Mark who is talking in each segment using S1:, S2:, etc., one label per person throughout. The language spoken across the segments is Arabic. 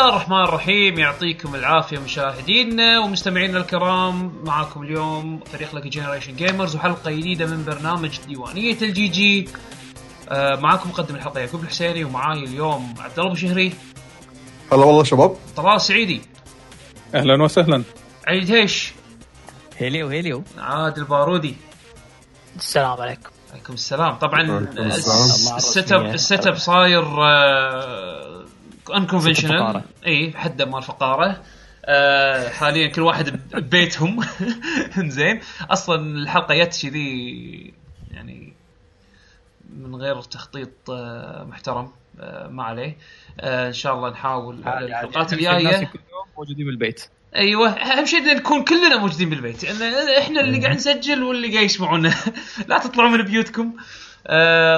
S1: بسم الله الرحمن الرحيم يعطيكم العافية مشاهدينا ومستمعينا الكرام. معاكم اليوم فريق لك Generation Gamers وحلقة جديدة من برنامج ديوانية ال GG آه معاكم مقدم الحلقة يعقوب الحسيني ومعاي اليوم عبد الله بشهري
S2: هلا والله شباب.
S1: طلال السعيدي.
S3: أهلا وسهلا.
S1: علي دهيش
S4: hello hello.
S1: عادل البارودي.
S5: السلام عليكم.
S1: عليكم السلام. طبعا. ال setup ال setup صاير unconventional
S4: فقارة.
S1: اي حده مال فقارة. آه، حاليا كل واحد ببيتهم. زين. أصلا الحلقة جت كذي يعني من غير تخطيط آه، محترم. آه، ما عليه. آه، إن شاء الله نحاول. الحلقات
S4: الناس
S1: الجاية
S4: كل يوم موجودين بالبيت.
S1: أيوه. أهم شيء نكون كلنا موجودين بالبيت. إحنا اللي قاعد نسجل واللي قاعد يسمعونا. لا تطلعوا من بيوتكم. آه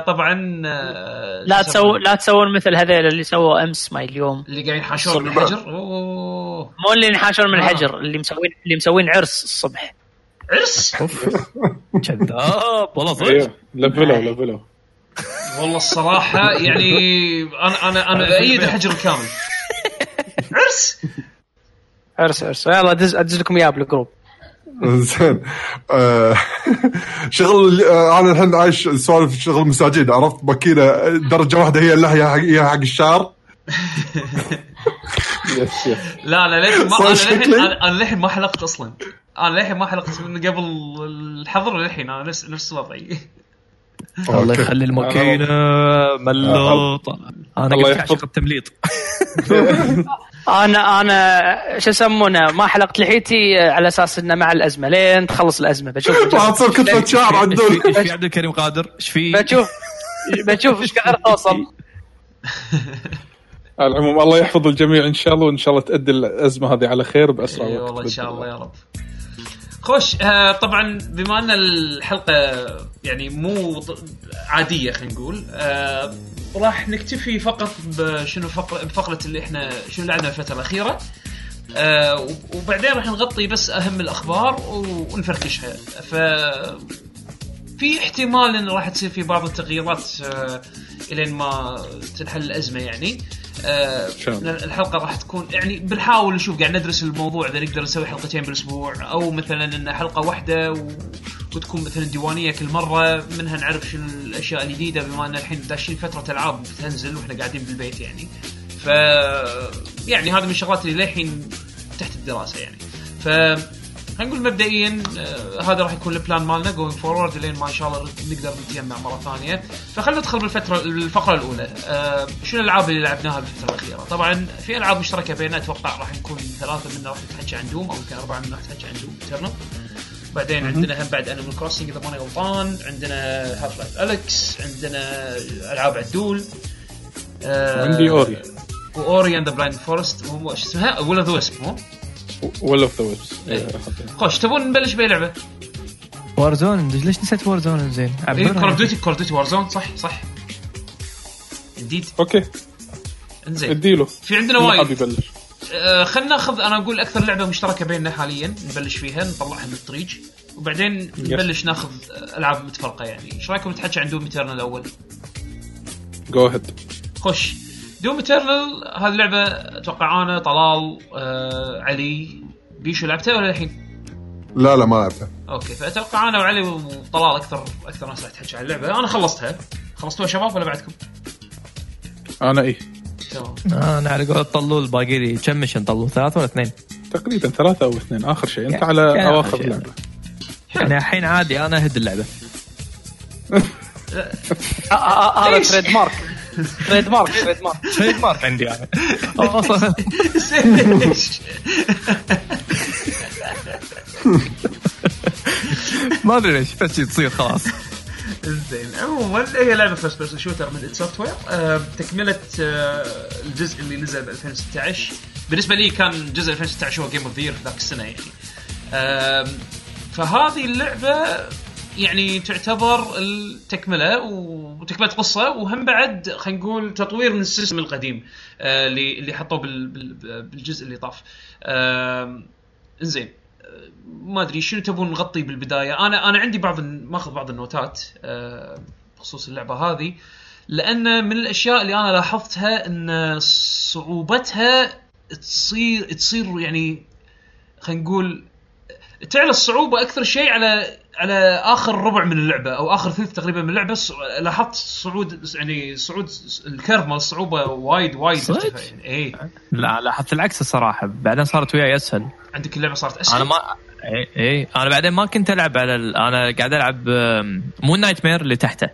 S1: طبعا آه
S5: لا تسوون؟ لا تسوون مثل هذيل اللي سووا أمس ما اليوم.
S1: اللي قاعد ينحاشون من. الحجر؟ أوه.
S5: مو اللي ينحاشون من
S1: آه.
S5: الحجر اللي مسوين اللي مسوين عرس الصبح.
S1: عرس؟
S4: كذاب. والله صدق.
S3: أيوه لفلوا لفلوا
S1: والله الصراحة يعني أنا أنا أنا ايد الحجر الكامل. عرس؟
S5: عرس عرس. يلا ادز أدز لكم إياه بالجروب.
S2: زين. آه، شغل آه، أنا الحين عايش سوالف شغل مساجين عرفت؟ ماكينه درجة واحدة هي اللحية حق هي حق الشعر.
S1: لا لا للحين ما أنا للحين ما حلقت أصلا. أنا للحين ما حلقت من قبل الحظر للحين أنا نفس نفس وضعي
S4: الله. يخلي الماكينه ملوطة. أنا
S3: الله
S4: قلت
S3: يحفظ.
S4: عشق التمليط.
S5: أنا أنا شو يسمونه ما حلقت لحيتي على أساس إنه مع الأزمة. لين تخلص الأزمة. بشوف.
S2: تصير كتله شعر
S4: إيش
S2: عدول
S4: في- إيش في عبد الكريم قادر؟ إيش في؟
S5: بشوف بشوف إيش كثر توصل
S3: على العموم الله يحفظ الجميع إن شاء الله وإن شاء الله تؤدي الأزمة هذه على خير بأسرع
S1: اي
S3: وقت
S1: والله إن شاء الله. يا رب. خوش آه طبعا بما أن الحلقة يعني مو عادية خلينا نقول آه راح نكتفي فقط بشنو فقره بفقرة اللي إحنا شنو لعبنا الفترة الأخيرة آه وبعدين راح نغطي بس أهم الأخبار ونفركشها. ف في احتمال انه راح تصير في بعض التغييرات آه إلين ما تنحل الأزمة يعني. آه. الحلقة راح تكون يعني بنحاول نشوف قاعد ندرس الموضوع إذا نقدر نسوي حلقتين بالأسبوع أو مثلا إن حلقة واحدة و... وتكون مثلا ديوانية كل مرة منها نعرف شنو الأشياء الجديدة بما إن الحين داشين فترة ألعاب تنزل وإحنا قاعدين بالبيت يعني. ف يعني هذه من الشغلات اللي للحين تحت الدراسة يعني. ف خلينا نقول مبدئيا آه هذا راح يكون ال plan مالنا going forward لين ما إن شاء الله نقدر نتجمع مرة ثانية. فخلينا ندخل بالفترة الفقرة الأولى. آه شنو الألعاب اللي لعبناها بالفترة الأخيرة؟ طبعا في ألعاب مشتركة بيننا أتوقع راح نكون ثلاثة منا راح نتحكي عن Doom أو يمكن أربعة منا راح نتحكي عن Doom Eternal بعدين عندنا هم بعد Animal Crossing إذا ماني غلطان. عندنا Half-Life Alyx عندنا ألعاب عدول. آه
S3: عندي Ori.
S1: و Ori and the Blind Forest شو اسمها؟ ولا the Wisp مو؟
S3: ولا of the Wisps
S1: خوش تبون نبلش بأي لعبة؟
S4: Warzone ليش نسيت Warzone زين؟
S1: Call
S4: of.
S1: Duty Call of Duty Warzone صح صح. جديد
S3: okay.
S1: إنزين.
S3: اديله
S1: في عندنا وايد.
S3: يبلش.
S1: آه خلينا ناخذ أنا أقول أكثر لعبة مشتركة بيننا حاليا نبلش فيها نطلعها من الطريق. وبعدين نبلش ناخذ ألعاب متفرقة يعني. إيش رأيكم نتحكي عن Doom Eternal الأول؟
S3: go ahead
S1: خش Doom Eternal هذه لعبة أتوقع أنا طلال آه علي بيشو لعبتها ولا الحين؟
S2: لا لا ما لعبتها.
S1: okay فأتوقع أنا وعلي وطلال أكثر أكثر ناس راح تحكي عن اللعبة. أنا خلصتها. خلصتوها شباب ولا بعدكم؟
S3: أنا إيه.
S1: تمام.
S4: آه، أنا على قول طلول باقي لي كم mission طلول ثلاثة ولا اثنين؟
S3: تقريبا ثلاثة أو اثنين آخر شيء. أنت
S4: يعني-
S3: على
S4: يعني
S3: أواخر
S4: شيء.
S3: اللعبة.
S4: يعني الحين عادي أنا أهد اللعبة.
S5: هذا
S1: ليش؟
S5: تريد مارك تريد مارك تريد مارك
S4: تريد مارك عندي
S1: أنا؟
S4: ما ادري ليش بس تصير خلاص
S1: زين. عموما هي لعبة first person shooter من id Software تكمله الجزء اللي نزل ب 2016 بالنسبة لي كان جزء 2016 هو game of the year ذاك السنة يعني فهذه اللعبة يعني تعتبر التكملة وتكملة قصة وهم بعد خلينا نقول تطوير من السيستم القديم آه اللي اللي حطوه بال- بال- بالجزء اللي طاف. آه زين ما أدري شنو تبون نغطي بالبداية. أنا أنا عندي بعض ماخذ بعض النوتات آه، بخصوص اللعبة هذه لأن من الأشياء اللي أنا لاحظتها إن صعوبتها تصير تصير يعني خلينا نقول تعلى الصعوبة أكثر شيء على على آخر ربع من اللعبة أو آخر ثلث تقريبا من اللعبة ص- لاحظت صعود يعني صعود ال curve مال الصعوبة وايد وايد
S4: صدق؟
S1: يعني اي
S4: لا لاحظت العكس الصراحة. بعدين صارت وياي أسهل.
S1: عندك اللعبة صارت أسهل؟
S4: أنا ما اي اي أنا بعدين ما كنت ألعب على ال... أنا قاعد ألعب مو nightmare اللي تحته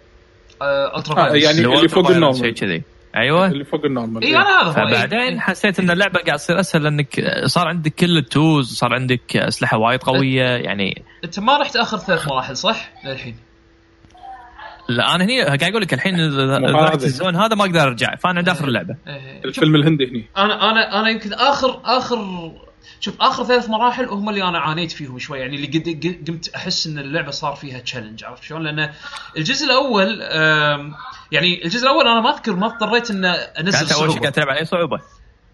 S1: آه ultra
S3: آه، يعني اللي فوق
S4: ال
S3: normal.
S4: شيء كذي. أيوه
S3: اللي فوق ال normal
S1: اي أنا هذا.
S4: فبعدين حسيت إن اللعبة قاعد تصير أسهل لانك صار عندك كل ال tools صار عندك أسلحة وايد قوية يعني
S1: أنت ما رحت اخر ثلاث مراحل صح؟ للحين
S4: لا أنا هني قاعد أقول لك الحين. ال zone
S3: هذا
S4: ما أقدر أرجع فأنا داخل اللعبة
S1: إيه.
S3: الفيلم الهندي هني
S1: أنا أنا أنا يمكن اخر آخر شوف آخر ثلاث مراحل هم اللي أنا عانيت فيهم شوي يعني اللي قد قمت أحس إن اللعبة صار فيها challenge عرفت شلون؟ لأن الجزء الأول يعني الجزء الأول أنا ما أذكر ما اضطريت إن أنزل
S4: قاعد أول شيء قاعد تلعب عليه صعوبة.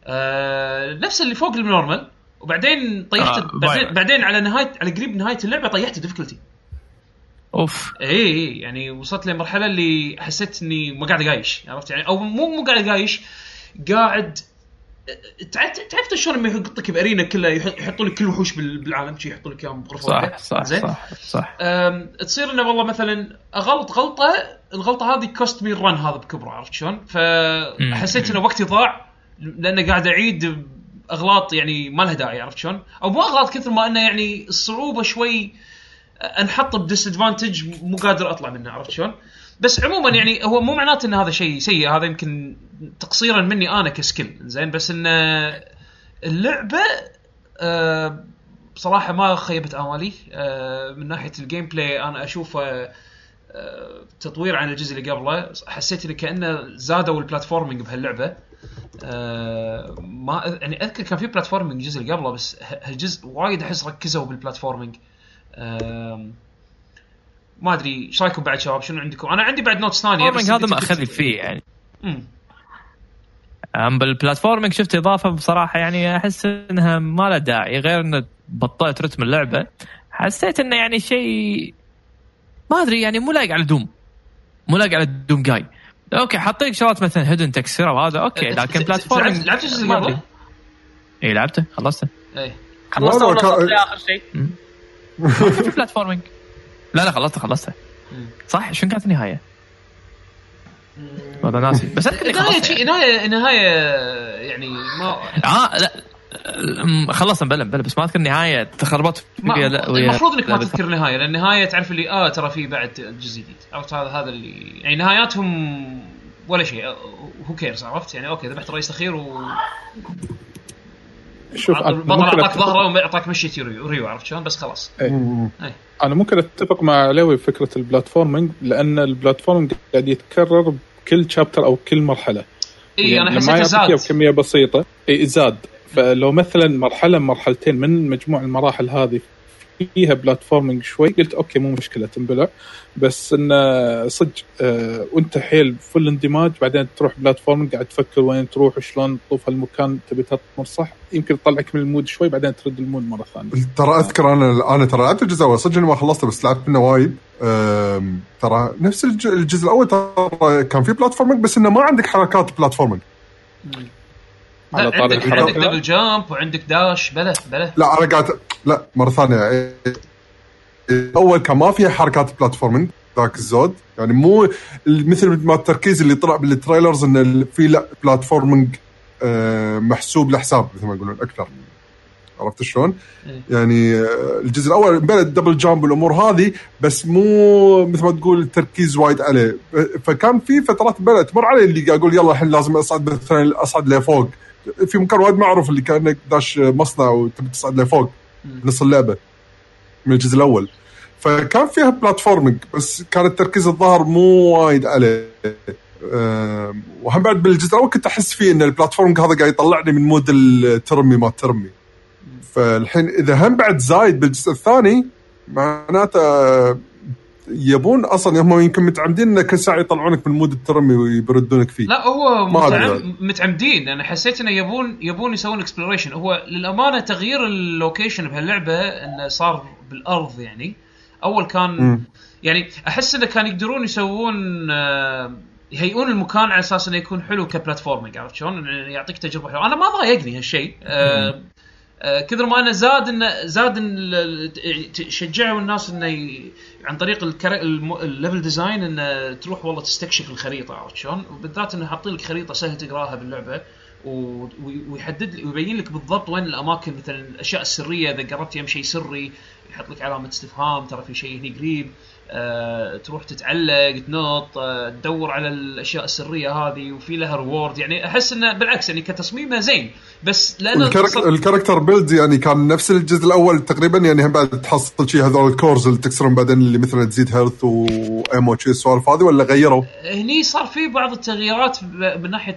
S1: آه، نفس اللي فوق ال normal وبعدين طيحت
S4: آه،
S1: بعدين. بعدين على نهايه على قريب نهاية اللعبة طيحت ال
S4: difficulty. أوف.
S1: اي اي يعني وصلت لمرحلة اللي حسيت إني ما قاعد أقايش عرفت؟ يعني أو مو مو قاعد أقايش قاعد تعرف تعرف شلون لما يحط لك ب arena كلها يحط- يحطوا لك كل وحوش بال- بالعالم شي يحطوا لك إياهم بغرفه
S4: صح. صح
S1: زين
S4: صح صح
S1: تصير إنه والله مثلا أغلط غلطة الغلطة هذه cost me ال run هذا بكبره عرفت شلون؟ فحسيت إنه وقتي ضاع لأنه قاعد أعيد أغلاط يعني ما لها داعي عرفت شلون؟ أو مو أغلاط كثر ما إنه يعني الصعوبه شوي انحط ب disadvantage مو قادر أطلع منه عرفت شلون؟ بس عموما يعني هو مو معناته إن هذا شيء سيء هذا يمكن تقصيرا مني أنا ك skill زين؟ بس إن اللعبة آه، بصراحه ما خيبت آمالي. آه، من ناحية ال gameplay أنا أشوفه آه، تطوير عن الجزء اللي قبله. حسيت إنه كأنه زادوا ال platforming بهاللعبة. آه، ما يعني أذكر كان في platforming الجزء اللي قبله بس هالجزء وايد أحس ركزوا بال platforming ما أدري إيش رايكم بعد شباب شنو عندكم؟ أنا عندي بعد notes ثانية بس
S4: هذا ما اخذ فيه يعني
S1: مم.
S4: أم بال platforming شفت إضافة بصراحة يعني أحس إنها ما لها داعي غير إنه بطلت رتم اللعبة حسيت إنه يعني شيء ما أدري يعني مو لايق على Doom مو لايق على Doom جاي okay حاطين لك شغلات مثلا hidden تكسير وهذا okay لكن
S1: لعبت
S4: platforming
S1: لعبت الجزء؟
S4: أدري. اي لعبته خلصته
S1: إيه
S5: خلصت ولا لآخر شيء؟
S4: في platforming لا لا خلصته خلصته
S1: مم.
S4: صح؟ شنو كانت النهاية؟ والله ناسي. بس خلصت.
S1: شيء نهاية نهاية يعني ما
S4: آه لا. خلصنا بلا بلا بس ما أذكر النهاية. تخربطت
S1: المفروض إنك ما
S4: لا،
S1: تذكر النهاية لأن النهاية تعرف اللي آه ترى في بعد جزء جديد عرفت؟ هذا هذا اللي يعني نهاياتهم ولا شيء. who cares عرفت؟ يعني okay ذبحت رئيس أخير و
S3: شوف
S1: البطل اعطاك ظهره واعطاك مشيتي ريو, ريو عرفت شلون؟ بس خلاص.
S2: مم.
S3: أنا ممكن أتفق مع علوي بفكره ال platforming لأن ال platforming قاعد يتكرر بكل chapter أو كل
S1: مرحلة. إي
S3: أنا
S1: حسيته
S3: يعطيك إياه
S1: زاد
S3: بكمية بسيطة. إي زاد. فلو مثلا مرحلة مرحلتين من مجموع المراحل هذه فيها platforming شوي. قلت okay مو مشكلة تنبلع. بس انه صدق آه وأنت حيل full اندماج بعدين تروح platforming قاعد تفكر وين تروح وشلون تطوف هالمكان تبي تطمر صح؟ يمكن تطلعك من ال mood شوي بعدين ترد ال mood مرة ثانية.
S2: ترى أذكر أنا أنا ترى لعبت الجزء الأول صدق إني ما خلصته بس لعبت منه وايد. ترى نفس الج- الجزء الأول ترى كان في platforming بس إنه ما عندك حركات platforming
S3: على
S1: لا،
S3: طاري
S1: عندك. عندك double jump وعندك dash بلا بلا
S2: لا أنا قاعد لا مرة ثانية. الأول كان ما فيها حركات platforming ذاك الزود. يعني مو مثل ما التركيز اللي طلع بال trailers انه في لا platforming آه، محسوب لحساب مثل ما يقولون أكثر. عرفت شلون؟
S1: إيه.
S2: يعني آه، الجزء الأول بلد double jump والأمور هذه بس مو مثل ما تقول التركيز وايد عليه. فكان في فترات بلد تمر علي اللي قاعد أقول يلا الحين لازم أصعد مثلا أصعد لفوق. في مكان وايد معروف اللي كانك داش مصنع وتبي تصعد لفوق نص اللعبة من الجزء الأول. فكان فيها platforming بس كان التركيز الظاهر مو وايد عليه. وهم بعد بالجزء الأول كنت أحس فيه إن ال platforming هذا قاعد يطلعني من mood الترمي ما ترمي. فالحين إذا هم بعد زايد بالجزء الثاني معناته يبون أصلا هم يمكن متعمدين إن كل ساعه يطلعونك من mood الترمي ويبردونك فيه
S1: لا هو. متعم... متعمدين أنا حسيت إنه يبون يبون يسوون exploration هو للأمانة تغيير ال location بهاللعبة إنه صار بالأرض يعني أول كان
S2: مم.
S1: يعني أحس إنه كان يقدرون يسوون آه، يهيئون المكان على أساس إنه يكون حلو ك platforming عرفت شلون؟ إنه يعطيك تجربة حلوة، أنا ما ضايقني هالشيء آه كثر ما انه زاد انه زاد إن شجعوا الناس إنه ي- عن طريق ال level design انه تروح والله تستكشف الخريطة عرفت شلون؟ وبالذات إنه حاطين لك خريطة سهل تقراها باللعبة و- وي- ويحدد ويبين لك بالضبط وين الأماكن مثلا الأشياء السرية إذا قربت يم شيء سري يحط لك علامة استفهام ترى في شيء هني قريب آه، تروح تتعلق تنط آه، تدور على الأشياء السرية هذه وفي لها reward يعني أحس إنه بالعكس يعني كتصميمه زين بس لأنه
S2: ال charac- ال character build يعني كان نفس الجزء الأول تقريبا يعني هم بعد تحصل شيء هذول ال cores اللي تكسرهم بعدين اللي مثلا تزيد health و ammo شي السوالف هذه ولا غيروا؟
S1: هني صار في بعض التغييرات ب- من ناحية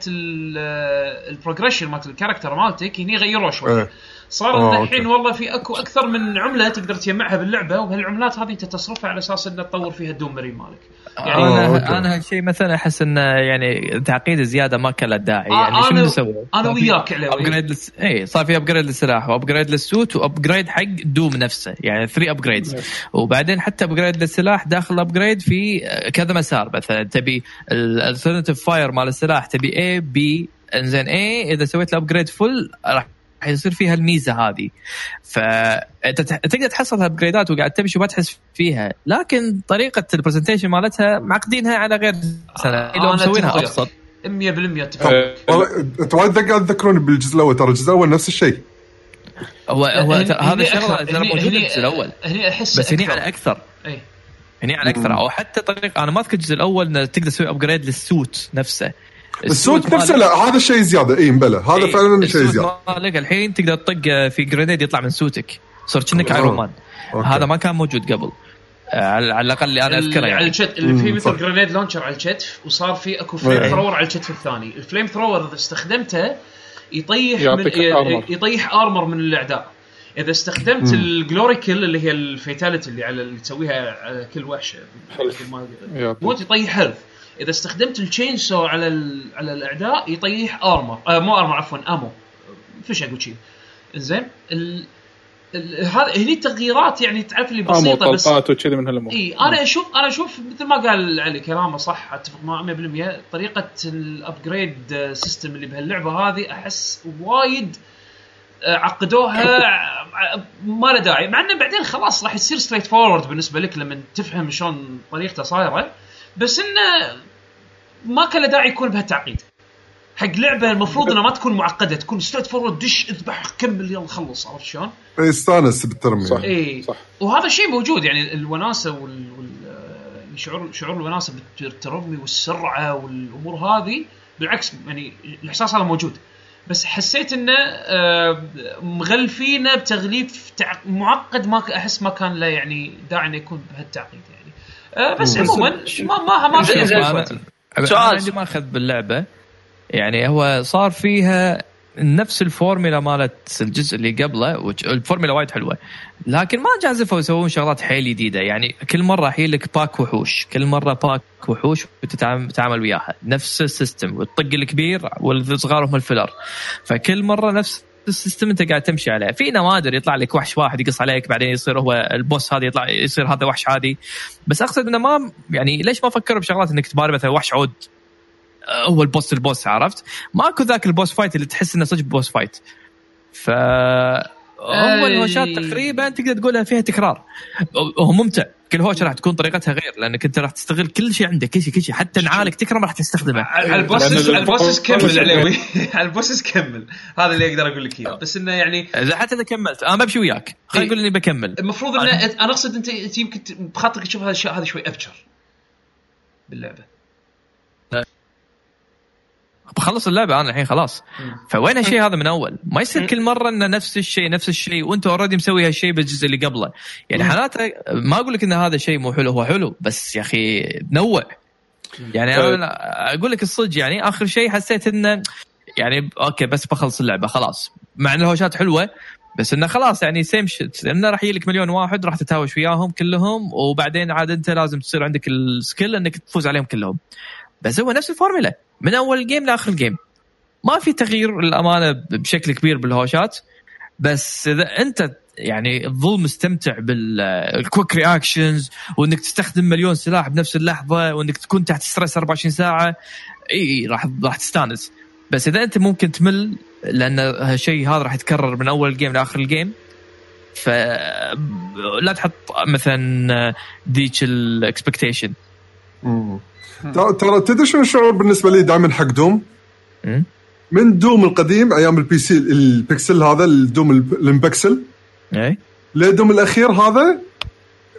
S1: ال progression مالت ال character مالتك هني غيروا شوي
S2: إيه.
S1: صار
S2: آه،
S1: إن الحين. والله في أكو أكثر من عملة تقدر تجمعها باللعبة وهالعملات هذه أنت تصرفها على أساس إنه تطور فيها ال Doom marine مالك يعني
S2: آه، okay.
S4: أنا أنا هالشيء مثلا أحس إنه يعني تعقيد زيادة ما كان له داعي
S1: آه،
S4: يعني شو سووا؟
S1: أنا وياك علاوي.
S4: upgrade لس... اي صار في upgrade للسلاح و upgrade لل suit و upgrade حق دوم نفسه يعني 3 upgrades وبعدين حتى upgrade للسلاح داخل ال upgrade في كذا مسار مثلا تبي ال alternative fire مال السلاح تبي اي بي إنزين اي إذا سويت ال upgrade فل راح حيصير فيها الميزة هذه. فانت تقدر تحصل هال upgrade ات وقاعد تمشي وما تحس فيها لكن طريقة ال presentation مالتها معقدينها على غير سنه
S1: آه،
S4: لو مسوينها أبسط.
S1: 100% اتفق.
S3: آه،
S2: وايد قاعد تذكروني بالجزء الأول ترى الجزء الأول نفس الشيء.
S4: هو هو
S1: هني-
S4: ترى هذا الشغله
S1: أكثر.
S4: ترى
S1: هني-
S4: بالجزء الأول.
S1: هني أحس
S4: بس هني
S1: أكثر.
S4: على أكثر.
S1: إي.
S4: هني على أكثر. أو حتى طريقه أنا ما أذكر الجزء الأول تقدر تسوي upgrade لل suit نفسه.
S2: ال suit
S4: نفسه
S2: لا هذا الشيء زيادة. إي مبلى هذا
S4: إيه،
S2: فعلا شيء
S4: ال
S2: suit زيادة.
S4: مالك الحين تقدر تطق في grenade يطلع من suit ك. صار كأنك. Iron
S2: Man.
S4: هذا ما كان موجود قبل. آه، على على الأقل اللي أنا اذكره
S1: على
S4: يعني
S1: ال shit اللي فيه
S2: مم،
S1: مثل. grenade launcher على الكتف وصار في أكو flame
S2: إيه.
S1: thrower على الكتف الثاني، ال flame thrower إذا استخدمته يطيح من
S3: يعطيك armor.
S1: يطيح armor من الأعداء. إذا استخدمت ال glory kill اللي هي ال fatality اللي على اللي تسويها على كل وحش
S3: Health.
S1: ما-
S3: يعطيك.
S1: موت يطيح health. إذا استخدمت ال chainsaw على ال... على الأعداء يطيح armor آه مو armor عفوا ammo فيش أقول شيء زين ال... هذا هني تغييرات يعني تعرف اللي
S3: ammo
S1: بسيطة بس
S3: وكذي من هالأمور.
S1: إي أنا أشوف أنا أشوف مثل ما قال علي كلامه صح أتفق معه 100% طريقة ال upgrade system اللي بهاللعبة هذه أحس وايد آه، عقدوها ع- ما له داعي. مع إنه بعدين خلاص راح يصير straightforward بالنسبة لك لما تفهم شلون طريقته صايرة. بس إنه ما كان له داعي يكون بهالتعقيد. حق لعبة المفروض إنها ما تكون معقدة تكون straightforward دش اذبح كمل يلا خلص عرفت شلون؟
S2: يستانس بالترمي
S3: صح.
S1: اي
S3: صح.
S1: وهذا الشيء موجود يعني الوناسة وال, وال... شعور شعور الوناسة بالترمي والسرعة والأمور هذه بالعكس يعني الإحساس هذا موجود بس حسيت إنه آه، مغلفينه بتغليف تع... معقد ما أحس ما كان له يعني داعي إنه يكون بهالتعقيد يعني آه، بس. عموما ما ما ما.
S4: أنا
S5: سؤال.
S4: عندي ماخذ باللعبة يعني هو صار فيها نفس الفورميلا مالت الجزء اللي قبله الفورميلا وايد حلوة. لكن ما جازفوا يسوون شغلات حيل جديدة. يعني كل مرة يحيل لك pack وحوش. كل مرة pack وحوش وتتعامل تتعامل وياها. نفس ال system. والطق الكبير والصغار هم ال filler فكل مرة نفس ال system انت قاعد تمشي عليه. في نوادر يطلع لك وحش واحد يقص عليك بعدين يصير هو ال boss هذا يطلع يصير هذا وحش عادي بس أقصد إنه ما يعني ليش ما فكروا بشغلات إنك تباري مثلا وحش عود؟ هو ال boss ال boss عرفت؟ ماكو ذاك ال boss fight اللي تحس إنه صدق boss fight. ف هو. الهوشات تقريبا تقدر تقولها فيها تكرار. هو ممتع. كل هوشه راح تكون طريقتها غير لأنك أنت راح تستغل كل شيء عندك كل شيء كل شيء. حتى نعالك تكرم راح تستخدمه.
S1: على ال
S3: bosses
S1: على ال
S3: bosses ال boss-
S1: كمل عليوي على ال bosses كمل. هذا اللي أقدر أقول لك إياه. بس إنه يعني
S4: إذا حتى إذا كملت أنا بمشي وياك. خلينا
S1: إيه.
S4: نقول إني بكمل.
S1: المفروض إنه أنا أقصد انت أنت يمكن بخاطرك تشوف هذه الاشياء هذه شوي أبشر. باللعبة.
S4: بخلص اللعبة أنا الحين خلاص. فوين هالشيء هذا من أول؟ ما يصير كل مرة إنه نفس الشيء نفس الشيء وانت already مسوي هالشيء بالجزء اللي قبله. يعني حالاته ما أقول لك إن هذا الشيء مو حلو هو حلو بس يا أخي نوع. يعني أنا أقول لك الصدق يعني آخر شيء حسيت إنه يعني okay بس بخلص اللعبة خلاص. مع ان الهوشات حلوة بس إنه خلاص يعني same shit انه راح يجي لك مليون واحد راح تتهاوش وياهم كلهم وبعدين عاد أنت لازم تصير عندك ال skill إنك تفوز عليهم كلهم. بس هو نفس الفورمولا. من أول game لآخر game ما في تغيير الامانه بشكل كبير بالهوشات بس إذا أنت يعني تظل مستمتع بال quick reactions وإنك تستخدم مليون سلاح بنفس اللحظة وإنك تكون تحت stress 24 ساعة إي راح راح تستانس. بس إذا أنت ممكن تمل لأن هالشيء هذا راح يتكرر من أول ال game لآخر ال game فلا تحط مثلا ذيك ال expectation
S2: مم. ترى ترى تدري شنو الشعور بالنسبة لي دائما حق دوم؟ من دوم القديم أيام ال PC ال pixel هذا الدوم البكسل
S4: اي
S2: لدوم الأخير هذا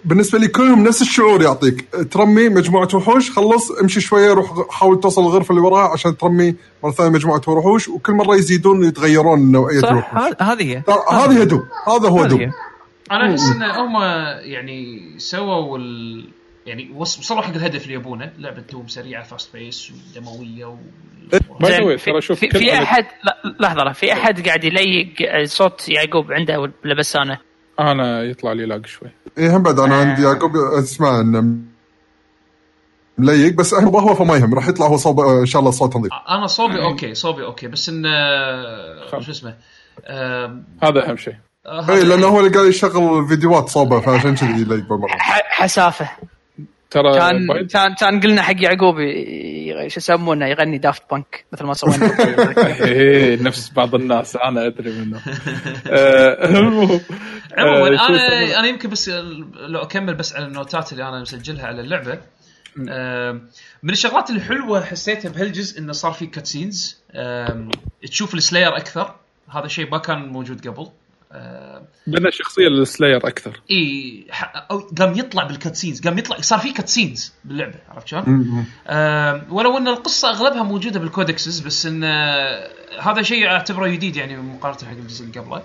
S2: بالنسبة لي كلهم نفس الشعور يعطيك. ترمي مجموعة وحوش خلص امشي شوية روح حاول توصل الغرفة اللي وراها عشان ترمي مرة ثانية مجموعة وحوش وكل مرة يزيدون يتغيرون نوعية
S4: صح
S2: الوحوش.
S4: هذه هي.
S2: هذه هي دوم. هذا هو دوم.
S1: أنا أحس إن هم يعني سووا ال... يعني وص- وصلوا حق الهدف اللي يبونه لعبة دوم سريعة fast pace ودموية و...
S5: في,
S3: ترى شوف
S5: في, في احد لا، لحظة لا، في أحد قاعد يلق صوت يعقوب عنده ولا بس أنا؟
S3: أنا يطلع لي lag شوي.
S2: اي هم بعد أنا عندي يعقوب اسمع إنه ملق بس أهم هو فما يهم راح يطلع هو صوب إن شاء الله صوت نظيف.
S1: أنا صوبي okay صوبي okay بس انه
S3: خلاص.
S1: شو اسمه آم،
S3: هذا أهم شيء.
S1: آه،
S2: اي لأنه هو اللي قاعد يشغل فيديوهات صوبة فعشان كذي يلق
S5: بالمرة. حسافة.
S3: ترى
S5: كان
S3: بايد-
S5: كان كان قلنا حق يعقوب شو يسمونه؟ يغني Daft Punk مثل ما سوينا.
S3: إيه، نفس بعض الناس أنا أدري منه. آه، المهم
S1: عموما
S3: آه، اسمه؟
S1: أنا أنا يمكن بس لو أكمل بس على النوتات اللي أنا مسجلها على اللعبة. آم، من الشغلات الحلوة حسيتها بهالجزء إنه صار في cutscenes تشوف ال Slayer أكثر. هذا شيء ما كان موجود قبل.
S3: بنى شخصية لل Slayer
S1: أكثر إي ح- أو قام يطلع بال cutscenes قام يطلع صار في cutscenes باللعبة عرفت شلون؟ آم، ولو أن القصة أغلبها موجودة بال codexes بس إن آه، هذا شيء أعتبره جديد يعني مقارنة حق الجزء اللي قبله.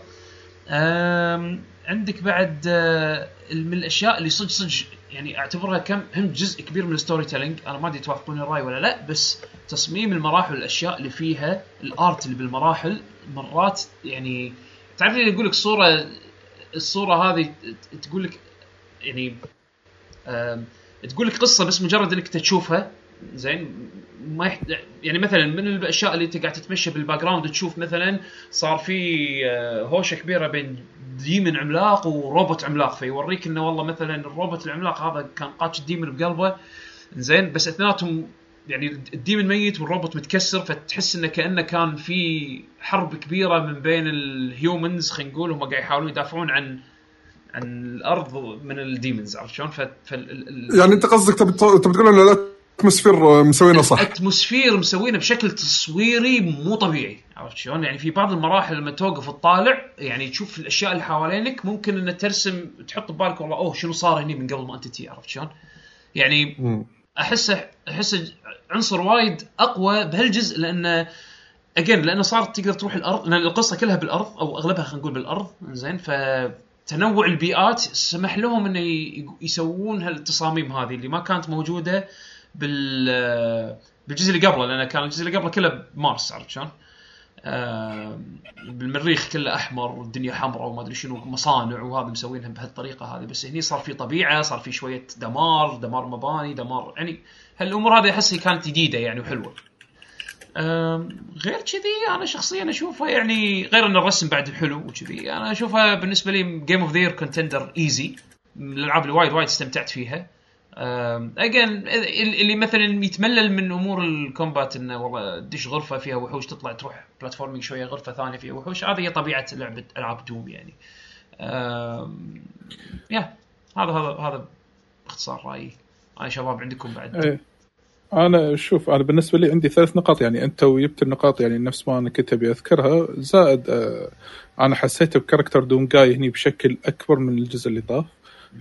S1: عندك بعد آه، من الأشياء اللي صدق صدق يعني أعتبرها كم هم جزء كبير من ال storytelling أنا ما أدري توافقون الرأي ولا لا بس تصميم المراحل والاشياء اللي فيها ال art اللي بالمراحل مرات يعني تعرف اللي يقول لك صوره الصورة هذه تقول لك يعني تقول لك قصة بس مجرد إنك تشوفها زين؟ ما يحت... يعني مثلا من الأشياء اللي أنت قاعد تتمشى بال background تشوف مثلا صار في آه، هوشة كبيرة بين demon عملاق وروبوت عملاق فيوريك إنه والله مثلا الروبوت العملاق هذا كان قاتش ال demon بقلبه زين؟ بس اثنيناتهم يعني ال demon ميت والروبوت متكسر فتحس إنه كأنه كان في حرب كبيرة من بين ال humans خلينا نقول هم قاعد يحاولون يدافعون عن عن الأرض من ال demons عرفت شلون؟ ف... فال... ال-
S2: يعني أنت قصدك تبي تقول إن ال atmosphere مسوينه صح
S1: ال atmosphere مسوينه بشكل تصويري مو طبيعي عرفت شلون؟ يعني في بعض المراحل لما توقف تطالع يعني تشوف الأشياء اللي حوالينك ممكن ان ترسم تحط ببالك والله أوه شنو صار هني من قبل ما أنت تي عرفت شلون؟ يعني
S2: مم.
S1: احسه احسه عنصر وايد أقوى بهالجزء لأنه again لأنه صارت تقدر تروح الأرض لأن القصة كلها بالأرض أو أغلبها خلينا نقول بالأرض زين فتنوع البيئات سمح لهم إنه يسوون هالتصاميم هذه اللي ما كانت موجودة بال بالجزء اللي قبله لأن كان الجزء اللي قبله كله بمارس عرفت شلون؟ بالمريخ كله أحمر والدنيا حمراء وما أدري شنو مصانع وهذا مسوينها بهالطريقة هذه. بس هني صار في طبيعة صار في شوية دمار دمار مباني دمار يعني هالأمور هذه أحس كانت جديدة يعني وحلوة. غير كذي أنا شخصيا أشوفها يعني غير إن الرسم بعد حلو وكذي أنا أشوفها بالنسبة لي game of the contender easy من الألعاب اللي وايد وايد استمتعت فيها. again اللي مثلا يتملل من أمور ال combat انه والله تدش غرفة فيها وحوش تطلع تروح platforming شوية غرفة ثانية فيها وحوش هذه هي طبيعة لعبة ألعاب Doom يعني. yeah هذا هذا هذا باختصار رأيي. أنا شباب عندكم بعد.
S3: إيه. أنا شوف أنا بالنسبة لي عندي ثلاث نقاط يعني أنت وجبت النقاط يعني نفس ما أنا كنت أبي أذكرها. زائد آه أنا حسيت ب character Doomguy هني بشكل أكبر من الجزء اللي طاف.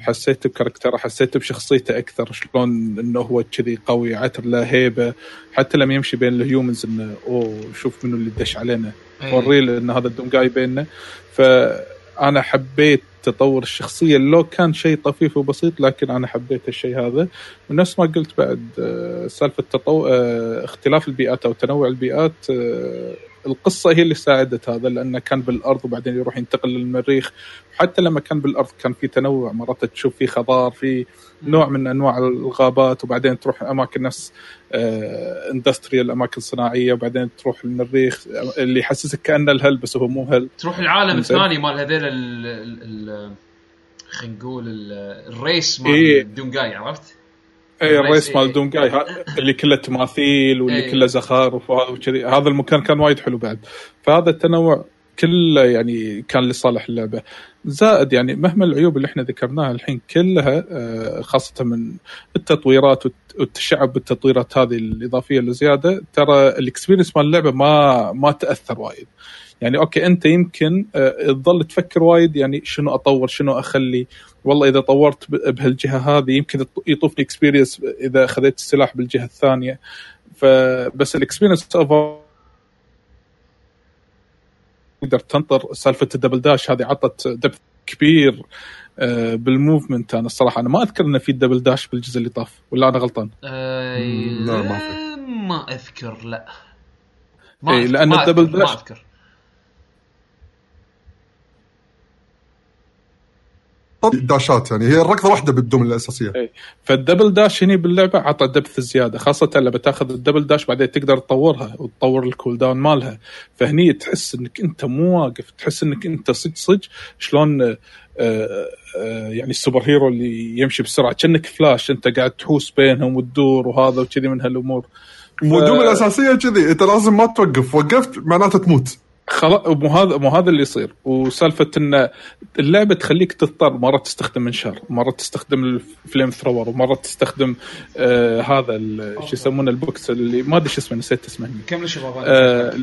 S3: حسيت ب character ه حسيت بشخصيته أكثر شلون إنه هو كذي قوي عتر له هيبة حتى لما يمشي بين ال humans إنه أوه شوف منو اللي دش علينا. له إن هذا الدونجاي بيننا. فانا حبيت تطور الشخصية لو كان شيء طفيف وبسيط لكن أنا حبيت الشيء هذا. ونفس ما قلت بعد آه، سالفة تطو... آه، اختلاف البيئات أو تنوع البيئات آه، القصة هي اللي ساعدت هذا لأنه كان بالأرض وبعدين يروح ينتقل للمريخ حتى لما كان بالأرض كان في تنوع مرات تشوف في خضار في نوع من أنواع الغابات وبعدين تروح أماكن نفس industrial أماكن صناعية وبعدين تروح المريخ اللي يحسسك كأنه ال hell بس هو مو hell
S1: تروح العالم. الثاني مال هذيل خلينا نقول ال- ال race مال
S3: إيه.
S1: دونجاي عرفت؟
S3: اي
S1: ال
S3: race ال race مال
S1: إيه.
S3: دونجاي ها- اللي كله تماثيل واللي
S1: إيه.
S3: كله زخارف وكذي هذا المكان كان وايد حلو بعد فهذا التنوع كله يعني كان لصالح اللعبة زائد يعني مهما العيوب اللي إحنا ذكرناها الحين كلها آه، خاصة من التطويرات والت- والتشعب بالتطويرات هذه الإضافية اللي زيادة ترى ال experience مال اللعبة ما ما تأثر وايد يعني okay أنت يمكن آه، تظل تفكر وايد يعني شنو أطور شنو أخلي. والله إذا طورت بهالجهة هذه يمكن يط- يطوفني experience إذا خذيت السلاح بالجهة الثانية. فبس ال experience over تقدر تنطر سالفة ال double dash هذه عطت depth كبير آه، بال movement أنا الصراحة أنا ما أذكر إنه في double dash بالجزء اللي طاف ولا أنا غلطان؟
S1: آه،
S2: لا، ما في.
S1: ما أذكر. لا
S3: إيه،
S1: أذكر-
S3: لأن
S1: ما
S3: ال
S1: double
S3: dash-
S1: ما أذكر.
S2: داشات يعني هي الركضة واحدة بال Doom
S3: الأساسية. فال double dash هني باللعبة عطى depth زيادة خاصة لما تاخذ ال double dash بعدين تقدر تطورها وتطور ال cooldown مالها. فهني تحس إنك أنت مو واقف تحس إنك أنت صج صج شلون آه، آه، يعني ال superhero اللي يمشي بسرعة. كأنك فلاش أنت قاعد تحوس بينهم وتدور وهذا وكذي من هالأمور.
S2: ال Doom الأساسية كذي أنت لازم ما توقف. وقفت معناته تموت.
S3: خلاص مو هذا مو هذا اللي يصير. وسالفة إن اللعبة تخليك تضطر مرة تستخدم منشار مرة تستخدم ال flamethrower ومرة تستخدم آه هذا شو يسمونه ال box اللي ما أدري شو اسمه نسيت اسمه.
S1: كمل شباب
S3: آه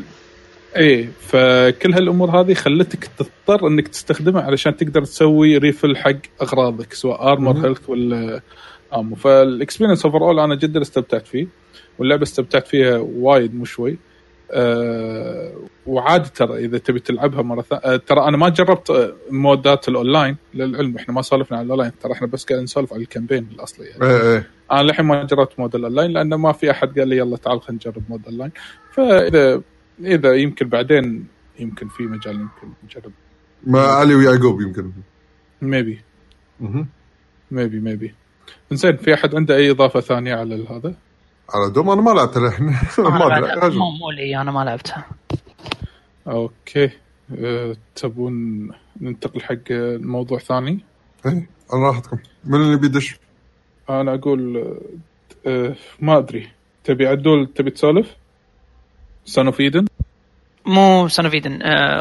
S3: إيه فكل هالأمور هذه خلتك تضطر إنك تستخدمها علشان تقدر تسوي refill حق أغراضك سواء
S2: armor.
S3: health ولا ammo فال experience overall أنا جدا استمتعت فيه واللعبة استمتعت فيها وايد مو شوي. أه وعادي ترى إذا تبي تلعبها مرة ثانية أه ترى أنا ما جربت آه، مودات الأونلاين للعلم. إحنا ما سولفنا عن الأونلاين. ترى إحنا بس قاعدين نسولف عن ال campaign الأصلي يعني.
S2: إيه إيه.
S3: أنا للحين ما جربت mode ال online لأنه ما في أحد قال لي يلا تعال خلينا نجرب mode online فإذا إذا يمكن بعدين يمكن في مجال يمكن نجرب.
S2: ما علي ويعقوب يمكن. maybe.
S3: maybe maybe زين في أحد عنده أي إضافة ثانية على هذا؟
S2: على Doom أنا ما لعبت للحين ما
S5: أنا
S2: ادري.
S5: مو مو لي أنا ما لعبتها
S3: okay أه تبون ننتقل حق موضوع ثاني؟
S2: إيه على راحتكم من اللي بيدش
S3: أنا أقول أه ما ادري تبي عدول تبي تسولف؟ Son of Eden؟
S5: مو Son of Eden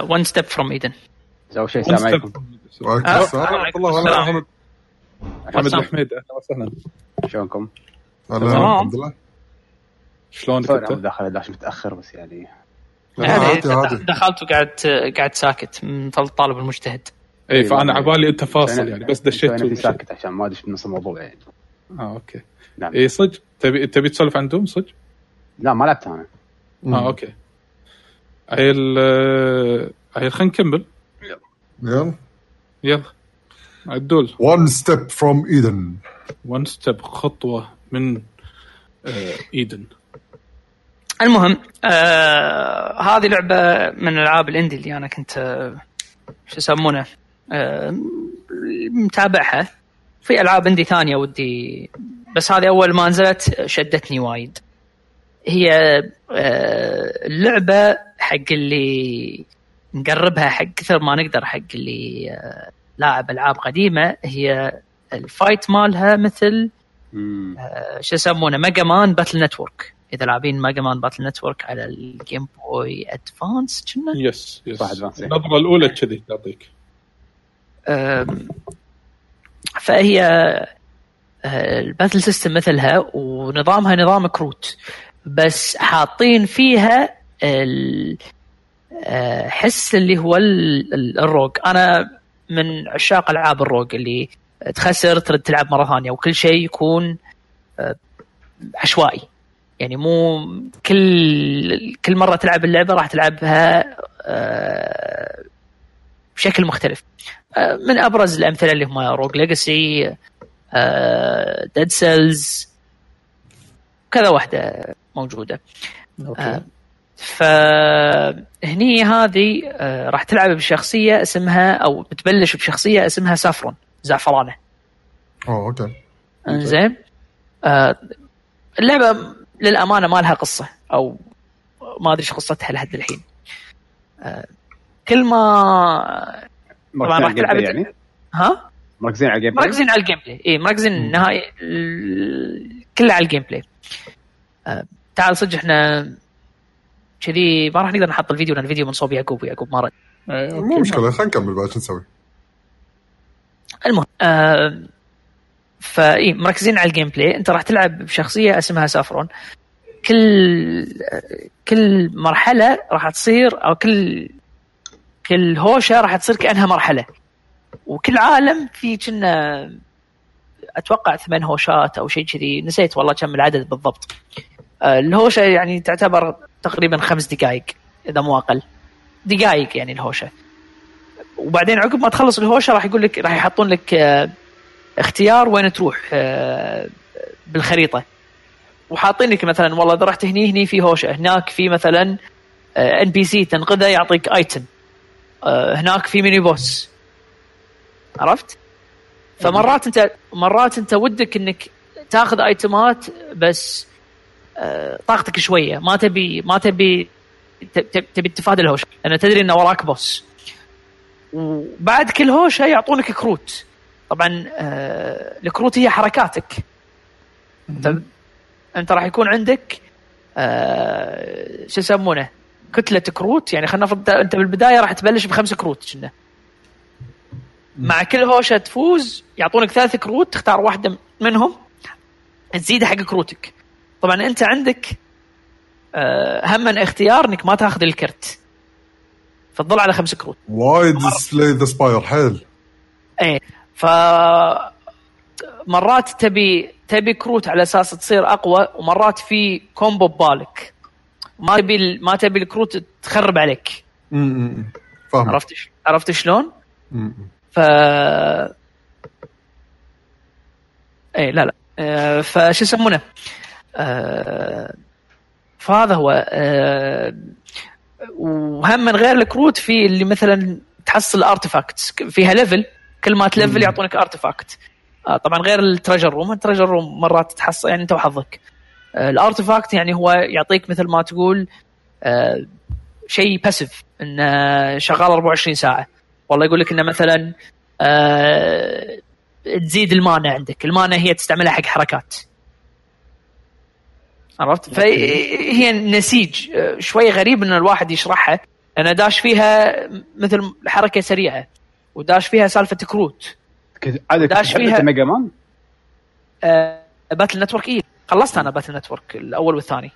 S5: One Step from Eden
S6: اول شيء السلام عليكم
S2: وعليكم السلام ورحمة الله
S5: السلام.
S2: هلا محمد.
S3: الحميد أهلا وسهلا
S6: شلونكم؟
S2: الحمد لله
S3: شلونك انت؟
S6: أنا داخل داش متأخر بس يعني.
S2: عادي عادي.
S5: دخلت وقعدت قاعد ساكت من الطالب المجتهد.
S3: اي فأنا عبالي أنت فاصل يعني بس دشيت ومشيت.
S6: ساكت عشان ما ادش بنص الموضوع يعني.
S3: آه okay.
S6: نعم.
S3: اي صدق؟ تبي تبي تسولف عن Doom صدق؟
S6: لا ما لعبت أنا.
S3: آه okay. عيل آه، عيل خلينا نكمل.
S2: يلا.
S3: يلا. عدول.
S2: One step from Eden.
S3: one step خطوة من آه Eden
S5: المهم آه هذه لعبة من الالعاب ال indie اللي أنا كنت آه شو يسمونه آه متابعها. في ألعاب indie ثانية ودي بس هذه أول ما نزلت شدتني وايد. هي آه اللعبة حق اللي نقربها حق كثر ما نقدر حق اللي آه لاعب ألعاب قديمة هي ال fight مالها مثل. آه، شو يسمونه Mega Man Battle Network. إذا لاعبين Mega Man Battle Network على ال Game Boy
S3: Advance كنا؟
S6: yes yes.
S3: النظرة الأولى كذي تعطيك.
S5: فهي آه، ال battle system مثلها ونظامها نظام كروت بس حاطين فيها ال- آه، حس اللي هو ال- ال- ال rogue. أنا من عشاق ألعاب ال rogue اللي تخسر ترد تلعب مرة ثانية وكل شيء يكون آه، عشوائي. يعني مو كل كل مرة تلعب اللعبة راح تلعبها آه، بشكل مختلف. آه، من أبرز الأمثلة اللي هم Rogue Legacy Dead Cells كذا واحدة موجودة.
S3: okay.
S5: آه، فهني هذه راح تلعب بشخصية اسمها أو بتبلش بشخصية اسمها Saffron
S2: زعفرانة. أوه
S5: okay. إنزين. اللعبة للأمانة ما لها قصة أو ما أدري إيش قصتها لحد الحين. آه كل ما
S6: على
S5: راح تلعب
S6: play يعني؟
S5: ها؟
S6: مركزين على ال gameplay
S5: مركزين على ال gameplay اي مركزين نهائي كله على ال gameplay آه تعال صدق إحنا كذي ما راح نقدر نحط الفيديو لأن الفيديو من صوب يعقوب ويعقوب ما رد.
S3: إيه،.
S2: مو مشكلة خلينا نكمل بعد شو نسوي.
S5: المهم آه فإي مركزين على ال gameplay أنت راح تلعب بشخصية اسمها Saffron. كل كل مرحلة راح تصير أو كل كل هوشة راح تصير كأنها مرحلة. وكل عالم في كنا أتوقع ثمان هوشات أو شيء كذي. نسيت والله كم العدد بالضبط. آه، الهوشة يعني تعتبر تقريبا خمس دقائق إذا مو أقل. دقائق يعني الهوشة. وبعدين عقب ما تخلص الهوشة راح يقول لك راح يحطون لك آه، اختيار وين تروح آه، بالخريطة. وحاطين لك مثلا والله إذا رحت هني هني في هوشة هناك في مثلا NPC تنقذه يعطيك item هناك في mini boss عرفت؟ فمرات أنت مرات أنت ودك إنك تاخذ item ات بس آه، طاقتك شوية. ما تبي ما تبي تبي تتفادى الهوشة. لأن تدري ان وراك boss وبعد كل هوشة يعطونك كروت. طبعا آه، الكروت هي حركاتك. أنت أنت راح يكون عندك آه، شو يسمونه؟ كتلة كروت. يعني خلينا نفرض أنت بالبداية راح تبلش بخمس كروت كنا. مع كل هوشة تفوز يعطونك ثلاث كروت تختار واحدة منهم تزيد حق كروتك. طبعا أنت عندك آه، هم اختيار إنك ما تاخذ الكرت. فتظل على خمس كروت.
S2: وايد Slay the Spire حيل.
S5: إيه. ف مرات تبي تبي كروت على أساس تصير أقوى ومرات في combo ببالك. ما تبي ما تبي الكروت تخرب عليك.
S2: امم فاهم
S5: عرفت ش- عرفت شلون؟ ف إيه لا لا. آه، فشو يسمونه؟ آه، فهذا هو. آه، وهم من غير الكروت في اللي مثلا تحصل artifacts فيها level كل ما تلفل يعطونك artifact آه، طبعا غير ال treasure room ال treasure room مرات تحصل يعني انت وحظك آه، ال artifact يعني هو يعطيك مثل ما تقول آه، شيء passive انه شغال 24 ساعة. والله يقول لك إنه مثلا آه، تزيد ال mana عندك. ال mana هي تستعملها حق حركات. عرفت؟ فهي نسيج. آه، شوي غريب إن الواحد يشرحها. لأن داش فيها مثل حركة سريعة. وداش فيها سالفة كروت. داش فيها.
S6: Mega Man؟
S5: آه، Battle Network. اي خلصت أنا Battle Network الأول والثاني.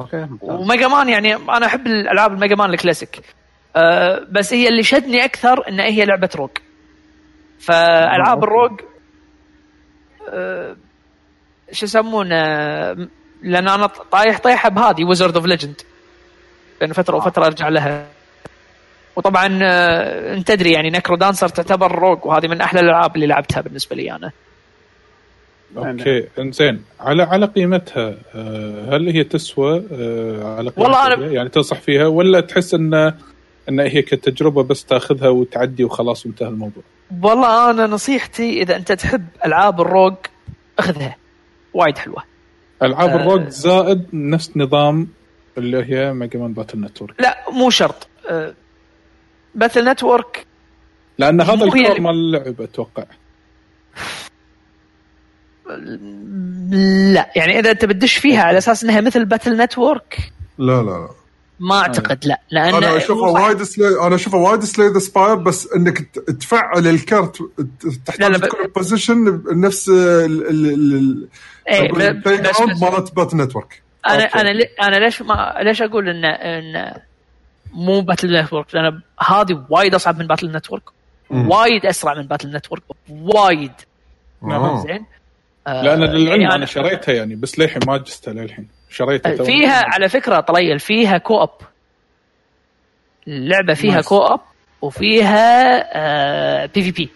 S6: okay. و
S5: Mega Man يعني أنا أحب الألعاب ال Mega Man ال classic. أه بس هي اللي شدني أكثر إن هي لعبة rogue. فألعاب.
S6: ال
S5: rogue أه شو يسمونه لأن أنا طايح طيحه بهذه Wizard of Legend بين فتره وفتره أرجع لها. وطبعا آه، أنت تدري يعني NecroDancer تعتبر rogue وهذه من أحلى الألعاب اللي لعبتها بالنسبة لي أنا.
S3: أوكي إنزين على على قيمتها آه، هل هي تسوى آه، على قيمتها؟
S5: والله أنا-
S3: يعني تنصح فيها ولا تحس إن إن هي كتجربة بس تأخذها وتعدي وخلاص وانتهى الموضوع؟
S5: والله أنا نصيحتي إذا أنت تحب ألعاب ال rogue أخذها. وايد حلوة.
S3: ألعاب
S5: آه.
S3: الروج زائد نفس نظام اللي هي Mega Man Battle Network
S5: لا مو شرط. Battle Network
S3: لأن هذا ال
S5: core
S3: مال اللعبه أتوقع.
S5: لا يعني إذا أنت بتدش فيها على أساس إنها مثل باتل نتورك
S2: لا لا لا.
S5: ما أعتقد لا. لأن
S2: أنا أشوفها وايد Slay أنا أشوفها وايد Slay the Spire بس إنك تفعل الكرت
S5: لا،
S2: تحتاج
S5: لا، ب-
S2: تكون position نفس ال- ال- ال-
S5: إيه،
S2: مالت Battle
S5: Network
S3: أنا.
S5: أنا لي- أنا ليش ما ليش أقول ان إن مو Battle Network لأن هذه وايد أصعب من Battle
S2: Network.
S5: وايد أسرع من Battle Network وايد.
S2: آه.
S5: زين؟ آه،
S3: لأن للعلم
S5: يعني
S3: أنا شريتها يعني بس للحين ما جستها للحين. شريتها تو.
S5: فيها على فكرة طليل فيها co-op اللعبة فيها. co-op وفيها PvP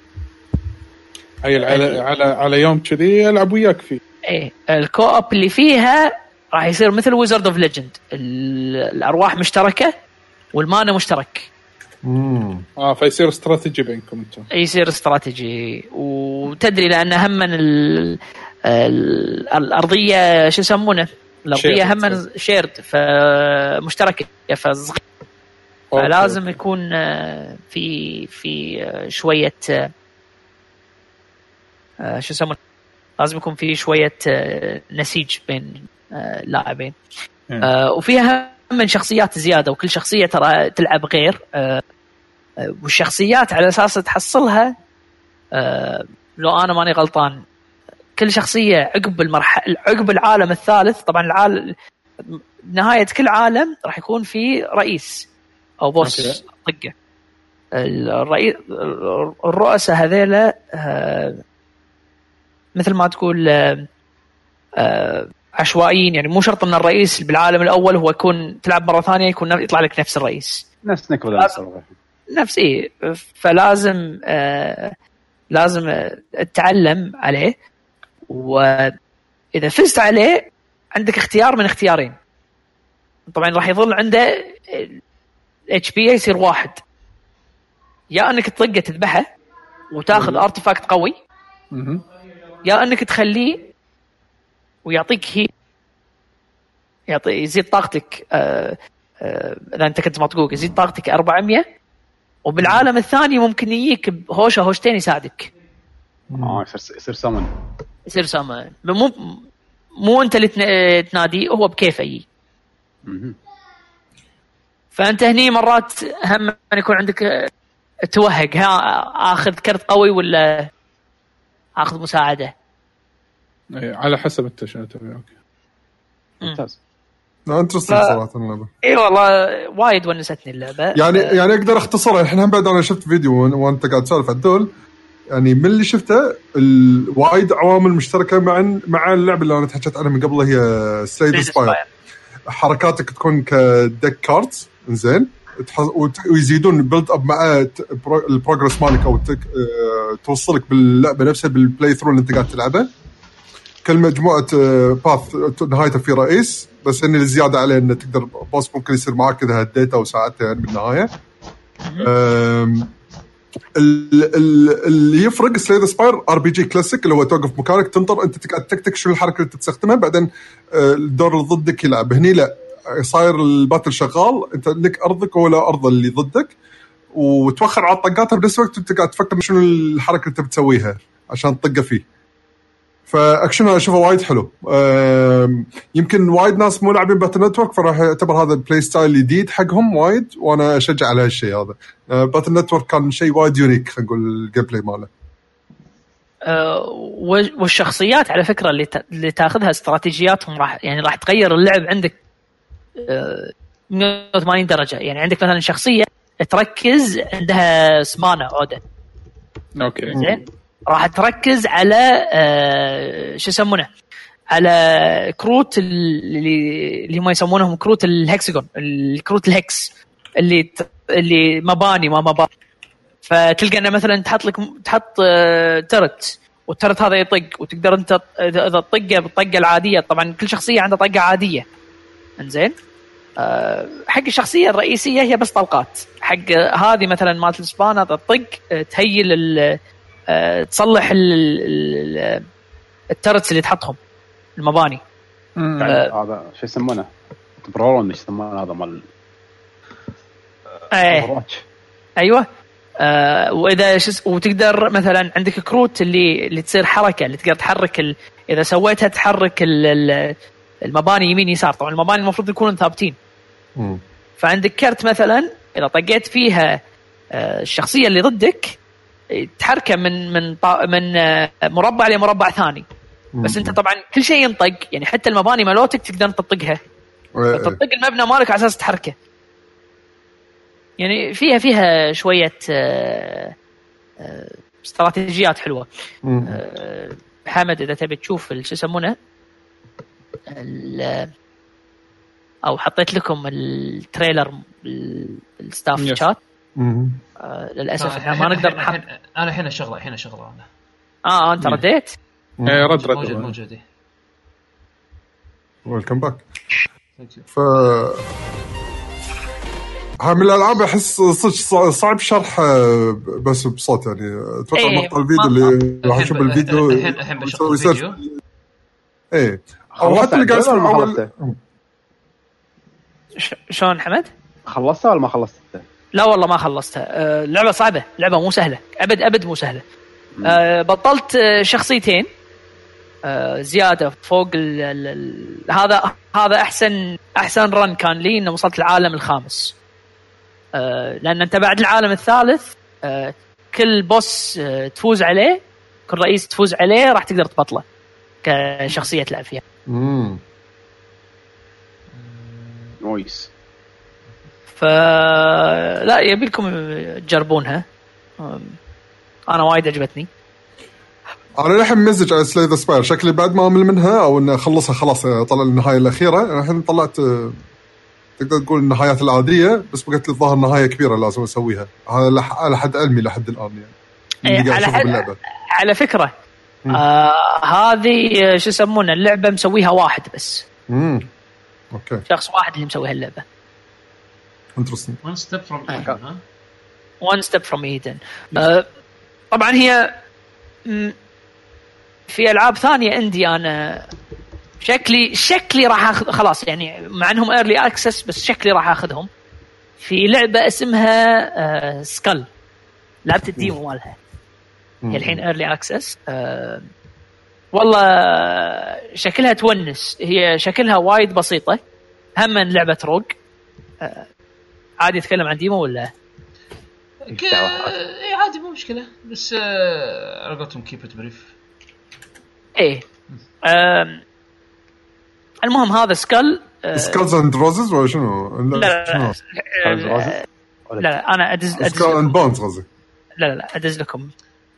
S3: هي على على على يوم كذي ألعب وياك فيه.
S5: إيه ال co-op اللي فيها راح يصير مثل Wizard of Legend الأرواح مشتركة وال mana مشترك
S2: مم.
S3: آه فيصير استراتيجي بينكم أنتم
S5: يصير استراتيجي وتدري لأن هم ال ال الأرضية شو يسمونه؟
S3: الأرضية.
S5: هم شيرد فمشتركة فصغير. فلازم يكون آه، في في آه، شوية آه، شو يسمونه؟ لازم يكون في شوية نسيج بين اللاعبين وفيها من شخصيات زيادة وكل شخصية ترى تلعب غير. آه، آه، والشخصيات على أساس تحصلها آه، لو أنا ماني غلطان كل شخصية عقب المرحله عقب العالم الثالث طبعا العالم نهاية كل عالم راح يكون في رئيس أو بوس طقة. الرئيس الرؤساء هذيلا مثل ما تقول عشوائيين يعني مو شرط إن الرئيس بالعالم الأول هو يكون تلعب مرة ثانية يكون يطلع لك نفس الرئيس.
S6: نفس الأسرة.
S5: نفس إيه. فلازم آه لازم آه، تتعلم عليه. وإذا فزت عليه عندك اختيار من اختيارين. طبعا راح يظل عنده HP يصير واحد. يا إنك تطقه تذبحه وتاخذ artifact قوي. يا إنك تخليه ويعطيك هي يعطي يزيد طاقتك آه، آه، اذا أنت كنت مطقوق. يزيد طاقتك 400 وبالعالم الثاني ممكن يجيك بهوشة هوشتين يساعدك.
S6: آه يصير يصير سمن
S5: يصير سما مو مو أنت اللي تن- تناديه هو بكيفه يجي. فأنت هني مرات هم أن يكون عندك آه، توهق. ها آخذ كرت قوي ولا آخذ مساعدة؟
S3: إيه، على حسب انت شنو تبي أوكي
S6: ممتاز.
S2: لا interesting
S5: ف-
S2: صراحة اللعبة.
S5: اي والله وايد ونستني اللعبة.
S2: يعني
S5: آه،
S2: يعني أقدر اختصرها الحين بعد أنا شفت فيديو وأنت قاعد تسولف عدول يعني من اللي شفته وايد عوامل مشتركة مع مع اللعبة اللي أنا تحكيت عنها من قبل هي
S5: Slay
S2: the
S5: Spire.
S2: حركاتك تكون ك deck cards زين ويزيدون build up مع ال progress مالك أو تك- آه، توصلك باللعبة نفسها بال playthrough اللي أنت قاعد تلعبه. كل مجموعة آه، path نهايته في رئيس بس ان الزياده عليه إنه تقدر boss ممكن يصير معاك إذا هديته أو ساعدته يعني بالنهاية. اللي يفرق Slay the Spire RPG classic اللي هو توقف مكانك تنطر أنت تقعد تكتك شو الحركة اللي تستخدمها بعدين آه، الدور اللي ضدك يلعب. هني لا صاير ال battle شغال أنت لك أرضك ولا أرض اللي ضدك وتوخر على طقاتها بنفس الوقت أنت قاعد تفكر شنو الحركة اللي أنت بتسويها عشان تطقه فيه. فاكشن أنا اشوفه وايد حلو. يمكن وايد ناس مو لاعبين Battle Network فراح يعتبر هذا ال play style جديد حقهم وايد وأنا اشجع على هالشيء هذا. Battle Network كان شيء وايد unique خلينا نقول ال gameplay ماله.
S5: آه، والشخصيات على فكرة اللي اللي تاخذها استراتيجياتهم راح يعني راح تغير اللعب عندك آه، 180 درجة. يعني عندك مثلا شخصية تركز عندها سمانه عودة.
S3: أوكي.
S5: زين؟ راح تركز على آه، شو يسمونه؟ على كروت اللي اللي هم يسمونهم كروت الهكسجون الكروت الهكس اللي اللي مباني ما مباني. فتلقى إنه مثلا تحط لك تحط آه، ترت والترت هذا يطق وتقدر أنت إذا تطقه بالطقه العادية. طبعا كل شخصية عندها طقة عادية. إنزين؟ آه، حق الشخصية الرئيسية هي بس طلقات. حق هذه مثلا مالت السبان هذا الطق آه، تهيل آه، تصلح ال- ال- الترتس اللي تحطهم المباني. آه.
S6: هذا شو يسمونه؟ برون إيش يسمونه هذا مال
S5: إيه
S6: Overwatch.
S5: أيوه آه وإذا شس وتقدر مثلا عندك كروت اللي اللي تصير حركة اللي تقدر تحرك ال... إذا سويتها تحرك ال... ال- المباني يمين يسار طبعا المباني المفروض يكونوا ثابتين
S2: مم.
S5: فعندك كرت مثلا إذا طقيت فيها آه، الشخصية اللي ضدك آه، تحركه من من طا- من آه، مربع لمربع ثاني. بس أنت طبعا كل شيء ينطق يعني حتى المباني مالوتك تقدر تطقها.
S2: إيه،.
S5: تطق المبنى مالك على أساس تحركه. يعني فيها فيها شوية آه، آه، استراتيجيات حلوة. حمد إذا تبي تشوف شو يسمونه؟ أو حطيت لكم ال trailer
S3: Yes.
S2: chat.
S5: آه، للأسف
S1: آه،
S5: إحنا ما نقدر نحط
S1: أنا الحين أشغله الحين أشغله أنا.
S5: آه أنت رديت؟
S3: إيه، رد
S1: موجود
S3: رد
S1: موجود إيه.
S2: welcome back ف ها من الألعاب أحس صدق صع- صعب شرح آه، بس بصوت يعني. أتوقع
S5: إيه،
S2: مقطع الفيديو اللي راح
S1: ب-
S2: الفيديو.
S1: الحين الحين بشوف. الفيديو.
S2: إيه.
S6: أو
S2: حتى اللي قاعد اول
S6: خلصته؟
S5: ش- شلون حمد؟
S6: خلصتها ولا ما خلصتها؟
S5: لا والله ما خلصتها. اللعبه صعبة. لعبة مو سهلة. أبد أبد مو سهلة. آه، بطلت آه، شخصيتين. زيادة فوق ال ال ال هذا هذا أحسن أحسن رن كان لي إنه وصلت العالم الخامس. لأن أنت بعد العالم الثالث كل بوس تفوز عليه كل رئيس تفوز عليه راح تقدر تبطله كشخصية تلعب فيها
S2: امم
S6: نويس.
S5: ف لا يبي لكم تجربونها أنا وايد عجبتني.
S2: أنا للحين ممزج على Slay the Spire. شكلي بعد ما أمل منها أو إني أخلصها خلاص طلع النهاية الأخيرة. أنا الحين طلعت تقدر تقول النهايات العادية بس بقت لي الظاهر نهاية كبيرة لازم أسويها. هذا لح- على حد علمي لحد الآن يعني.
S5: إيه، على حد- على فكرة
S2: مم.
S5: آه هذه شو يسمونه اللعبة مسويها واحد بس.
S2: امم أوكي.
S5: شخص واحد اللي مسوي هاللعبه
S2: انترستنج
S1: وان ستيب فروم
S5: آه.
S1: ها
S5: One Step From Eden طبعا هي في ألعاب ثانية عندي أنا. شكلي شكلي راح اخذ خلاص يعني مع إنهم early access بس شكلي راح أخذهم. في لعبة اسمها آه Skul لعبت ال demo مالها. هي الحين early access أه والله شكلها تونس. هي شكلها وايد بسيطة. هم لعبة rogue. أه عادي اتكلم عن demo ولا؟
S1: ك- اي عادي مو مشكلة. بس آه، على قولتهم keep it brief
S5: إيه. أم، المهم هذا Skull
S2: Skulls and Roses ولا شنو؟
S5: لا لا
S2: شنو؟
S5: لا, أنا ادز
S2: Skull
S5: and
S2: Bones قصدي
S5: لا لا لا أدز لكم.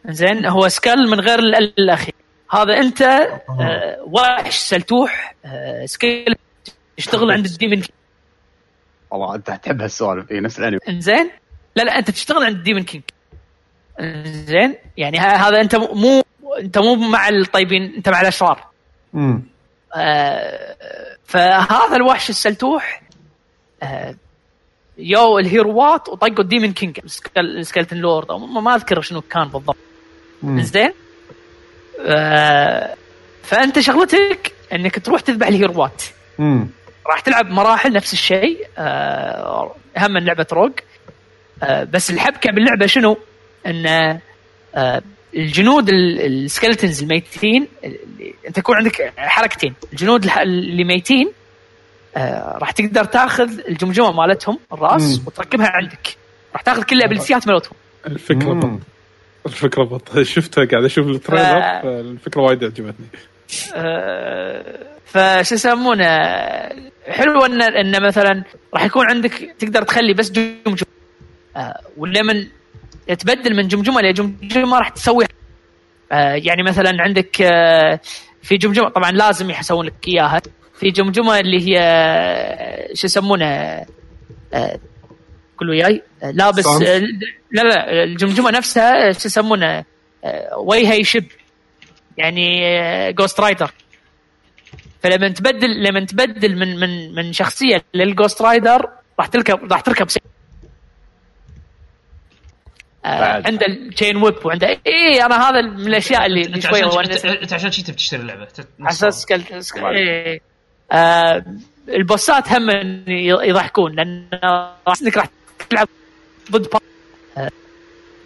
S5: زين هو Skul من غير ال- الأخير. هذا أنت أه وحش سلتوح Skul يشتغل عند ال demon
S6: والله أنت تحب هالسوالف. اي نفس الأنمي.
S5: إنزين؟ لا لا أنت تشتغل عند ال demon king إنزين؟ يعني هذا أنت مو أنت مو مع الطيبين أنت مع الأشرار.
S2: امم
S5: آه، فهذا الوحش السلتوح آه، يو الهيروات وطقوا ال demon king ال skeleton lord. أو ما ما أذكر شنو كان بالضبط. زين آه، فأنت شغلتك إنك تروح تذبح الهيروات
S2: امم
S5: راح تلعب مراحل نفس الشيء آه، هم من لعبة rogue آه، بس الحبكة باللعبة شنو؟ إن آه، الجنود ال- ال skeletons الميتين اللي أنت يكون عندك حركتين الجنود الح- اللي ميتين آه، راح تقدر تاخذ الجمجمة مالتهم الراس
S2: مم.
S5: وتركبها عندك راح تاخذ كل الابيليتيات مالتهم
S2: الفكرة.
S3: بط الفكرة بط شفتها قاعد أشوف
S5: آه.
S3: التريلر فالفكرة وايد عجبتني
S5: آه، فش يسمونه؟ حلو ان إن مثلا راح يكون عندك تقدر تخلي بس جمجمه آه، ولمن تبدل من جمجمة لجمجمة راح تسوي. آه، يعني مثلا عندك في جمجمة طبعا لازم يسوون لك إياها. في جمجمة اللي هي شو يسمونه؟ قول وياي؟ لابس لا لا الجمجمة نفسها شو يسمونه؟ وجهها يشب يعني جوست رايدر فلما تبدل لما تبدل من من من شخصية للجوست رايدر راح تركب راح تركب سي... آه
S6: بعد.
S5: عنده التشين ويب وعنده أي أنا هذا من الأشياء اللي,
S1: أنت
S5: شوي
S1: أنت عشان شي تبي تشتري
S5: اللعبة. أساس كل- سك- إيه. آه البوسات هم يضحكون لأن راح انك راح تلعب ضد با- آه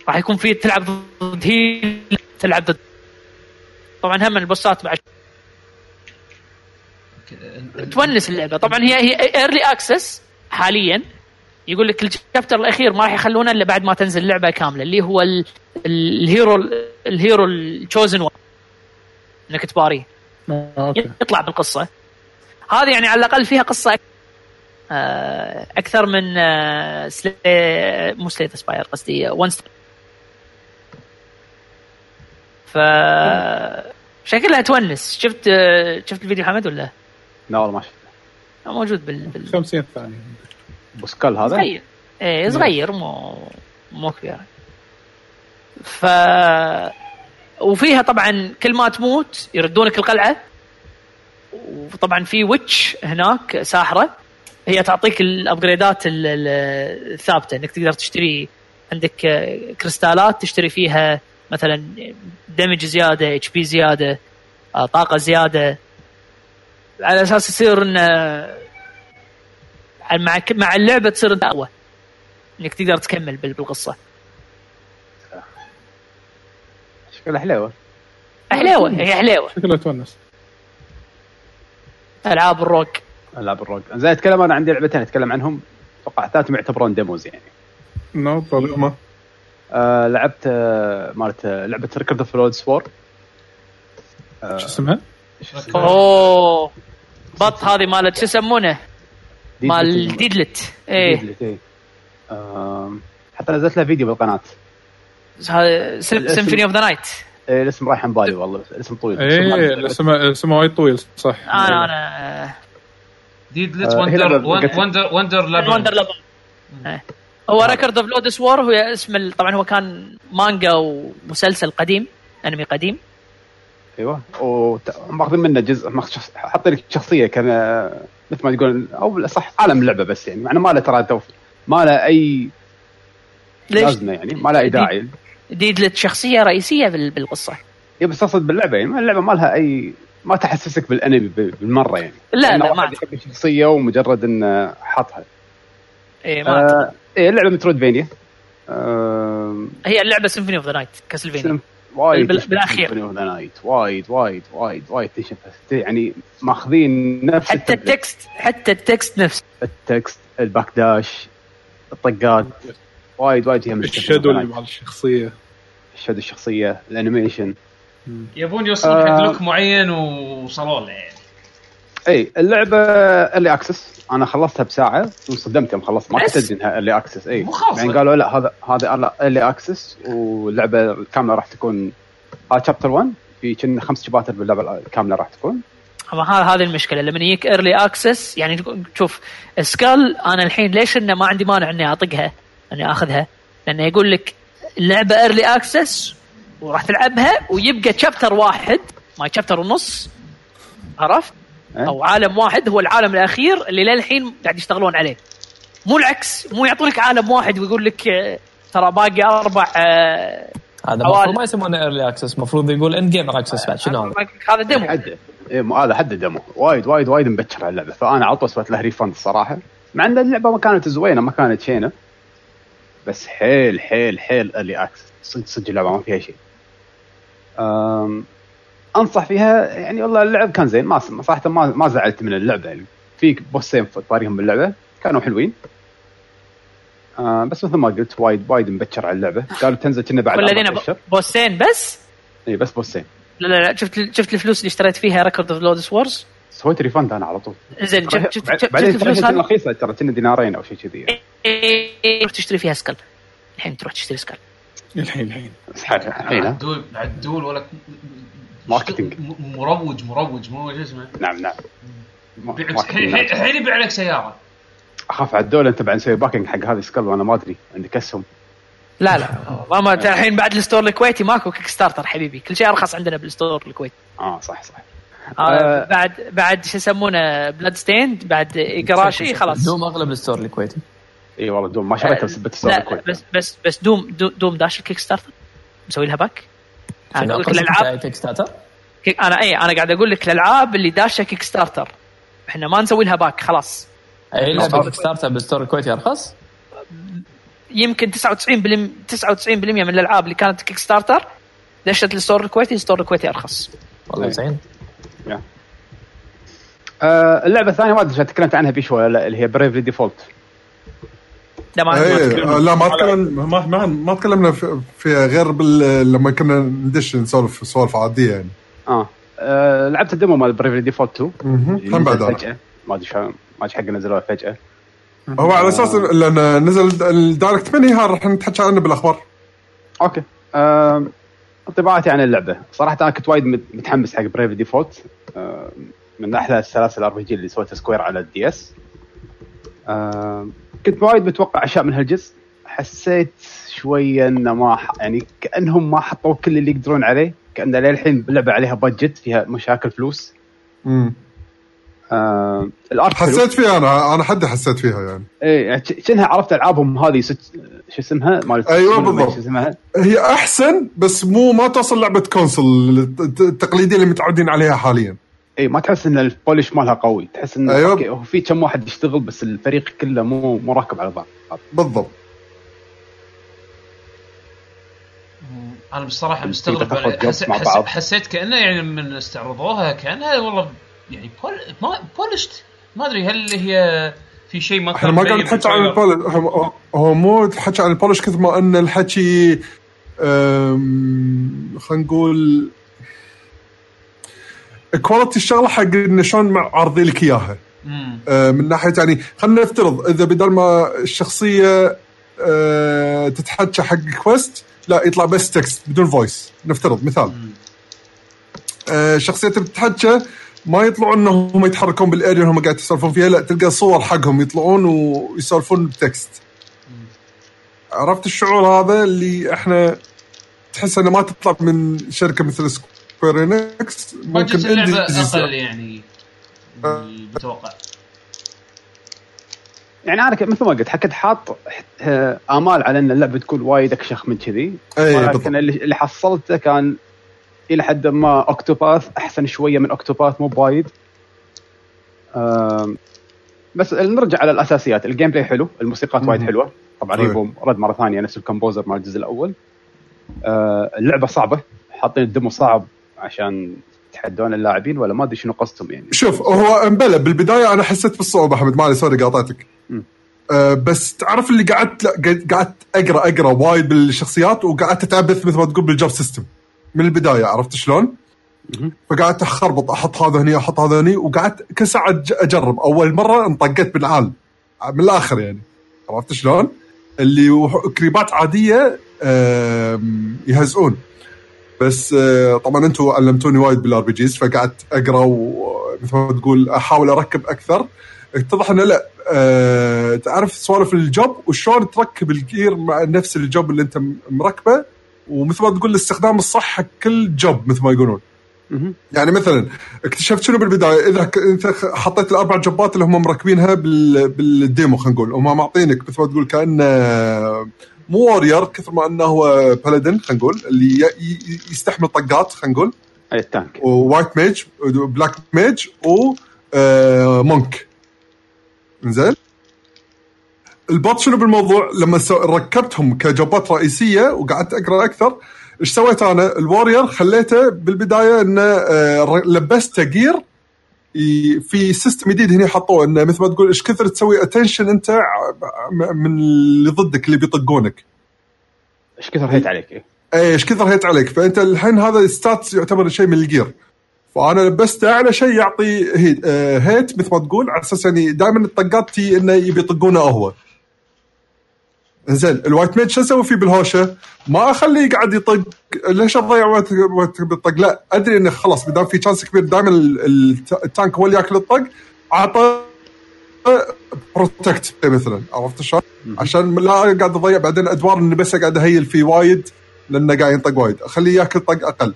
S5: راح يكون في تلعب ضد hell تلعب ضد طبعا هم البوسات بعد. تونس اللعبة. طبعا هي هي early access حاليا. يقول لك ال chapter الأخير ما راح يخلونه إلا بعد ما تنزل اللعبه كاملة اللي هو ال- ال- ال hero ال hero ال chosen إنك تباريه.
S3: أوكي.
S5: يطلع بالقصة. هذه يعني على الأقل فيها قصة آه، أكثر من آه، Slay... مو Slay the Spire قصدي ون ف شكلها تونس شفت شفت الفيديو حمد ولا؟
S6: لا والله ما شفته.
S5: موجود بال, بال...
S3: 50 ثانية
S6: بو Skul هذا؟
S5: صغير. إيه صغير مو مو كبير. ف وفيها طبعا كل ما تموت يردونك القلعة. وطبعا في witch هناك ساحرة. هي تعطيك الأبجريدات ال- ال- الثابتة. إنك تقدر تشتري عندك كريستالات تشتري فيها مثلا damage زيادة HP زيادة آه، طاقة زيادة. على أساس يصير إن آه، مع مع اللعبة تصير أنت أقوى. إنك تقدر تكمل بال- بالقصة.
S6: شكلها حلوة.
S5: حليوه هي حليوه
S3: شكله تونس.
S5: ألعاب ال
S6: rogue. ألعاب ال rogue زي أتكلم أنا عندي لعبتين أتكلم عنهم. أتوقع ثلاثهم يعتبرون demos يعني.
S3: no problem
S2: ما
S6: آه لعبت آه مالت آه لعبة Record of Lodoss War
S3: شو اسمها؟
S5: أوه. بط هذه مالت شو يسمونه؟ مال Deedlit إيه.
S6: Deedlit آم، حتى نزلت لها فيديو بالقناة.
S5: Symphony of the Night
S6: إيه، الاسم رايح عن بالي والله. الاسم طويل.
S3: إيه اسمه اسمه وايد طويل صح.
S5: أنا
S1: أنا Deedlit
S6: آه، هنا
S1: Wonder Wonder
S5: Wonder
S1: Wonder
S5: Labyrinth هو Record of Lodoss War هو اسم ال- طبعا هو كان مانجا ومسلسل قديم أنمي قديم.
S6: أيوه. وماخذين منه جزء حاطين لك شخصية كان مثل ما تقول أو صح عالم اللعبه بس يعني مع إنه ما له ترى ما له أي
S5: ليش؟
S6: لازمة يعني ما له أي داعي.
S5: Deedlit شخصية رئيسية بال- بالقصة.
S6: yeah بس أقصد باللعبة يعني اللعبة ما لها اي ما تحسسك بالأنمي بالمرة يعني.
S5: لا لا ما
S6: يحب الشخصية ومجرد إنه حاطها.
S5: إيه ما.
S6: آه إيه اللعبة Metroidvania آه
S5: هي اللعبة Symphony of the Night Castlevania
S6: وايد
S5: بال-
S6: تشبه
S5: بالأخير.
S6: Symphony of the Night. وايد وايد وايد وايد تشبه يعني ماخذين نفس
S5: حتى.
S6: ال
S5: text حتى ال text نفسه
S6: ال text ال back dash الطقات وايد وايد هي ال
S3: shadow اللي. مع الشخصية
S6: ال shadow الشخصية ال animation
S1: يبون يوصلون حق
S6: آه.
S1: look معين ووصلوا له يعني
S6: اي اللعبة ال early access أنا خلصتها بساعة وانصدمت يوم خلصت. ما كنت؟ ادري إنها early
S1: access إي.
S6: يعني قالوا لا هذا هذا ال early access واللعبة الكامله راح تكون هذا chapter 1 في كنا خمس شباتر باللعبة الكامله راح تكون.
S5: هذه المشكلة. لما يجيك early access يعني شوف Skul أنا الحين ليش إنه ما عندي مانع إني أطقها؟ إني أخذها. لأنه يقول لك اللعبة early access وراح تلعبها ويبقى chapter واحد ما chapter ونص. عرفت؟
S6: إيه.
S5: أو عالم واحد هو العالم الأخير اللي للحين قاعد يشتغلون عليه. مو العكس مو يعطونك عالم واحد ويقول لك آه، ترى باقي أربع آه،
S4: هذا المفروض ما يسمونه early access المفروض يقول end game access بعد شنو هذا؟
S5: هذا
S6: demo إيه هذا حد demo وايد وايد وايد مبكر على اللعبة. فأنا على طول سويت له refund الصراحة. مع إن اللعبة ما كانت زوينة ما كانت شينة. بس حيل حيل حيل early access صدق صدق اللعبة ما فيها شيء. أنصح فيها يعني والله اللعب كان زين ما صراحة ما ما زعلت من اللعبة. يعني في بوسين في طاريهم باللعبة كانوا حلوين. أه بس مثل ما قلت وايد وايد مبكر على اللعبة. قالوا تنزل كنا بعد
S5: والذين. بوسين بس؟
S6: اي بس بوسين.
S5: لا لا لا. شفت شفت الفلوس اللي اشتريت فيها Record of Lodoss War
S6: سويت refund أنا على طول.
S5: زين شفت شفت شفت
S6: بعدين
S5: الفلوس
S6: ترى
S5: هذه؟
S6: رخيصه ترى كنا دينارين أو شيء كذي
S5: إيه، تروح تشتري فيها Skul. الحين تروح تشتري Skul.
S3: الحين الحين.
S6: الحين ها؟
S1: عدول عدول ولا
S6: marketing.
S1: م- مروج مروج مو شو اسمه.
S6: نعم نعم.
S1: الحين يبيع لك سيارة.
S6: أخاف عدول أنت بعد نسوي backing حق هذه Skul وأنا ما أدري. عندك أسهم.
S5: لا لا. ما الحين بعد ال store الكويتي ماكو Kickstarter حبيبي. كل شيء أرخص عندنا بال store الكويتي.
S6: آه صح صح.
S5: آه
S6: آه.
S5: بعد بعد شو يسمونه؟ Bloodstained بعد Igarashi خلاص.
S4: دوم أغلب ال store الكويتي.
S6: إي والله دوم. ما شريتها بس بتسوي
S5: لا
S6: كويس
S5: بس بس بس دوم دو- دوم داش ال Kickstarter مسوي لها back
S4: أنا
S5: أقول لك الالعاب Kickstarter؟ أنا اي أنا قاعد أقول لك الالعاب اللي داشة Kickstarter إحنا ما نسوي لها back خلاص.
S4: اي لعبه كيك ستارتر بال store الكويتي ارخص
S5: يمكن 99 بلم 99% من الألعاب اللي كانت Kickstarter دشت ال store الكويتي ال store الكويتي ارخص
S4: والله
S6: أي.
S4: زين.
S6: آه اللعبة الثانية ما أدري تكلمت عنها في شوي ولا اللي هي Bravely Default
S5: لا ما
S2: إيه
S3: تكلمنا.
S2: آه، لا ما تكلم ما ما, ما تكلمنا في- فيها غير بال لما كنا ندش نسولف سوالف عادية يعني.
S6: آه, آه لعبت ال demo مال Bravely Default 2
S2: مهم.
S6: اللي
S2: هم بعد.
S6: فجأة. ما أدري شلون ما أدري حق نزلوها فجأة.
S2: هو على أساس لأن نزل ال Direct Mini ها راح نتحكى عنه بالأخبار.
S6: أوكي. آه انطباعاتي عن اللعبة. صراحة أنا كنت وايد مت- متحمس حق Bravely Default آه من أحلى السلاسل RPG اللي سويتها Square على ال DS آه كنت وايد متوقع أشياء من هالجزء. حسيت شوية إنه ما ح... يعني كأنهم ما حطوا كل اللي يقدرون عليه كأن للحين اللعبه عليها budget فيها مشاكل فلوس.
S2: امم
S6: آه ال art.
S2: حسيت فيها أنا أنا حد حسيت فيها يعني.
S6: إيه شنها عرفت ألعابهم هذه ست... شو اسمها؟ مالت
S2: أيوة
S6: شنو
S2: بالضبط.
S6: شو اسمها؟
S2: هي أحسن بس مو ما توصل لعبة console الت- التقليديه اللي متعودين عليها حاليا.
S6: اي ما تحس إن ال polish مالها قوي. تحس انه
S2: أيوة.
S6: أوكي هو في كم واحد يشتغل بس الفريق كله مو مو راكب على بعض.
S2: بالضبط.
S1: أنا
S6: بصراحة
S1: مستغرب
S6: تاخذ
S1: حس... حس... حسيت كأنه يعني من استعرضوها كأنها والله يعني بول... ما polished ما أدري هل هي في شيء ما إحنا
S2: ما قاعد نحكي عن؟
S1: ال
S2: polish هو- مو الحكي عن ال polish كثر ما إن الحكي أم، خلينا نقول quality الشغله حق إنه شلون عارضين لك
S1: إياها.
S2: أه، من ناحية يعني خلينا نفترض إذا بدل ما الشخصية أه، تتحكى حق quest لا يطلع بس text بدون voice نفترض مثال. آه، شخصيته بتتحكى ما يطلعون انهم يتحركون بال area هم قاعد يسولفون فيها لا تلقى صور حقهم يطلعون ويسولفون ب text عرفت الشعور هذا اللي إحنا تحس إنه ما تطلع من شركة مثل Square Enix
S1: budget اللعبه أقل يعني من المتوقع
S6: يعني أنا مثل ما قلت كنت حاط آمال على إن اللعبة تكون وايد أكشخ من كذي.
S2: اي بالضبط
S6: ولكن اللي اللي حصلته كان إلى حد ما Octopath أحسن شوية من Octopath مو وايد آم، بس نرجع على الأساسيات. ال gameplay حلو الموسيقات وايد. حلوة. طبعا. Revo رد مرة ثانية نفس ال composer مال الجزء الأول. آه، اللعبة صعبة حاطين ال demo صعب. عشان يتحدون اللاعبين ولا ما أدري شنو قصدهم يعني؟
S2: شوف هو أمبلا بالبداية أنا حسيت بالصعوبه احمد مالي sorry قاطعتك. أه بس تعرف اللي قعدت قعدت- أقرأ أقرأ وايد بالشخصيات وقعدت أتعبث مثل ما تقول بال job system. من البداية عرفت شلون؟ فقعدت أخربط أحط هذا هني أحط هذا هني وقعدت كل ساعة أجرب. أول مرة انطقت بالعال. من الآخر يعني. عرفت شلون؟ اللي كريبات عادية يهزئون. بس آه، طبعا أنتم علمتوني وايد بال RPGs فقعدت اقرا ومثل ما تقول أحاول أركب أكثر. اتضح إنه لا أه تعرف سوالف ال job وشلون تركب ال gear مع نفس ال job اللي أنت مركبه ومثل ما تقول الاستخدام الصح حق كل job مثل ما يقولون. يعني مثلا اكتشفت شنو بالبداية؟ إذا إنت حطيت الأربع جوبات اللي هم مركبينها بال... بال demo خلينا نقول هم معطينك مثل ما تقول كانه مو warrior كثر ما إنه هو paladin خلينا نقول اللي يستحمل طقات خلينا نقول.
S6: أي ال
S2: tank و white mage و black mage و آه، monk زين البط شنو بالموضوع؟ لما. ركبتهم كجوبات رئيسية وقعدت أقرأ أكثر إيش سويت أنا؟ ال warrior خليته بالبداية إنه آه، لبسته gear في system جديد هنا حطوه انه مثل ما تقول إيش كثر تسوي attention أنت من اللي ضدك اللي بيطقونك.
S6: إيش كثر hate عليك إيه.
S2: إي إيش كثر hate عليك. فأنت الحين هذا stat يعتبر شيء من ال gear فأنا لبسته أعلى شيء يعطي hate, آه hate مثل ما تقول على أساس يعني دائما الطقات إنه يبي يطقونه هو. زين ال white mage شو أسوي فيه بالهوشة؟ ما أخليه يقعد يطق ليش أضيع وقت وقت بالطق؟ لا أدري إنه خلاص ما دام في chance كبير دائما ال- ال- ال tank هو اللي ياكل الطق أعطى protect مثلا عرفت شلون؟ عشان لا قاعد أضيع بعدين أدوار إني بس قاعد أ heal فيه وايد لأنه قاعد ينطق وايد أخليه ياكل طق
S6: أقل.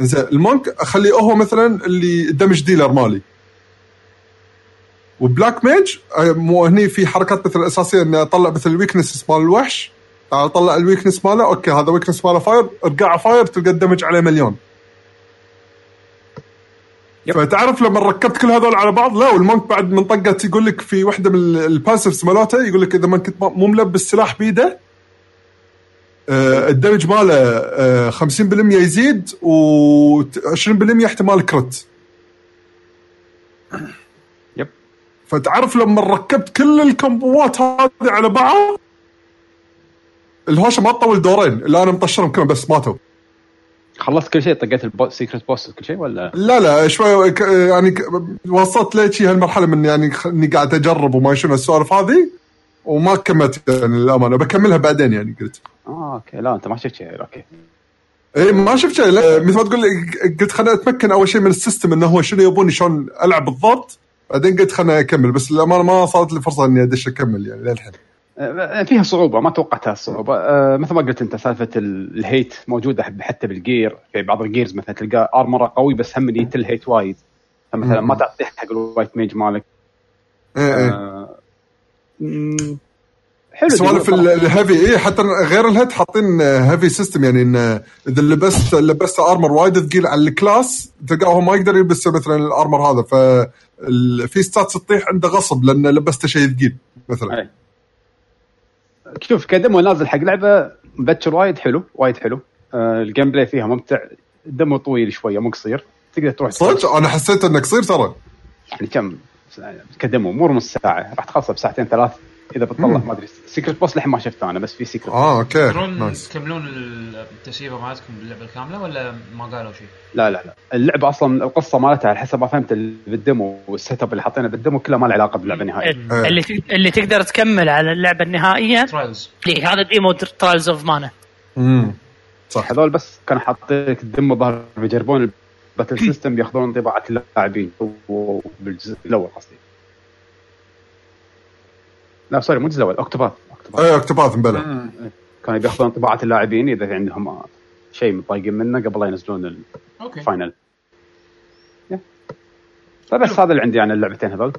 S2: زين ال monk أخليه هو مثلا اللي ال damage dealer مالي و black mage آه، مو هني في حركات مثل الأساسية إني أطلع مثل ال weakness مال الوحش. تعال أطلع ال weakness ماله أوكي هذا weakness ماله fire ارقع fire تلقى ال damage عليه مليون. فتعرف لما ركبت كل هذول على بعض؟ لا وال monk بعد من طقه يقول لك في واحدة من ال passives مالته يقول لك إذا ما كنت مو ملبس سلاح بيده آه، ال damage ماله آه، 50% يزيد و20% احتمال crit
S6: Yep.
S2: فتعرف لما ركبت كل الكومبوات هذه على بعض؟ الهوشة ما تطول دورين. اللي أنا مطشرهم كلهم بس ماتوا.
S6: خلصت كل شيء؟ طقيت ال secret boss كل شيء ولا؟
S2: لا لا شوي يعني وصلت ليش هالمرحلة من يعني إني قاعد أجرب وما شنو السوالف هذه وما كملت يعني للأمانة. بكملها بعدين يعني قلت.
S6: آه okay. لا أنت ما شفت شيء. okay.
S2: اي ما شفت شيء. مثل ما تقول قلت خليني أتمكن أول شيء من ال system إنه هو شنو يبوني شلون ألعب بالضبط. بعدين قلت خليني أكمل بس للأمانة ما صارت لي فرصة إني أدش أكمل يعني للحين.
S6: آه، فيها صعوبة ما توقعتها الصعوبة. آه، مثل ما قلت أنت سالفة ال- ال hate موجودة حتى بال gear في بعض ال gears مثلا تلقى armor ه قوي بس هم يتل hate وايد. مثلا ما. تعطيه حق ال white mage
S2: مالك. إيه
S6: آه، مم، حلو
S2: سوالف. ال heavy اي حتى غير ال hate حاطين heavy system يعني إن إذا لبست لبست armor وايد ثقيل على ال class تلقاه هو ما يقدر يلبس مثلا ال armor هذا. في stats تطيح عنده غصب لأنه لبسته شيء ثقيل مثلا.
S6: أي. شوف ك demo نازل حق لعبة مبكر وايد حلو وايد حلو. آه، ال gameplay فيها ممتع ال demo طويل شوية مو قصير. تقدر تروح
S2: صدق؟ أنا حسيت إنه قصير ترى.
S6: يعني كم؟ ك demo مو نص ساعة راح تخلصه بساعتين ثلاث. إذا بتطلع. ما أدري. secret boss لحين ما شفته أنا بس في secret
S2: آه okay.
S1: تقدرون تكملون التسييفه مالتكم باللعبة الكاملة ولا ما قالوا شيء؟
S6: لا لا لا. اللعبة أصلا القصة مالتها على حسب ما فهمت ال- بال demo وال setup اللي حاطينه بال demo كله ما له علاقة باللعبة نهائيا.
S2: إيه.
S5: اللي تق- اللي تقدر تكمل على اللعبة النهائية.
S1: Trials
S5: اللي هذا demo Trials of Mana
S2: امم صح.
S6: هذول بس كانوا حاطين لك ال demo ظهر بيجربون ال battle system بياخذون انطباعات اللاعبين. و- بالجزء الأول قصدي. لا sorry مو الجزء الأول Octopath Octopath
S2: إيه Octopath مبلى
S6: كانوا بياخذون انطباعات اللاعبين إذا في عندهم شيء متضايقين منه قبل لا ينزلون
S1: ال
S6: final يا. فبس هذا اللي عندي عن اللعبتين هذول.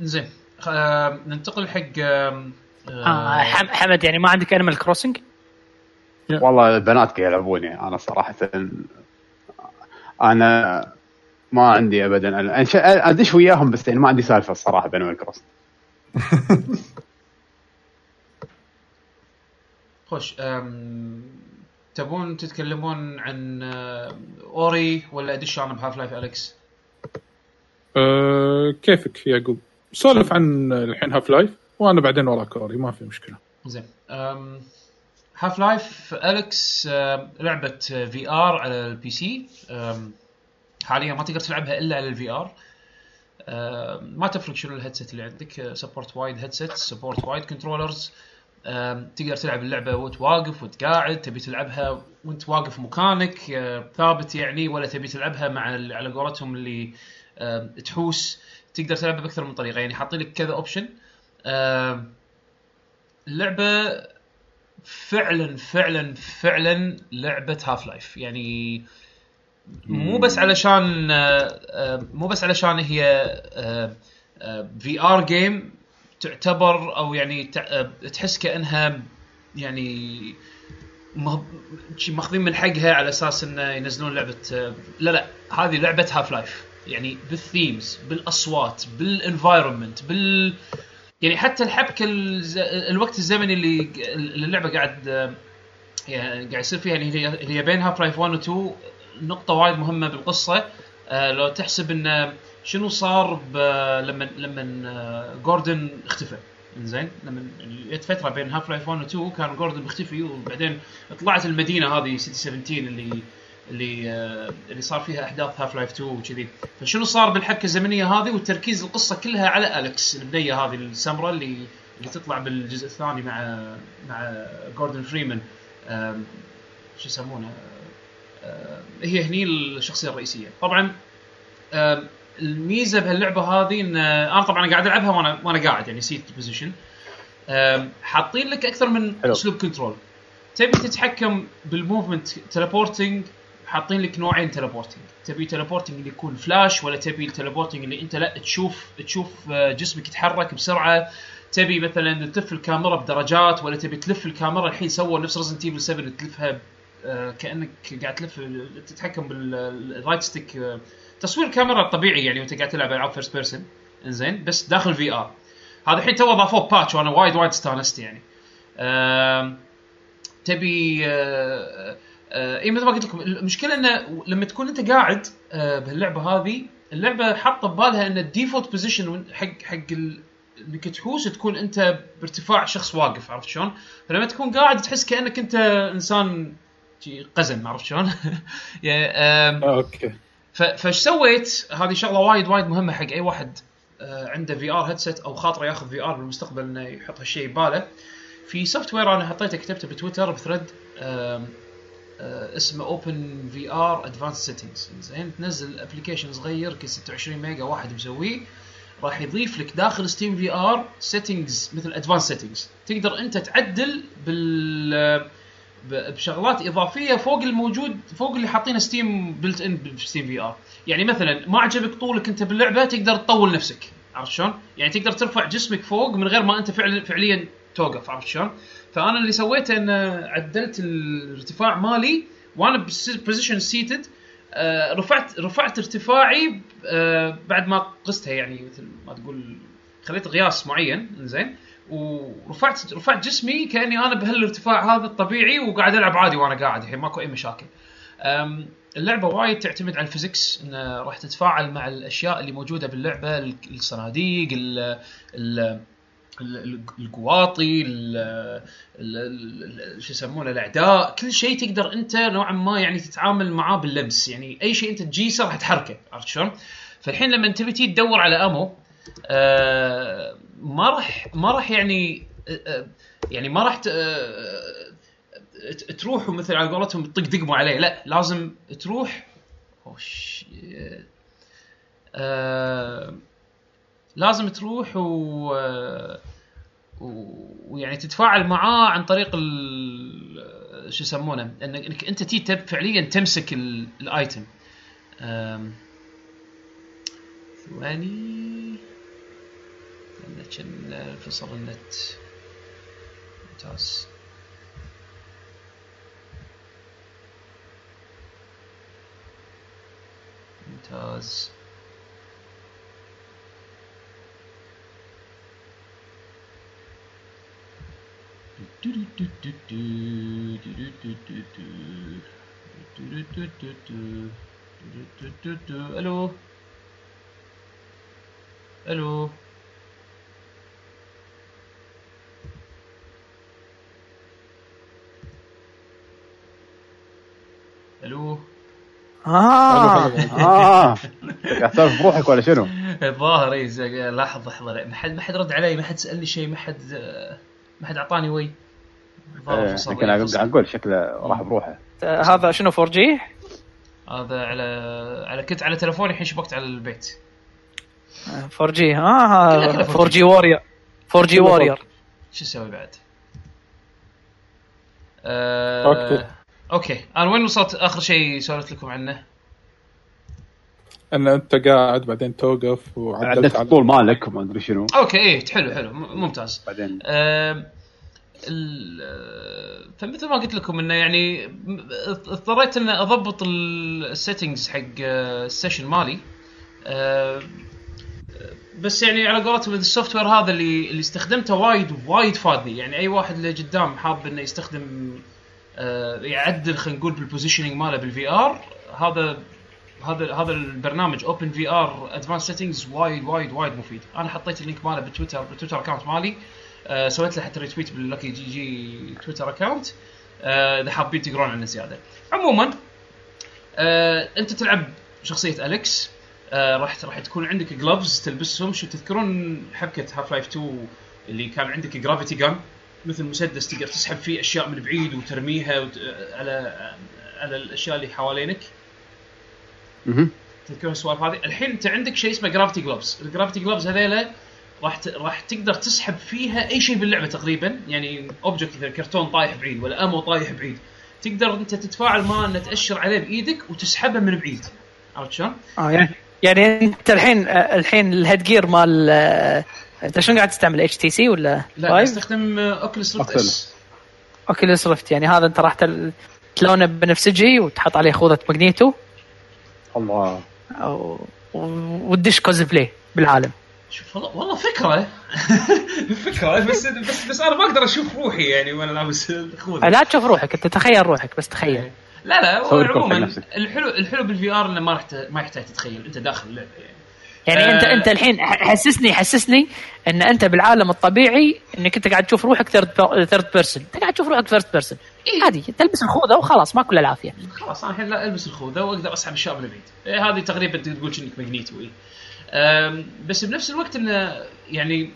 S1: زين. خ- آه، ننتقل حق
S5: آه حم- حمد يعني ما عندك Animal Crossing؟
S6: والله البنات قاعد يلعبوني أنا صراحة أنا ما عندي ابدا. أدش وياهم بس يعني ما عندي سالفة الصراحة بين ال
S1: cross خوش تبون تتكلمون عن آه، Ori ولا أدش أنا ب Half-Life Alyx؟
S3: أه كيفك يعقوب سولف عن الحين Half-Life وأنا بعدين وراك Ori ما في مشكلة.
S1: زين. Half-Life Alyx لعبة VR على ال PC حاليا ما تقدر تلعبها إلا على ال VR ما تفرق شنو ال headset اللي عندك support وايد headset support وايد controllers تقدر تلعب اللعبة وانت واقف وانت قاعد تبي تلعبها وانت واقف مكانك آه، ثابت يعني ولا تبي تلعبها مع على قولتهم اللي آه، تحوس. تقدر تلعبها بأكثر من طريقة يعني حاطين لك كذا option اللعبة فعلا فعلا فعلا لعبة Half-Life يعني مو بس علشان آه، آه، مو بس علشان هي VR game تعتبر أو يعني آه، تحس كأنها يعني ماخذين من حقها على أساس إنه ينزلون لعبة لا لا هذه لعبة Half-Life يعني بال themes بالأصوات بال environment بال يعني حتى الحبكه الز... الوقت الزمني اللي اللي اللعبة قاعد يعني قاعد يصير فيها يعني هي هي بين Half-Life 1 و 2 نقطة وايد مهمة بالقصة. آه لو تحسب إن شنو صار. لما لما آه، Gordon اختفى. زين لما جت فترة بين Half-Life 1 و 2 كان Gordon مختفي وبعدين طلعت المدينة هذه City 17 اللي اللي آه اللي صار فيها أحداث Half-Life 2 وكذي. فشنو صار بالحبكة الزمنية هذه والتركيز القصة كلها على Alyx البنية هذه السمراء اللي اللي تطلع بالجزء الثاني مع مع جوردن فريمان. شو يسمونه؟ هي هني الشخصية الرئيسية. طبعا الميزة بهاللعبة هذه إن آه، أنا طبعا قاعد ألعبها وأنا وأنا قاعد يعني seated position حاطين لك أكثر من. اسلوب control تبي تتحكم بال movement teleporting حاطين لك نوعين teleporting تبي teleporting اللي يكون فلاش ولا تبي ال teleporting اللي أنت لا تشوف تشوف آه، جسمك يتحرك بسرعة. تبي مثلا تلف الكاميرا بدرجات ولا تبي تلف الكاميرا الحين سووا نفس Resident Evil 7 تلفها آه، كأنك قاعد تلف تتحكم بال right stick آه، تصوير الكاميرا الطبيعي يعني وانت قاعد تلعب العاب first person إنزين بس داخل VR هذا الحين تو أضافوه patch وأنا وايد وايد استانست يعني. تبي آه، آه، إي مثل ما قلت لكم المشكلة إنه لما تكون أنت قاعد آه، بهاللعبة هذه اللعبة حاطة ببالها إن ال default position حق حق إنك تحوس تكون أنت بارتفاع شخص واقف عرفت شلون؟ فلما تكون قاعد تحس كأنك أنت إنسان شي قزم عرفت شلون؟ يعني
S3: آه
S1: okay فايش سويت؟ هذه شغلة وايد وايد مهمة حق أي واحد آه، عنده VR headset أو خاطره ياخذ VR بالمستقبل إنه يحط هالشيء بباله. في software أنا حطيته كتبته بتويتر ب thread آه، اسمه OpenVR Advanced Settings زين تنزل application صغير كي 26 ميجا واحد مسويه راح يضيف لك داخل SteamVR settings مثل advanced settings تقدر أنت تعدل بال بشغلات إضافية فوق الموجود فوق اللي حاطينه Steam built in ب SteamVR يعني مثلا ما عجبك طولك أنت باللعبة تقدر تطول نفسك عرفت شلون؟ يعني تقدر ترفع جسمك فوق من غير ما أنت فعلا فعليا توقف عرفت شلون؟ فأنا اللي سويته إن عدلت الارتفاع مالي وأنا position seated رفعت رفعت ارتفاعي آه، بعد ما قستها يعني مثل ما تقول خليت قياس معين زين ورفعت رفعت جسمي كأني أنا بهالارتفاع هذا الطبيعي وقاعد ألعب عادي وأنا قاعد الحين ماكو أي مشاكل. اللعبة وايد تعتمد على ال physics انه راح تتفاعل مع الأشياء اللي موجودة باللعبة ال- الصناديق ال ال ال- القواطي ال- ال- ال- شو يسمونه الأعداء كل شيء تقدر أنت نوعا ما يعني تتعامل معاه باللمس يعني أي شيء أنت تجيسه راح تحركه عرفت شلون؟ فالحين لما تبي تدور على أمو آه، ما راح ما راح يعني آه، آه، يعني ما راح ت- تروح ومثل على قولتهم تطق دقمه عليه. لا لازم تروح. وش آه، لازم تروح و ويعني تتفاعل معاه عن طريق ال شو يسمونه إنك أنت تي فعليا تمسك ال- الآيتم. ثواني. لأن كان فصل النت ممتاز ممتاز ألو ألو
S5: ألو
S6: آه. آه. تسولف بروحك ولا شنو؟
S1: الظاهر اي لحظه لحظه ما حد ما حد رد علي ما حد سألني شيء ما حد ما حد أعطاني وي. الظاهر
S6: إيه،. قاعد أقول شكله راح بروحه.
S5: هذا شنو 4 جي؟
S1: هذا على على كنت على تلفوني الحين شبكت على البيت.
S5: 4 جي.
S1: كلها
S5: ها
S1: كلها
S5: 4 جي. وورير 4 جي وورير
S1: شو أسوي بعد؟ آه
S3: okay.
S1: okay. أنا وين وصلت آخر شيء سولفت لكم عنه؟
S3: ان أنت قاعد بعدين توقف وعدلت
S6: عدلت
S3: على
S6: الطول مالك وما أدري شنو.
S1: okay إيه حلو حلو ممتاز.
S6: بعدين.
S1: آه، فمثل ما قلت لكم إنه يعني اضطريت ان أضبط ال settings حق آه، ال session مالي. آه، بس يعني على قولتهم ال software هذا اللي اللي استخدمته وايد وايد فادني يعني أي واحد اللي قدام حاب إنه يستخدم آه، يعدل خلينا نقول بال positioning ماله بال VR هذا هذا هذا البرنامج OpenVR Advanced Settings وايد وايد وايد مفيد. أنا حطيت ال link ماله بالتويتر بال Twitter account مالي. آه سويت له حتى retweet باللكي جي جي Twitter account آه، إذا حابين تقرون عنه زيادة. عموما آه أنت تلعب شخصية أليكس. آه راح راح تكون عندك gloves تلبسهم. شو تذكرون حبكة Half-Life 2 اللي كان عندك gravity gun مثل مسدس تقدر تسحب فيه أشياء من بعيد وترميها وت... على على الأشياء اللي حوالينك.
S6: مهم.
S1: تذكرون السوالف هذه؟ الحين أنت عندك شيء اسمه gravity gloves ال gravity gloves هذيلا راح ت... راح تقدر تسحب فيها أي شيء باللعبة تقريبا. يعني object مثل كرتون طايح بعيد ولا ammo طايح بعيد. تقدر أنت تتفاعل معه ان تأشر عليه بإيدك وتسحبه من بعيد. عرفت شلون؟
S5: آه يعني يعني أنت الحين الحين ال headgear مال آه، انت شنو قاعد تستعمل HTC ولا
S1: لا؟ استخدم
S6: Oculus Rift.
S1: اس
S5: Oculus Rift يعني هذا انت راح تل- تلونه بنفسجي وتحط عليه خوذة ماجنيتو.
S6: الله.
S5: أو- و- وتدش كوزبلاي بالعالم.
S1: شوف والله والله فكرة. فكرة بس بس بس أنا ما أقدر أشوف روحي يعني وأنا لابس الخوذة.
S5: لا تشوف روحك أنت تخيل روحك بس تخيل.
S1: لا لا عموما. الحلو الحلو بال VR إنه ما ما يحتاج تتخيل أنت داخل اللعبة يعني.
S5: يعني انت
S1: آه.
S5: انت الحين حسسني حسسني ان انت بالعالم الطبيعي انك انت قاعد تشوف روحك third third person انت قاعد تشوف روحك first person عادي تلبس الخوذة وخلاص ما كل العافية.
S1: خلاص أنا الحين لا ألبس الخوذة وأقدر أسحب اشياء من بعيد. إيه هذه تقريبا تقول كأنك ماجنيتو إيه. بس بنفس الوقت انه يعني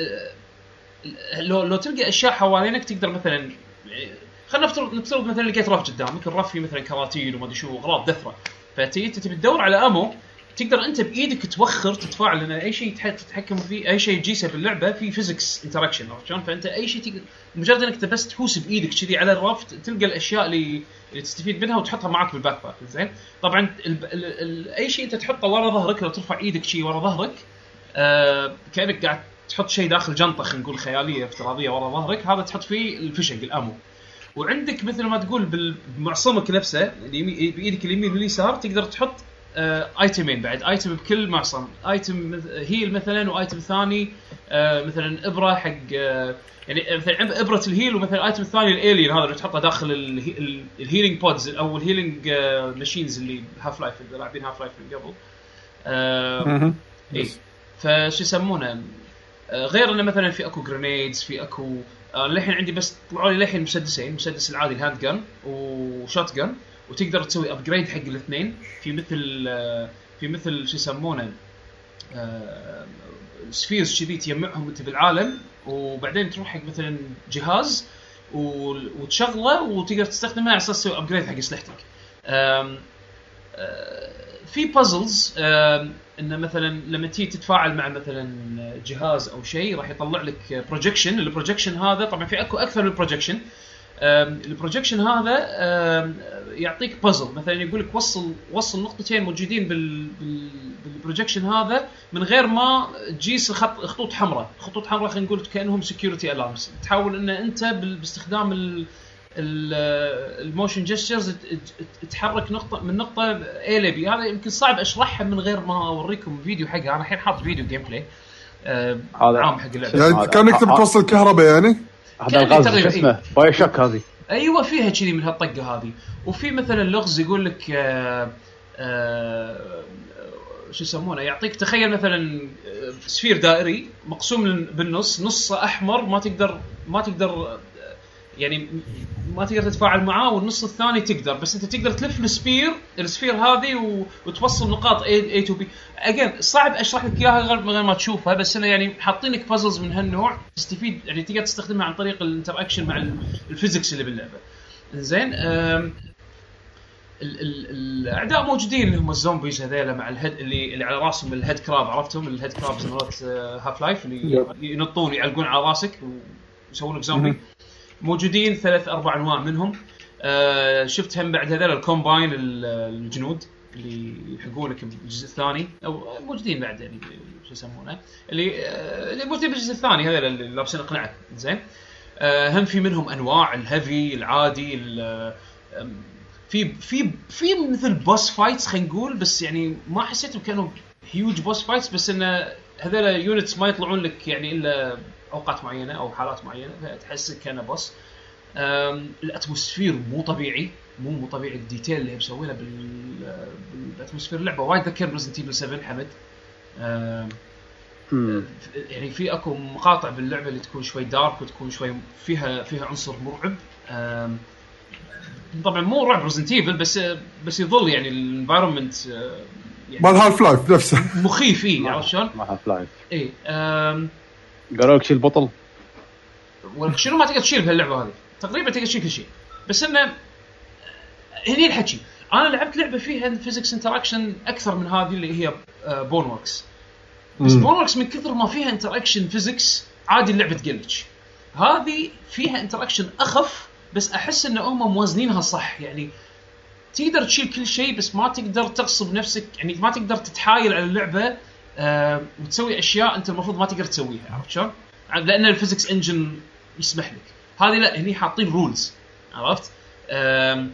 S1: أه، لو لو تلقى أشياء حوالينك تقدر مثلا يعني خلينا نفترض نفترض مثلا لقيت رف قدامك الرف فيه مثلا كراتين وما أدري شو أغراض دثرة. انت تبي تدور على ammo تقدر أنت بإيدك توخر تتفاعل لأن أي شيء تح- تتحكم فيه أي شيء تجيسه باللعبه في physics interaction عرفت شلون؟ فأنت أي شيء تقدر مجرد إنك بس تحوس بإيدك كذي على الرف تلقى الأشياء اللي اللي تستفيد منها وتحطها معك بال backpack زين طبعا ال ال ال أي شيء أنت تحطه ورا ظهرك لو ترفع إيدك شيء ورا ظهرك آه كأنك قاعد تحط شيء داخل جنطة خلينا نقول خيالية افتراضية ورا ظهرك هذا تحط فيه الفشق ال ammo وعندك مثل ما تقول بمعصمك نفسه اليمين- بإيدك اليمين واليسار تقدر تحط item ين بعد. item بكل معصم. item heal مثلا و item ثاني آه مثلا إبرة حق آه يعني مثلا إبرة ال heal ومثلا ال item الثاني ال alien هذا اللي تحطه داخل ال hea- ال- ال healing pods أو ال healing آه machines اللي Half-Life اللي لاعبين Half-Life من قبل. آه. إي. فشو يسمونه؟ آه، غير إنه مثلا في أكو grenades في أكو آه، للحين عندي بس طلعوا لي للحين مسدسين. مسدس العادي ال hand gun و shotgun وتقدر تسوي upgrade حق الاثنين في مثل آه، في مثل شو يسمونه آه، spheres كذي تجمعهم انت بالعالم وبعدين تروح حق مثلا جهاز وتشغله وتقدر تستخدمه على أساس تسوي upgrade حق اسلحتك. آه، في puzzles إنه مثلا لما تيجي تتفاعل مع مثلا جهاز أو شيء راح يطلع لك projection ال projection هذا طبعا في أكو أكثر من projection ال projection هذا يعطيك بازل مثلا يقول لك وصل وصل نقطتين موجودين بال بال بال projection هذا من غير ما تجيس خط خطوط حمراء. خطوط حمراء خلينا نقول كأنهم security alarms تحاول إن أنت باستخدام ال ال motion gestures تحرك نقطة من نقطة A ل B. هذا يمكن صعب أشرحها من غير ما أوريكم فيديو حقها أنا الحين حاط فيديو gameplay
S6: هذا-
S1: عام حق اللعبة.
S2: يعني كأنك تبي. توصل كهرباء يعني؟
S6: هذا
S1: ألغاز
S6: شو اسمه؟ BioShock هذه.
S1: أيوه فيها كذي من هالطقة هذه. وفي مثلا لغز يقول لك آه آه شو يسمونه؟ يعطيك تخيل مثلا آه، sphere دائري مقسوم بالنص نصه أحمر ما تقدر ما تقدر يعني ما تقدر تتفاعل معاه والنص الثاني تقدر بس أنت تقدر تلف ال sphere ال sphere هذه و... وتوصل نقاط A, A to B. again صعب أشرح لك إياها غير من غير ما تشوفها بس أنا يعني حاطين لك puzzles من هالنوع تستفيد يعني تقدر تستخدمها عن طريق ال interaction مع ال- ال physics اللي باللعبة. زين أم، ال- ال- الأعداء موجودين اللي هم ال zombies هذيلا مع ال head اللي اللي على راسهم ال head crab عرفتهم؟ ال head crabs مالت Half-Life اللي
S3: ي...
S1: ينطون يعلقون على راسك ويسوون لك زومبي موجودين ثلاث أربع أنواع منهم. آه شفت هم بعد هذول ال Combine ال- الجنود اللي يلحقونك بالجزء الثاني. أو موجودين بعد يعني شو يسمونه. اللي آه اللي موجودين بالجزء الثاني هذول اللي لابسين اقنعه زين. آه هم في منهم أنواع ال heavy العادي في في في مثل boss fights خلينا نقول بس يعني ما حسيتهم كانوا huge boss fights بس انه هذول units ما يطلعون لك يعني إلا أوقات معينة أو حالات معينة فتحس كأنه boss ال atmosphere مو طبيعي مو مو طبيعي ال detail اللي مسوينه بال بال atmosphere. اللعبه وايد تذكر Resident Evil 7 حمد. يعني في أكو مقاطع باللعبة اللي تكون شوي dark وتكون شوي فيها فيها عنصر مرعب. طبعا مو رعب Resident Evil بس بس يظل يعني ال environment
S2: مال
S1: يعني
S2: Half-Life نفسه.
S1: مخيف فيه عرفت شلون؟
S6: ما Half-Life
S1: اي
S6: قالوا لك شيل بطل
S1: شنو ما تقدر تشيل بهاللعبة هذه. تقريبا تقدر تشيل كل شيء. بس إنه هني الحكي. أنا لعبت لعبة فيها physics interaction أكثر من هذه اللي هي Boneworks بس. Boneworks من كثر ما فيها interaction physics عادي اللعبة ت glitch هذه فيها interaction أخف بس أحس إن هم موازنينها صح. يعني تقدر تشيل كل شيء بس ما تقدر تغصب نفسك. يعني ما تقدر تتحايل على اللعبة. آه وتسوي أشياء أنت المفروض ما تقدر تسويها عرفت شلون؟ لأن ال physics engine يسمح لك هذه لا هني حاطين rules عرفت؟ آه،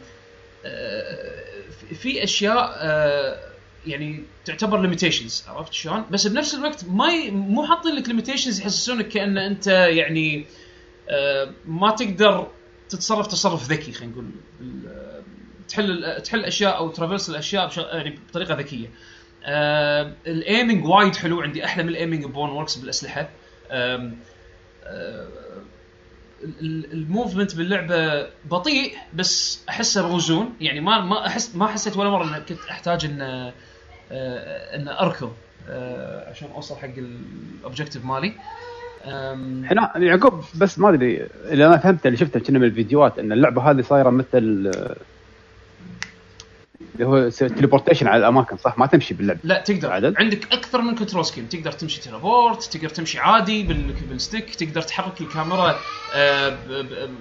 S1: في- أشياء آه، يعني تعتبر limitations عرفت شلون؟ بس بنفس الوقت ما ي... مو حاطين لك limitations يحسسونك كأن أنت يعني ما تقدر تتصرف تصرف ذكي خلينا نقول تحل تحل الاشياء أو traverse الأشياء بش... يعني بطريقة ذكية. آه ال aiming وايد حلو. عندي أحلى من ال aiming Boneworks بالأسلحة. آه، ال- ال movement باللعبة بطيء بس أحسه موزون يعني ما ما احس ما حسيت ولا مرة كنت أحتاج إن آه، إن أركض عشان أوصل حق ال objective مالي.
S6: إحنا يعقوب بس ما أدري اللي أنا فهمته اللي شفته كنا من الفيديوهات إن اللعبة هذه صايرة مثل اللي هو teleportation على الأماكن صح؟ ما تمشي باللعب.
S1: لا تقدر.
S6: عدد؟
S1: عندك أكثر من control scheme تقدر تمشي teleport تقدر تمشي عادي بال- بال stick تقدر تحرك الكاميرا آه،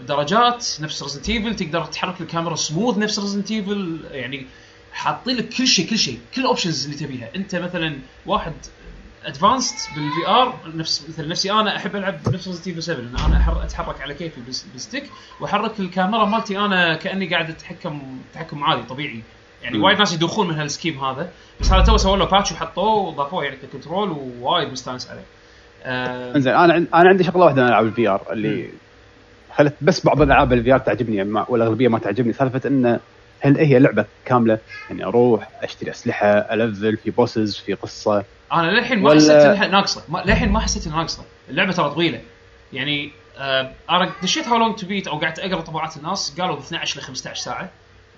S1: بدرجات نفس Resident Evil تقدر تحرك الكاميرا سموث نفس Resident Evil يعني حاطين لك كل شيء كل شيء كل ال options اللي تبيها. أنت مثلا واحد advanced بال VR نفس مثل نفسي أنا أحب ألعب نفس Resident Evil 7 لأن أنا أتحرك على كيفي بال s- بال stick وأحرك الكاميرا مالتي أنا كأني قاعد اتحكم تحكم عادي طبيعي. يعني. وايد ناس يدوخون من هال scheme هذا. بس هذا تو سووا له patch وحطوه وضافوه يعني ك control ووايد مستانس عليه. آه
S6: انزين أنا عن- أنا عندي شغلة واحدة أنا ألعب ال VR اللي خلت بس بعض الألعاب ال VR تعجبني والأغلبية ما تعجبني سالفة انه هل هي لعبة كاملة؟ يعني أروح أشتري أسلحة ألفل في bosses في قصة.
S1: أنا للحين ما
S6: ولا-
S1: حسيت إنها ناقصة. للحين ما حسيت إنها ناقصة. اللعبة ترى طويلة. يعني آه أنا دشيت How Long to Beat أو قعدت أقرأ طبعات الناس قالوا 12 ل 15 ساعة.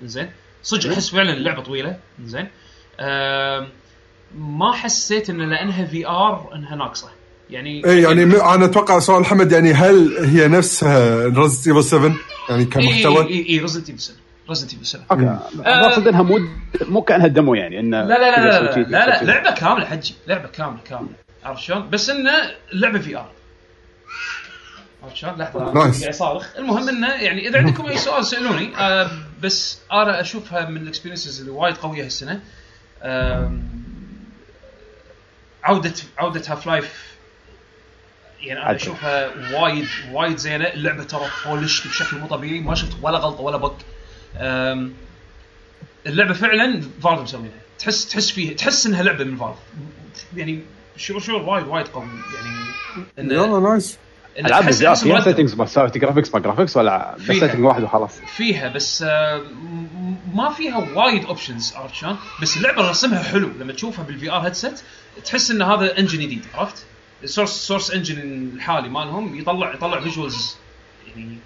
S1: زين صدق أحس فعلا اللعبة طويلة. زين. آه ما حسيت إن لأنها VR إنها ناقصة. يعني
S2: اي يعني م- أنا أتوقع سؤال حمد يعني هل هي نفسها Resident Evil 7 يعني
S1: اي
S2: كمحتوى؟
S1: اي اي Resident Evil 7 Resident Evil 7
S6: okay. أقصد إنها مو مو كأنها demo يعني انه
S1: لا لا لا لا لا, لا. لعبة كاملة حجي. لعبة كاملة كاملة. عرفت شلون؟ بس إنه اللعبه VR عرفت شلون؟
S2: لحظة.
S1: قاعد صارخ المهم إنه يعني إذا عندكم أي سؤال سألوني. آه بس أنا أشوفها من ال experiences اللي وايد قوية هالسنة. عودة عودة Half-Life يعني
S6: أنا.
S1: أشوفها وايد وايد زينة. اللعبة ترى polished بشكل مو طبيعي. ما شفت ولا غلطة ولا bug اللعبة فعلا Valve مسوينها. تحس تحس فيها تحس إنها لعبة من Valve يعني شعور شعور وايد وايد قوي. يعني إن-
S2: يلا
S6: nice
S1: ألعاب
S6: فيها. settings بس سالفه graphics ما graphics ولا بس
S1: فيها.
S6: setting واحد وخلاص
S1: فيها بس آه، ما فيها وايد options عرفت شلون؟ بس اللعبة رسمها حلو لما تشوفها بال VR headset تحس إن هذا engine جديد عرفت؟ ال Source Source engine الحالي مالهم يطلع يطلع visuals يعني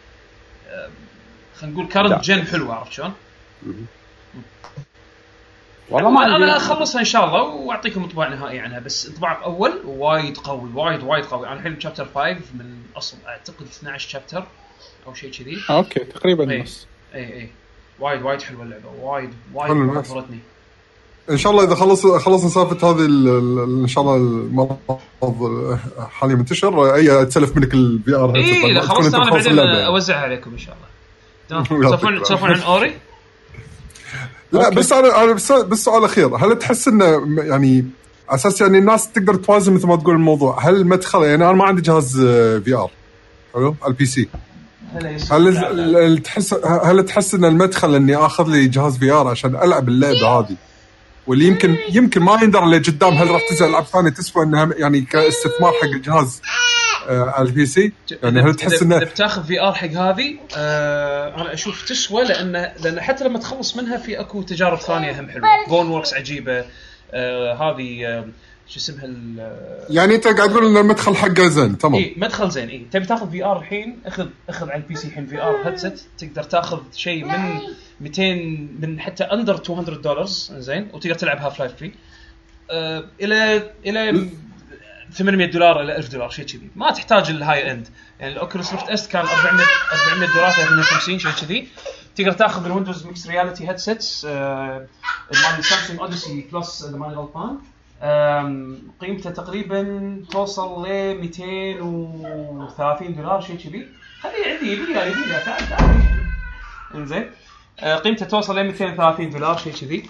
S1: آه، خلينا نقول
S6: current
S1: gen حلوة عرفت شلون؟
S6: والله ما
S1: أنا أخلصها إن شاء الله وأعطيكم انطباع نهائي عنها بس انطباع أول وايد قوي وايد وايد قوي أنا الحين chapter 5 من أصل أعتقد 12 chapter أو شيء كذي
S3: آه، okay تقريبا
S1: إيه.
S3: نص
S1: اي اي وايد وايد حلوة اللعبة وايد وايد. بهرتني
S2: إن شاء الله إذا خلص خلصنا سالفة هذه إن شاء الله المرض حاليا منتشر أي اتسلف منك ال VR
S1: اي إذا خلصت أنا بعدين أوزعها عليكم إن شاء الله. تسولفون عن Ori؟
S2: لا بس أنا أنا بس, بس سؤال أخير. هل تحس إنه يعني على أساس يعني الناس تقدر توازن مثل ما تقول الموضوع؟ هل المدخل يعني أنا ما عندي جهاز VR حلو؟ على
S1: ال PC.
S2: هل تحس هل تحس إن المدخل إني آخذ لي جهاز VR عشان ألعب اللعبة هذه؟ واللي يمكن يمكن ما يندر اللي قدام هل راح تنزل ألعاب ثانية تسوى إنها يعني كاستثمار حق الجهاز. آه على ال PC يعني هل تحس
S1: إذا-
S2: إنه
S1: إذا بتاخذ VR حق هذه آه أنا أشوف تسوى لأن لأن حتى لما تخلص منها في أكو تجارب ثانية هم حلوة. Boneworks عجيبة. آه هذه آه شو اسمها ال-
S2: يعني أنت قاعد تقول إن المدخل حقه زين تمام.
S1: إي مدخل زين إي. تبي تاخذ VR الحين؟ اخذ اخذ على ال PC الحين VR headset تقدر تاخذ شيء من 200 من حتى under 200 دولار زين. وتقدر تلعب Half-Life فيه. آه إلى إلى 800 دولار إلى 1000 دولار شيء كذي. ما تحتاج ال high end يعني ال Oculus Rift S كان 400 400 دولار 350 شيء كذي. تقدر تاخذ ال Windows Mixed Reality headsets مال سامسونج Odyssey Plus اذا ماني غلطان قيمته تقريبا توصل ل 230 دولار شيء كذي. خليه عندي يبي يبي تعال تعال إنزين. آه، قيمته توصل ل 230 دولار شيء كذي.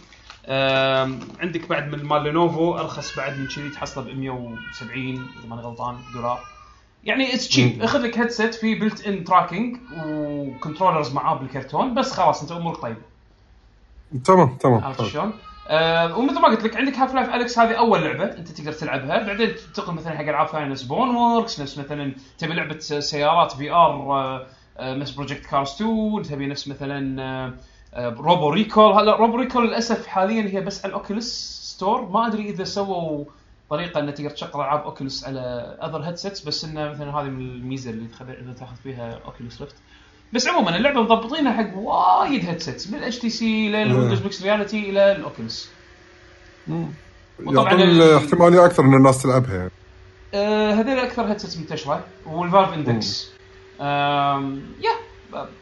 S1: عندك بعد من مال لينوفو أرخص بعد من كذي تحصله ب 170 إذا ماني غلطان دولار. يعني it's cheap اخذ لك headset فيه built-in tracking و controllers معاه بالكرتون بس خلاص أنت أمورك طيبة.
S2: تمام تمام
S1: عرفت
S2: طيب.
S1: شلون؟ آه ومثل ما قلت لك عندك Half-Life Alyx هذه أول لعبة أنت تقدر تلعبها. بعدين تنتقل مثلا حق ألعاب ثانية نفس Boneworks نفس مثلا تبي لعبة سيارات VR نفس Project Cars 2 تبي نفس مثلا آه Robo Recall. هلا Robo Recall للأسف حاليا هي بس على ال Oculus Store. ما أدري إذا سووا طريقة انك تقدر تشغل ألعاب Oculus على other headsets بس إنه مثلا هذه من الميزة اللي تخلي اذا تاخذ فيها Oculus Rift بس عموما اللعبة مضبطينها حق وايد headsets من ال HTC لل Windows Mixed Reality إلى ال Oculus وطبعاً
S2: يعطون
S1: ال-
S2: الاحتماليه أكثر إن الناس تلعبها. يعني
S1: آه، هذول أكثر headsets منتشره وال Valve Index يا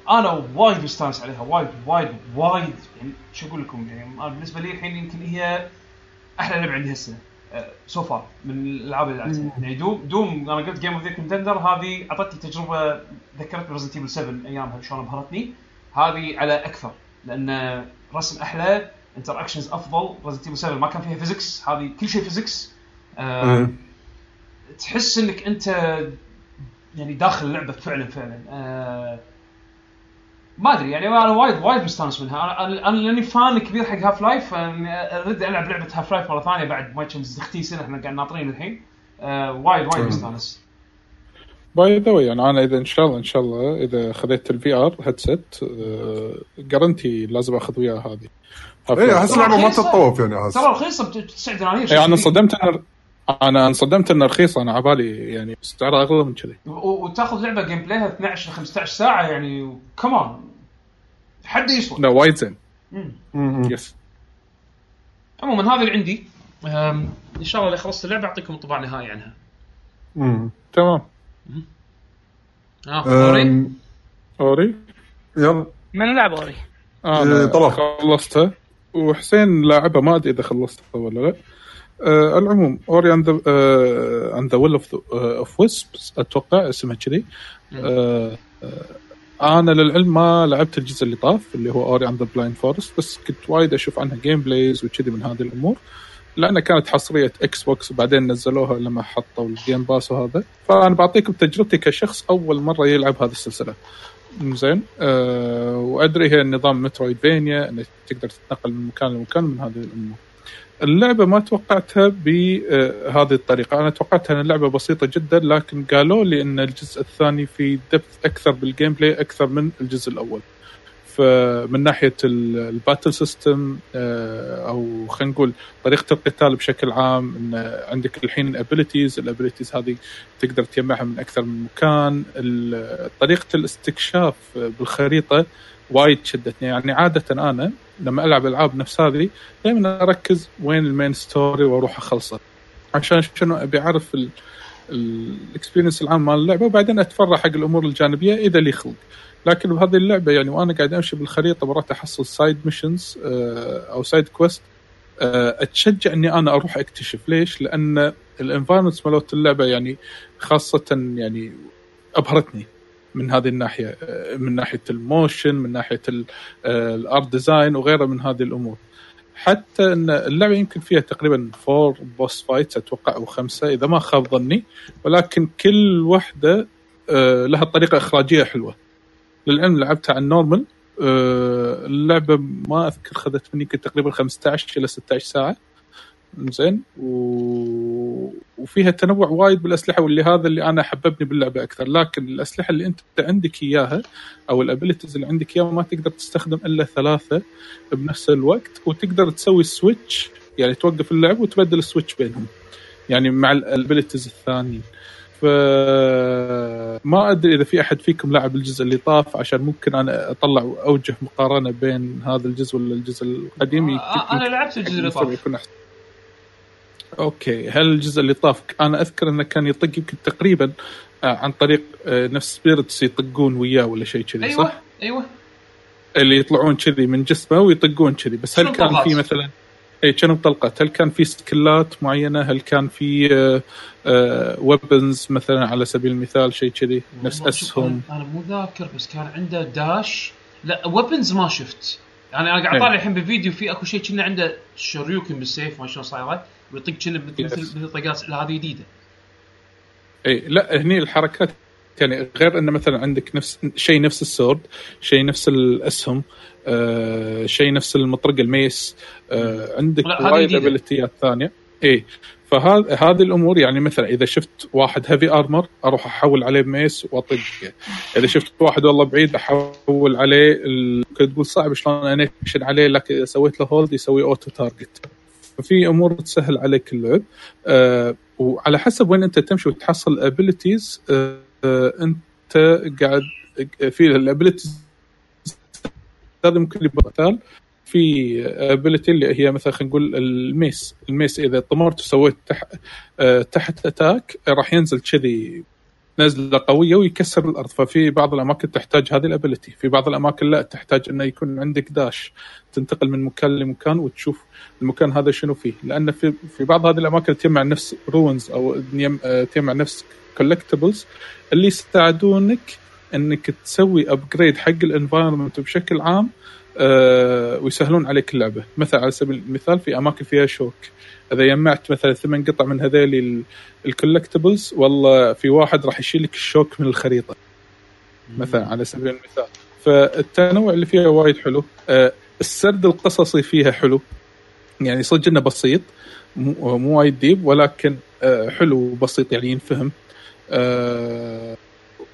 S1: أنا وايد مستانس عليها وايد وايد وايد. يعني شو أقول لكم؟ يعني أنا بالنسبة لي الحين يمكن هي أحلى لعبة عندي هالسنة. so far من الألعاب اللي لعبتها. يعني دوم دوم أنا قلت game of the year contender هذه أعطتني تجربة ذكرتني Resident Evil 7 ايامها شلون ابهرتني هذه على أكثر لأن رسم أحلى interactions أفضل. Resident Evil 7 ما كان فيها physics هذه كل شيء physics
S2: إيه.
S1: تحس إنك أنت يعني داخل اللعبة فعلا فعلا. آه ما أدري يعني أنا وايد وايد مستانس منها. أنا أنا أنا لأني fan كبير حق Half-Life أريد ألعب لعبة Half-Life مرة ثانية بعد ما كم أختي سنه إحنا قاعد ناطرين الحين. آه وايد وايد. مستانس.
S3: By the يعني أنا إذا إن شاء الله إن شاء الله إذا خذيت ال VR headset guarantee لازم أخذ وياه هذه.
S2: اي أحس اللعبة ما. تتطوف يعني أحس.
S1: ترى رخيصة ب 9 دنانير.
S3: يعني أنا انصدمت ان أنا انصدمت انها رخيصه أنا عبالي يعني سعرها أغلى من كذي.
S1: وتأخذ لعبة gameplay ها 12 ل 15 ساعة يعني كمان حد يسوى.
S3: لا وايد زين. yes
S1: عموما هذا اللي عندي. إن شاء الله اللي خلصت اللعبة أعطيكم انطباع نهائي عنها.
S2: مم.
S3: تمام.
S1: آه دوري
S2: أم،
S3: Ori.
S2: يلا.
S5: من لعب Ori؟
S3: أنا
S2: إيه، طلع.
S3: خلصتها وحسين لاعبها ما أدري إذا خلصتها ولا لا. آه العموم Ori and the Will of of Wisps أتوقع اسمها كذي. آه آه أنا للعلم ما لعبت الجزء اللي طاف اللي هو Ori and the Blind Forest بس كنت وايد أشوف عنها gameplays وكذي من هذه الأمور. لأنها كانت حصرية إكس بوكس وبعدين نزلوها لما حطوا ال Game Pass وهذا. فأنا بعطيكم تجربتي كشخص أول مرة يلعب هذه السلسلة. زين أه وأدري هي نظام Metroidvania إنك تقدر تتنقل من مكان لمكان من هذه الأمور. اللعبة ما توقعتها بهذه الطريقة. أنا توقعتها إن اللعبة بسيطة جدا لكن قالوا لي إن الجزء الثاني في depth أكثر بال gameplay أكثر من الجزء الأول. فمن ناحية ال- ال battle system آه، أو خلينا نقول طريقة القتال بشكل عام إن عندك الحين abilities ال abilities هذه تقدر تجمعها من أكثر من مكان. طريقة الاستكشاف بالخريطة وايد شدتني. يعني عادة أنا لما ألعب ألعاب نفس هذه دائما أركز وين ال main story وأروح أخلصه. عشان شنو؟ أبي أعرف ال experience العام مال اللعبة وبعدين أتفرع حق الأمور الجانبية إذا لي خلق. لكن بهذه اللعبة يعني وأنا قاعد أمشي بالخريطة مرات أحصل side missions أو side quest أتشجع إني أنا أروح أكتشف. ليش؟ لأن ال environments مالت اللعبة يعني خاصة يعني أبهرتني. من هذه الناحية من ناحية ال motion من ناحية ال art design وغيرها من هذه الأمور. حتى إن اللعبة يمكن فيها تقريبا four boss fights أتوقع أو خمسة إذا ما خاب ظني. ولكن كل واحدة آه، لها طريقة إخراجية حلوة. للعلم لعبتها على ال normal. آه، اللعبة ما أذكر خذت مني تقريبا 15 إلى 16 ساعة. زين. و... وفيها تنوع وايد بالأسلحة واللي هذا اللي أنا حببني باللعبة أكثر. لكن الأسلحة اللي أنت عندك إياها أو ال abilities اللي عندك إياها ما تقدر تستخدم إلا ثلاثة بنفس الوقت. وتقدر تسوي switch يعني توقف اللعب وتبدل ال switch بينهم. يعني مع ال abilities الثانيين. فما أدري إذا في أحد فيكم لعب الجزء اللي طاف عشان ممكن أنا أطلع اوجه مقارنة بين هذا الجزء ولا الجزء القديم.
S1: آه، أنا لعبت الجزء اللي طاف.
S3: يكون. okay هل الجزء اللي طاف أنا أذكر إنه كان يطق يمكن تقريبا آه، عن طريق آه، نفس spirits يطقون وياه ولا شيء كذي
S1: أيوه
S3: صح؟
S1: أيوه
S3: اللي يطلعون كذي من جسمه ويطقون كذي بس هل كان؟ في مثلا اي كانوا طلقات هل كان في skill ات معينة؟ هل كان في weapons مثلا على سبيل المثال شيء كذي نفس
S1: أسهم؟ أنا مو ذاكر بس كان عنده dash لا weapons ما شفت. يعني أنا قاعد
S3: إيه.
S1: طالع الحين بالفيديو في أكو شيء كنا عنده شريوكن بالسيف ما شلون صايره ويطق كنا مثل. مثل طقات هذه جديدة
S3: إي لا هني الحركات يعني غير إنه مثلا عندك نفس شيء نفس ال sword شيء نفس الأسهم آه شيء نفس المطرقه ال mace آه عندك وايد.
S1: ability
S3: ات ثانية إي فهذه هذه الأمور يعني مثلا إذا شفت واحد heavy armor أروح أحول عليه ب mace وأطق. إذا شفت واحد والله بعيد أحول عليه تقول صعب شلون انكشن عليه لكن إذا سويت له hold يسوي auto target ففي أمور تسهل عليك اللعب. آه وعلى حسب وين أنت تمشي وتحصل ال abilities آه أنت قاعد في ال abilities هذا ممكن يبقى مثال. في ability اللي هي مثلا خلينا نقول ال mace. ال mace إذا طمرت وسويت تح... آه، تحت attack راح ينزل كذي نزلة قوية ويكسر الأرض. ففي بعض الأماكن تحتاج هذه ال ability في بعض الأماكن لا تحتاج إنه يكون عندك dash تنتقل من مكان لمكان وتشوف المكان هذا شنو فيه. لأن في في بعض هذه الأماكن تجمع نفس runes أو آه، تجمع نفس collectibles اللي يساعدونك إنك تسوي upgrade حق ال environment بشكل عام آه، ويسهلون عليك اللعبة. مثلا على سبيل المثال في أماكن فيها شوك. إذا جمعت مثلا ثمان قطع من هذيل ال collectibles والله في واحد راح يشيل لك الشوك من الخريطة. مثلا على سبيل المثال. فالتنوع اللي فيها وايد حلو. آه، السرد القصصي فيها حلو. يعني صدق إنه بسيط. مو وايد deep ولكن آه، حلو وبسيط يعني ينفهم.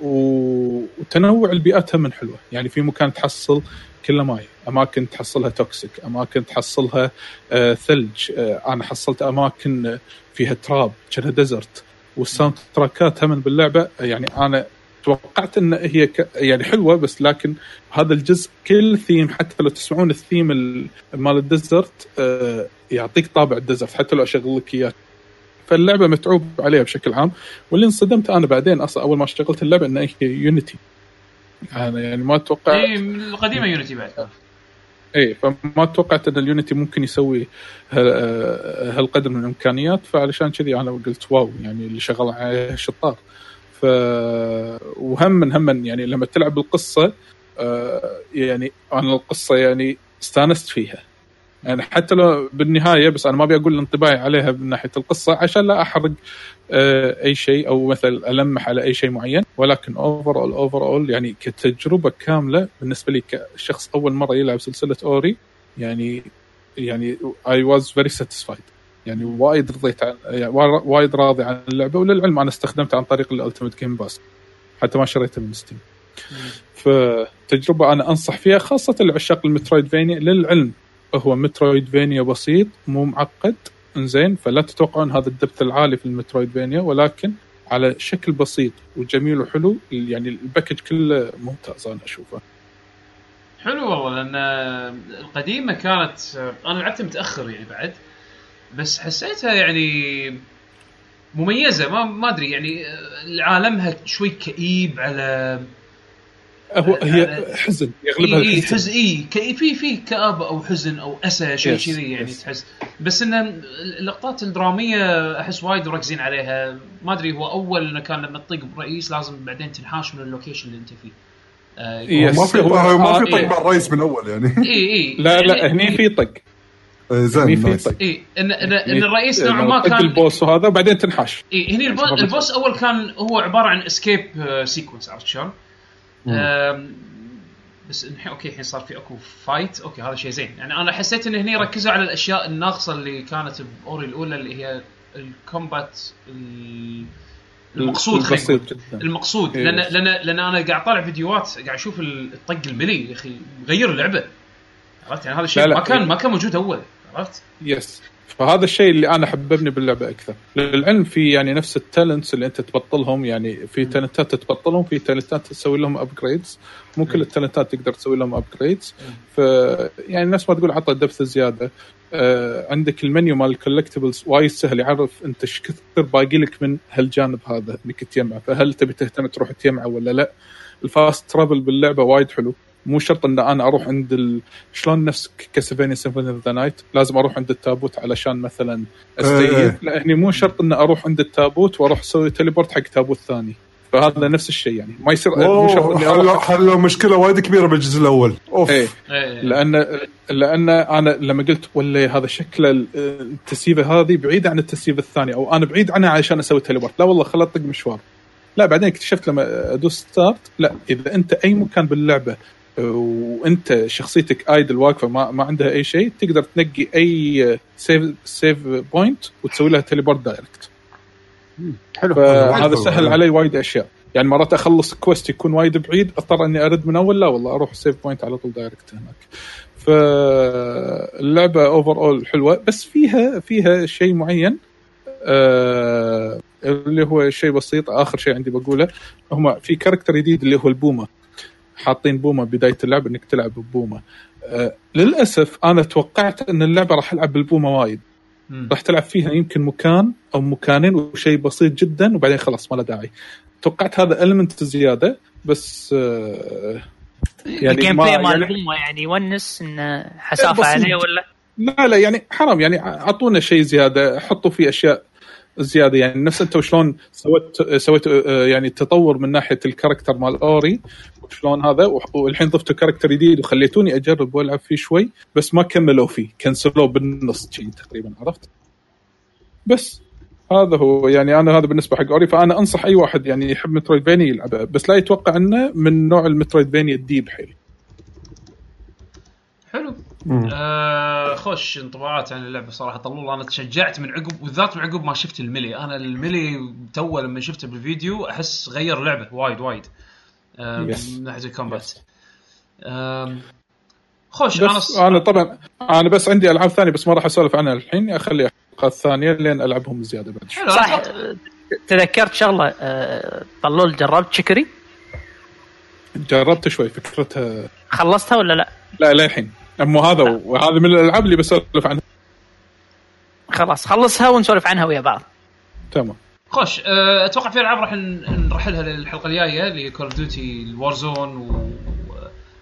S3: وتنوع البيئات هم حلوة. يعني في مكان تحصل كله ماي. أماكن تحصلها toxic أماكن تحصلها آه، ثلج آه، أنا حصلت أماكن فيها تراب كأنها desert وال soundtrack ات هم باللعبة يعني أنا توقعت إن هي ك... يعني حلوة بس لكن هذا الجزء كل ثيم حتى لو تسمعون الثيم ال- مال ال desert آه، يعطيك طابع ال desert حتى لو أشغل لك إياه. فاللعبة متعوب عليها بشكل عام. واللي انصدمت أنا بعدين أصلا أول ما اشتغلت اللعبة إنها هي Unity أنا يعني ما توقعت
S1: اي القديمة Unity بعد.
S3: اي فما توقعت ان ال Unity ممكن يسوي ه- هالقدر من الإمكانيات فعلشان كذي أنا قلت wow يعني اللي شغال عليه شطار. ف وهم هم يعني لما تلعب القصة آه، يعني أنا القصة يعني استانست فيها. يعني حتى لو بالنهاية بس أنا ما أبي أقول انطباعي عليها من ناحية القصة عشان لا أحرق آه، أي شيء أو مثلا ألمح على أي شيء معين. ولكن overall overall يعني كتجربة كاملة بالنسبة لي كشخص أول مرة يلعب سلسلة Ori يعني يعني I was very satisfied يعني وايد رضيت عن يعني وايد راضي عن اللعبة وللعلم أنا استخدمتها عن طريق ال Ultimate Game Pass حتى ما شريتها من Steam فتجربه أنا أنصح فيها خاصة لعشاق ال Metroidvania للعلم هو Metroidvania بسيط مو معقد إنزين فلا تتوقعون هذا ال depth العالي في ال Metroidvania ولكن على شكل بسيط وجميل وحلو يعني ال package كله ممتاز أنا أشوفه.
S1: حلو والله لأن القديمة كانت أنا لعبتها متأخر يعني بعد بس حسيتها يعني مميزة ما ما أدري يعني عالمها شوي كئيب على
S3: هو هي حزن يغلبها إي
S1: حزن إي في في كآبة أو حزن أو أسى شيء كذي يعني
S3: yes.
S1: تحس. بس إن اللقطات الدرامية أحس وايد مركزين عليها. ما أدري هو أول إنه كان لما تطق برئيس لازم بعدين تنحاش من ال location اللي أنت فيه. آه.
S2: ما في ما في
S1: آه،
S2: طق. مع الرئيس من أول يعني.
S1: إي إي.
S3: لا لا هني في طق. هني
S2: زين
S3: في
S1: إي ان ان, إن الرئيس نوعا ما كان
S3: ال boss وهذا وبعدين تنحاش.
S1: إي هني ال bo- ال boss أول كان هو عبارة عن escape sequence عرفت شلون؟ بس الحين okay الحين صار في اكو fight okay هذا شيء زين. يعني أنا حسيت إن هني ركزوا على الاشياء الناقصة اللي كانت ب Ori الأولى اللي هي ال combat ال- المقصود.
S3: بسيط جدا.
S1: المقصود.
S3: إيه.
S1: لأن لأن لأن أنا قاعد طالع فيديوهات قاعد أشوف الطق الملي يا أخي مغير اللعبة. عرفت؟ يعني هذا الشيء. ما كان ما كان موجود أول. عرفت؟
S3: yes فهذا الشيء اللي أنا حببني باللعبة أكثر. للعلم في يعني نفس ال talents اللي أنت تبطلهم يعني في تالنتات تبطلهم في تالنتات تسوي لهم upgrades مو كل التالنتات تقدر تسوي لهم upgrades ف يعني نفس ما تقول عطى depth زياده آه عندك المنيو مال ال collectibles وايد سهل يعرف أنت إيش كثر باقي لك من هالجانب هذا انك تجمع فهل تبي تهتم تروح تجمعه ولا لا؟ ال fast travel باللعبة وايد حلو. مو شرط إن أنا أروح عند ال... شلون نفس Castlevania Symphony of the Night لازم أروح عند التابوت علشان مثلا
S2: إيه.
S3: أستيقظ. لا هني مو شرط إن أروح عند التابوت وأروح أسوي teleport حق تابوت ثاني. فهذا نفس الشيء يعني. ما يصير مو شرط
S2: اوه
S3: إني
S2: حلوا
S3: أروح
S2: حلوا مشكلة وايد كبيرة بالجزء الأول. أوف.
S3: إيه.
S1: إيه.
S3: لأن لأن أنا لما قلت ولا هذا شكل ال- التسييفة هذه بعيده عن التسييفة الثانية أو أنا بعيد عنها عشان أسوي teleport لا والله خلت اطق مشوار. لا بعدين اكتشفت لما أدوس start لا إذا أنت أي مكان باللعبة وانت شخصيتك idle واقفة ما, ما عندها أي شيء تقدر تنقي أي save save point وتسوي لها teleport direct
S6: حلو.
S3: فهذا
S2: حلو.
S3: سهل علي وايد أشياء. يعني مرات أخلص quest يكون وايد بعيد أضطر إني أرد من أول لا والله أروح save point على طول direct هناك. فاللعبة overall حلوة بس فيها فيها شيء معين آه اللي هو شيء بسيط آخر شيء عندي بقوله هم في character جديد اللي هو البومة. حاطين بومة بداية اللعبه إنك تلعب ببومة آه للأسف أنا توقعت إن اللعبة راح ألعب بالبومة وايد
S1: مم.
S3: راح تلعب فيها يمكن مكان أو مكانين وشيء بسيط جدا وبعدين خلاص ما له داعي توقعت هذا element زيادة بس آه، يعني ال
S5: gameplay مال
S3: يعني
S5: هم يعني يونس انه
S3: حسافة.
S5: عليه ولا
S3: لا لا يعني حرام يعني أعطونا شيء زيادة حطوا فيه أشياء زيادة. يعني نفس أنت وشلون سويت سويت آه، يعني تطور من ناحية ال character مال Ori وشلون هذا والحين ضفتوا character جديد وخليتوني أجرب وألعب فيه شوي بس ما كملوا فيه كنسلوه بالنص شيء تقريبا عرفت؟ بس هذا هو. يعني أنا هذا بالنسبة حق Ori فأنا أنصح أي واحد يعني يحب Metroidvania يلعبه بس لا يتوقع إنه من نوع المترويد فيني الديب حيل.
S1: حلو. آه خوش انطباعات عن اللعبة صراحة. طلول أنا تشجعت من عقب بالذات من عقب ما شفت الملي. أنا الملي تو لما شفته بالفيديو أحس غير اللعبه وايد وايد. آه. من ناحية الكومبات. خوش أنا
S3: أنا طبعا أنا بس عندي ألعاب ثانية بس ما راح أسولف عنها الحين. أخلي حلقات ثانية لين ألعبهم زيادة بعد.
S1: حلو
S5: صح. تذكرت شغلة آه، طلول جربت شكري؟
S3: جربت شوي فكرتها
S5: خلصتها ولا لا؟
S3: لا للحين. مو هذا وهذا من الألعاب اللي بسولف عنها.
S5: خلاص خلصها ونسولف عنها ويا بعض.
S3: تمام.
S1: خوش آه، أتوقع في ألعاب راح نرحلها للحلقة الجاية اللي Call of Duty ال Warzone و...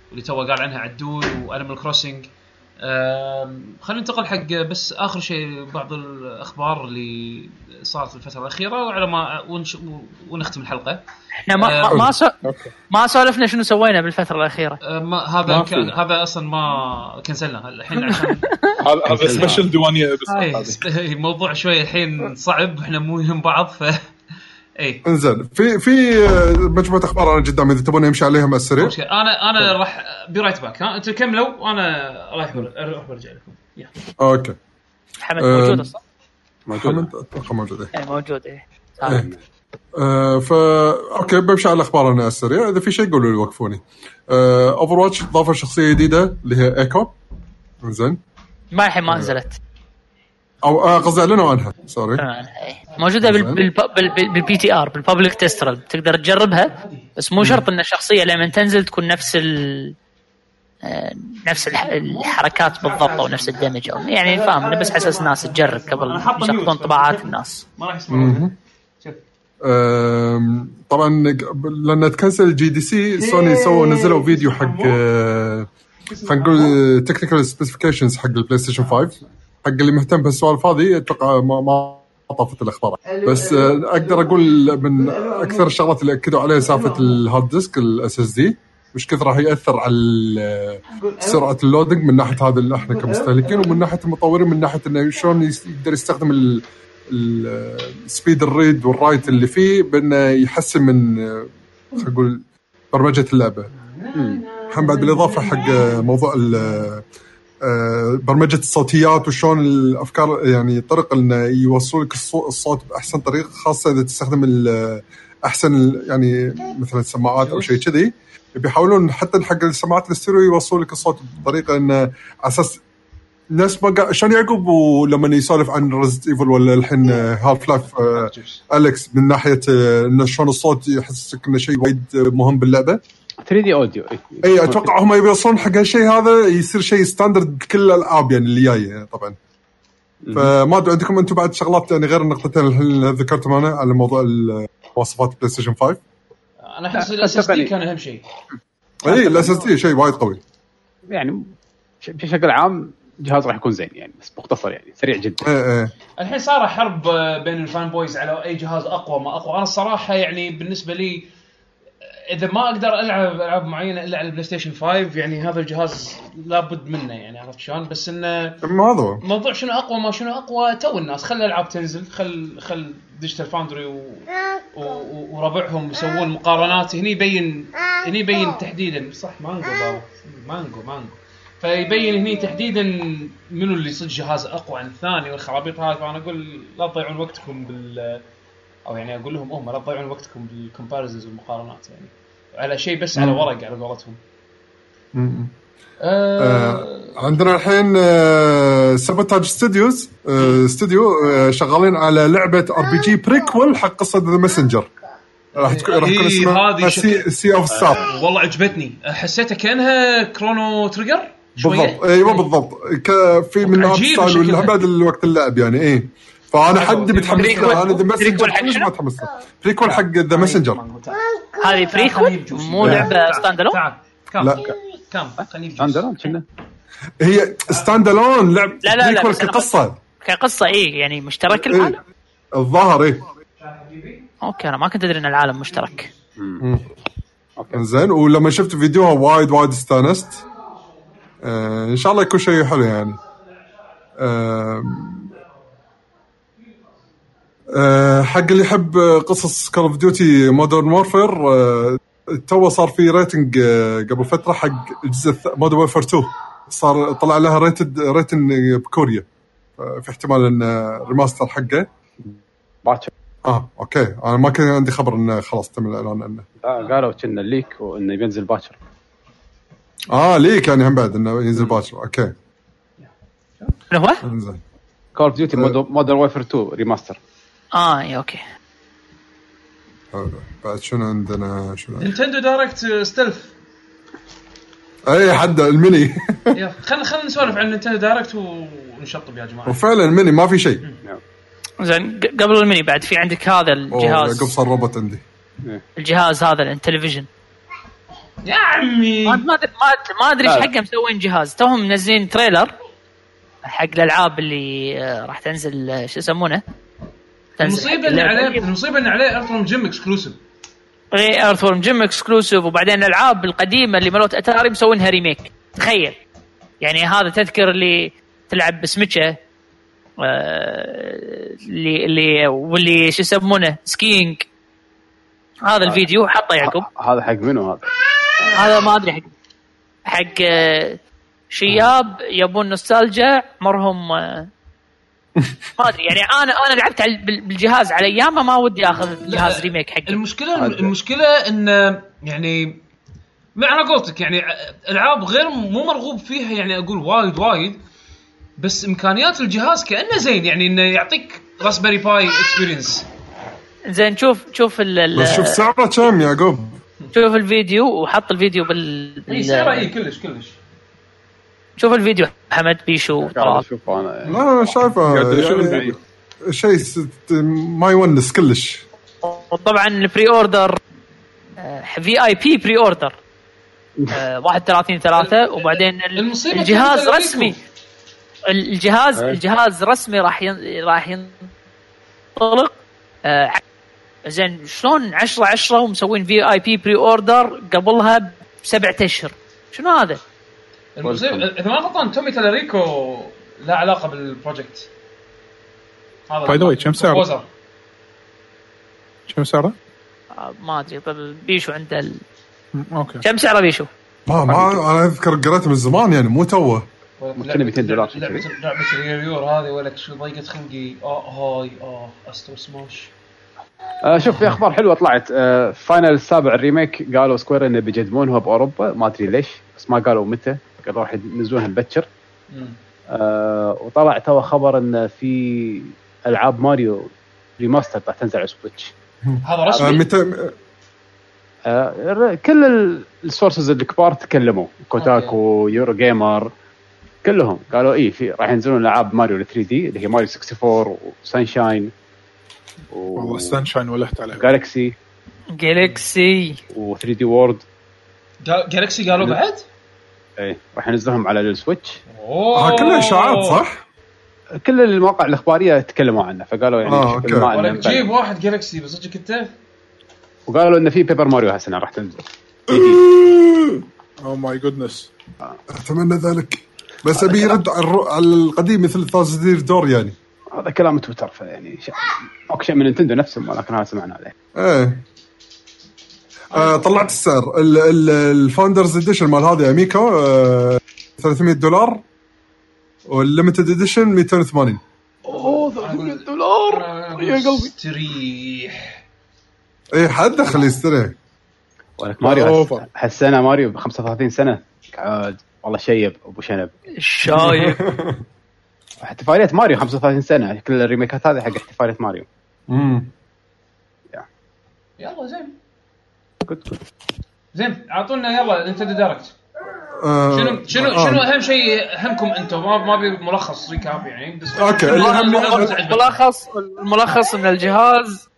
S1: واللي تو قال عنها عدول و Animal Crossing خلينا ننتقل حق بس آخر شيء بعض الأخبار اللي صارت الفترة الأخيرة وعلى ما ونش... ونختم الحلقة.
S5: إحنا ما ما, ما, سو...
S3: okay.
S5: ما سولفنا شنو سوينا بالفترة الأخيرة.
S1: آه، ما هذا
S3: ما
S1: ك...
S3: في.
S1: هذا أصلا ما كنسلنا. الحين عشان
S3: هذا special ديوانية بس.
S1: إيه، الموضوع شوي الحين صعب إحنا مو يهم بعض ف اي
S2: انزين في في آه، مجموعه أخبار أنا قدامي إذا تبون نمشي عليها مع السريع.
S1: أنا أنا راح be right back ها أنتم كملوا وأنا رايح أروح برجع لكم.
S2: okay.
S5: حمد
S2: آه،
S5: موجود أصلا؟
S2: حمد؟ أتوقع موجود إيه.
S5: اي موجود إيه.
S2: إيه. آه فا okay بمشي على الأخبار أنا على السريع. إذا في شيء قولوا لي وقفوني. آه Overwatch ضافوا شخصية جديدة اللي هي ايكو زين
S5: ما الحين ما نزلت.
S2: أو آه قصدي أعلنوا عنها. sorry
S5: آه، إيه. موجودة بال- بال- بال- بال PTR بال public test realm تقدر تجربها بس مو شرط إن الشخصية لما تنزل تكون نفس ال آه، نفس الح- الحركات بالضبط أو نفس ال damage أو يعني فاهم بس حساس الناس تجرب قبل يشغلون طباعات الناس.
S1: ما راح يسمعون.
S2: طبعا لأن تكنسل ال GDC سوني سووا نزلوا فيديو حق آه، خلينا نقول technical specifications حق ال PlayStation 5 حق اللي مهتم بهالسوالف هذه أتوقع ما ما طافت الأخبار. بس آه، أقدر أقول من أكثر الشغلات اللي أكدوا عليها سالفة ال hard disk ال SSD مش كثر راح يأثر على سرعة ال loading من ناحية هذا اللي إحنا كمستهلكين ومن ناحية المطورين من ناحية إنه شلون يقدر يستخدم ال- ال speed ال read وال write اللي فيه بإنه يحسن من خلينا نقول برمجة اللعبة. هم بعد بالإضافة حق موضوع ال- برمجة الصوتيات وشلون الأفكار يعني الطرق انه يوصلوا لك الصو- الصوت بأحسن طريقة خاصة إذا تستخدم أحسن يعني مثلا سماعات أو شيء كذي. بيحاولون حتى حق السماعات الاستيريو يوصلوا لك الصوت بطريقة انه على أساس ناس ما قا... شلون يعقوب ولما يسولف عن Resident Evil ولا الحين Half-Life Alyx من ناحية آه، انه شلون الصوت يحسسك إنه شيء وايد آه، مهم
S6: باللعبة؟ 3D audio
S2: اي أتوقع هم يبي يوصلون حق هالشيء هذا يصير شيء standard بكل الألعاب يعني اللي جاية طبعا. فما أدري عندكم أنتم بعد شغلات يعني غير النقطتين اللي ذكرتهم أنا على موضوع مواصفات PlayStation 5
S1: أنا أحس
S6: لا،
S1: ال
S6: SSD.
S1: كان أهم شيء.
S2: اي ال SSD شيء وايد قوي.
S6: يعني بشكل عام جهاز راح يكون زين يعني بس مختصر يعني سريع جدا.
S2: إيه إيه.
S1: الحين صار حرب بين ال fan boys على أي جهاز أقوى ما أقوى. أنا الصراحة يعني بالنسبة لي آه، إذا ما أقدر ألعب ألعاب معينة إلا على ال PlayStation 5 يعني هذا الجهاز لابد منه يعني عرفت شلون؟ بس
S2: إنه هذا هو.
S1: موضوع شنو أقوى ما شنو أقوى تو الناس خلي الألعاب تنزل خل خل Digital Foundry و... و... و... وربعهم يسوون مقارنات. هني يبين هني يبين تحديدا. صح مانجو باو. مانجو مانجو. فيبين هني تحديدا منو اللي صدق جهاز أقوى عن الثاني والخرابيط هذه. فأنا أقول لا تضيعون وقتكم بال أو يعني أقول لهم هم لا تضيعون وقتكم بال comparisons والمقارنات يعني. على شيء بس على ورق على قولتهم. آه...
S2: آه، عندنا الحين Sabotage Studios استوديو آه، شغالين على لعبة RPG prequel حق قصة The Messenger راح تكون راح تكون
S1: إيه، هذه
S2: اسمها
S1: شكل-
S2: Sea of Stars
S1: والله عجبتني. حسيتها كأنها Chrono Trigger شوية.
S2: بالضبط. أيوه بالضبط. ك- في من ستايل الوقت اللعب يعني إيه. فأنا حد متحمس
S5: أنا The
S2: Messenger
S5: شنو؟
S2: ما تحمس له. prequel حق The Messenger
S5: هذه prequel مو
S2: لا.
S5: لعبه
S1: stand alone
S2: لا.
S1: كم.
S6: عندنا كنا.
S2: هي stand alone لعب
S5: لا، لا، لا،
S2: كقصة.
S5: كقصة إيه يعني مشترك
S2: إيه.
S5: العالم؟
S2: الظاهر إيه.
S5: okay أنا ما كنت أدري إن العالم مشترك.
S6: okay.
S2: زين ولما شفت فيديوها وايد وايد استانست. آه إن شاء الله يكون شيء حلو يعني. آه آه حق اللي يحب قصص Call of Duty Modern Warfare تو صار في rating آه قبل فترة حق الجزء Modern Warfare 2 صار طلع لها rated rating بكوريا. آه، في احتمال إن remaster حقه.
S6: باكر
S2: آه okay. أنا ما كان عندي خبر إنه خلاص تم الإعلان عنه.
S6: لا، قالوا كنا ال leak وإنه بينزل باكر
S2: آه leak يعني هم بعد إنه ينزل باكر okay.
S5: من هو؟
S2: إنزين.
S6: Call of Duty Modern Warfare 2 remaster
S5: آه اي okay.
S2: حلو. بعد شنو عندنا؟ شنو؟
S1: Nintendo Direct stealth.
S2: أي حد الميني.
S1: يلا خلينا خلينا نسولف عن Nintendo Direct ونشطب يا جماعة.
S2: وفعلا الميني ما في شيء.
S5: زين ق- قبل الميني بعد في عندك هذا
S2: أوه،
S5: الجهاز.
S2: يعقوب صار روبوت عندي
S5: الجهاز هذا ال Intellivision
S1: يا عمي.
S5: ما ما أدري ما- ما أدري
S6: إيش.
S5: حقه مسوين جهاز. توهم منزلين trailer حق الألعاب اللي آه، راح تنزل آه، شو يسمونه؟ تنزل.
S1: المصيبة
S5: إن.
S1: عليه المصيبة إن عليه Earthworm Jim exclusive
S5: اي Earthworm Jim exclusive وبعدين الألعاب القديمة اللي مالوت اتاري مسوينها remake تخيل. يعني هذا تذكر اللي تلعب بسمكه آه، اللي اللي واللي شو يسمونه؟ skiing هذا الفيديو حطه يعقوب.
S6: هذا حق منو هذا؟
S5: هذا ما أدري حق حق آه، شياب يبون نوستالجيا عمرهم آه، ما أدري يعني أنا أنا لعبت بالجهاز على ايامه ما ودي آخذ جهاز remake حقه
S6: المشكلة.
S1: المشكلة إن يعني معنى قولتك يعني ألعاب غير مو مرغوب فيها يعني أقول وايد وايد بس إمكانيات الجهاز كأنه زين يعني إنه يعطيك Raspberry Pi experience
S5: زين شوف شوف ال-
S2: بس شوف سعره كم يعقوب
S5: شوف الفيديو وحط الفيديو بال, إي.
S1: سعره إي كلش كلش
S5: شوف الفيديو حمد بيشو
S6: قاعد
S5: طلال.
S6: أشوف أنا.
S2: لا أنا شايفه.
S3: قاعد
S2: أشوف
S3: الفيديو
S2: شيء ما يونس كلش.
S5: وطبعا ال pre-order في اي بي pre-order 31 3 وبعدين الجهاز رسمي. الجهاز
S6: إيه.
S5: الجهاز رسمي راح. راح ينطلق. آه، زين شلون 10 10 ومسوين في اي بي بري اوردر قبلها بسبعة أشهر؟ شنو هذا؟
S1: المصيبه إذا ما غلطان تومي تالاريكو لا علاقة بالبروجكت هذا
S3: By the way، كم سعره؟ كم سعره؟
S5: آه، ما أدري طب بيشو عنده ال...
S3: أوكي.
S5: كم سعره بيشو؟
S2: ما ما أنا أذكر قريته من زمان يعني مو توه.
S6: ممكن 200 دولار.
S1: لعبه لعبه الرير هذه ولك شو ضيقت خلقي آه هاي آه استر سماش
S6: آه شوف في أخبار حلوة طلعت. آه final السابع ال remake قالوا سكوير إنه بيقدمونها بأوروبا ما أدري ليش بس ما قالوا متى. قالوا راح ينزلونها مبكر. آه وطلع تو خبر انه في ألعاب ماريو remaster راح تنزل على سويتش.
S1: هذا
S2: آه،
S1: رسمي
S2: متى؟
S6: آه كل ال- ال sources الكبار تكلموا. كوتاكو يورو جيمر كلهم قالوا اي في راح ينزلون ألعاب ماريو ال 3D اللي هي ماريو 64 وسانشاين
S3: والله السانشاين ولحت عليه
S6: وجالكسي
S5: جالكسي
S6: و 3D World
S1: جا- جالكسي قالوا بعد؟
S6: اي راح ينزلوهم على السويتش.
S1: أوه.
S2: ها كلها اشاعات صح؟
S6: كل المواقع الأخبارية تكلموا عنه فقالوا يعني
S2: آه،
S6: بشكل
S2: أوكي.
S6: ما
S1: ولك
S6: مبين.
S1: جيب واحد جالكسي بصدقك انت؟
S6: وقالوا انه في بيبر ماريو هالسنه راح تنزل.
S3: أو ماي جودنس
S2: أتمنى ذلك. بس أبي يرد على القديم مثل ثازدير دور يعني.
S6: هذا كلام تويتر فيعني ماكو شيء من نينتندو نفسهم ولكن هذا سمعنا عليه.
S2: إيه. آه طلعت السعر. ال- ال- الفاوندرز اديشن مال هذه اميكو آه 300 دولار والليمتد اديشن 280
S6: أوه 300 دولار. يا قلبي.
S1: استريح
S2: اي حد دخل يستريح.
S6: ولك ماريو هالسنة ماريو ب 35 سنة. قاعد والله شيب أبو شنب.
S5: الشايب
S6: احتفالية ماريو 35 سنة. كل ال remakeات هذه حق احتفالية ماريو.
S2: امم
S1: يلا زين.
S6: كنت كنت
S1: زين أعطونا يلا نينتندو دايركت
S2: آه،
S1: شنو شنو
S2: آه.
S1: شنو أهم شيء همكم أنتم؟ ما ما ابي ملخص recap يعني. بس تعجبك؟
S5: الملخص الملخص إن الجهاز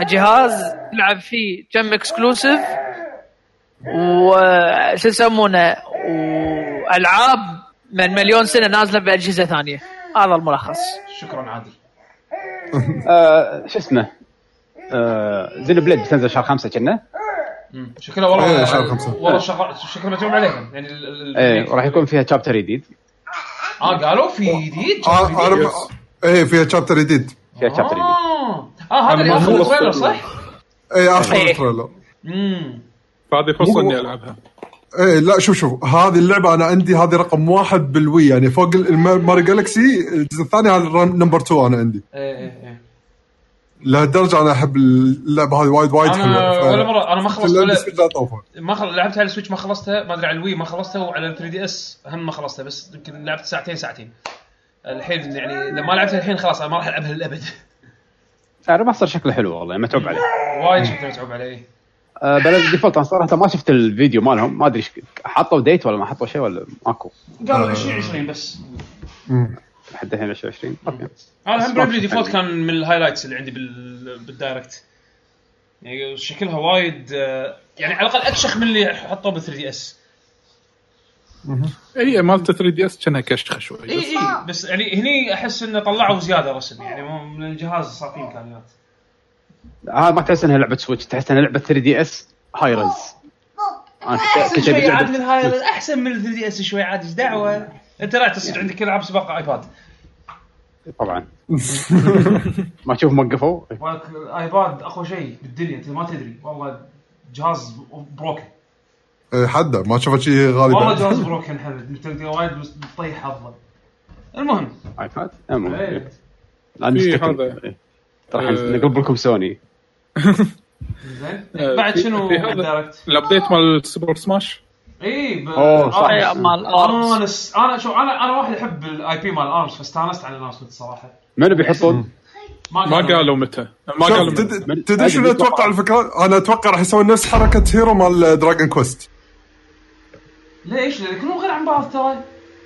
S5: الجهاز تلعب فيه كم exclusive وشو يسمونه؟ وألعاب من مليون سنة نازلة بأجهزة ثانية. هذا الملخص.
S1: شكرا عادل.
S6: آه، شو اسمه؟ آه، زين بليد بتنزل شهر خمسة كنا.
S1: شكلها والله
S2: إيه، شهر خمسة.
S1: والله شكلها متعوب عليهم يعني
S6: إيه وراح يكون فيها chapter جديد
S1: آه قالوا في جديد
S2: آه، أنا إيه فيها chapter جديد
S6: فيها chapter جديد
S1: آه هذا اللي اخر
S3: trailer
S1: صح؟
S2: إيه اخر.
S5: ال
S2: trailer
S1: امم
S3: فهذه فرصة إني ألعبها.
S2: إيه لا شوف شوف. هذه اللعبة أنا عندي هذه رقم واحد بالوي. يعني فوق ماري جالكسي الجزء الثاني هذا number 2 أنا عندي.
S1: إيه إيه إيه.
S2: لهالدرجة أنا أحب اللعبة هذه وايد وايد
S1: أنا
S2: حلوة.
S1: ولا مره أنا ما خلصت ولا ما خل... لعبتها على السويتش ما خلصتها ما أدري على الوي ما خلصتها وعلى ال 3 دي إس هم ما خلصتها بس يمكن لعبت ساعتين ساعتين. الحين يعني لما لعبتها الحين خلاص أنا ما راح ألعبها للأبد.
S6: ال remaster شكله حلو والله متعوب عليه.
S1: وايد شكله متعوب عليه.
S6: آه، Bravely Default أنا صراحة ما شفت الفيديو مالهم ما أدري حطوا date ولا ما حطوا شيء ولا ماكو.
S1: قالوا 2020 بس.
S6: لحد الحين 2020 أوكي.
S1: أنا هم Bravely Default كان من ال highlights اللي عندي بال... بالدايركت يعني شكلها وايد آه، يعني على الأقل أكشخ من اللي حطوه بال 3 دي اس
S3: اي مالت 3 دي اس كأنها كشخة شوي.
S1: اي اي بس يعني هني أحس إنه طلعوا زيادة رسم يعني من الجهاز صار فيه امكانيات
S6: هذا ما تحس إنها لعبة سويتش تحس إنها لعبة 3 دي اس هاي كنت-
S1: احسن شوي عاد من هاي أحسن من ال 3 دي اس شوي عاد إيش دعوة؟ انت لا تصير عندك العاب سباق آيباد.
S6: طبعا. ما تشوف موقفوا
S1: ولك الايباد أقوى شيء بالدنيا أنت ما تدري. والله جهاز بروكن
S2: إيه حده. ما شفت شيء
S1: والله
S2: غالبا
S1: جهاز broken أنت وايد بتطيح حظه المهم.
S6: آيباد؟ المهم
S1: إيه.
S6: نستكمل.
S3: هذا.
S6: إيه. راح. نقلب لكم سوني.
S1: زين. بعد شنو. بالدايركت؟
S3: ال update مال سوبر سماش؟
S1: اي ب...
S6: أوه، صح.
S5: إيه، مال.
S1: أنا س- أنا شوف أنا أنا واحد أحب الاي بي مال ارمز فاستانست على ال announcement الصراحه
S6: منو بيحطون؟
S3: ما قالوا متى ما قالوا متى.
S2: تد- تدري شنو أتوقع الفكرة؟ أنا أتوقع راح يسوون نفس حركة هيرو مال دراجون كويست
S1: ليش؟ لأن كلهم غير عن بعض ترى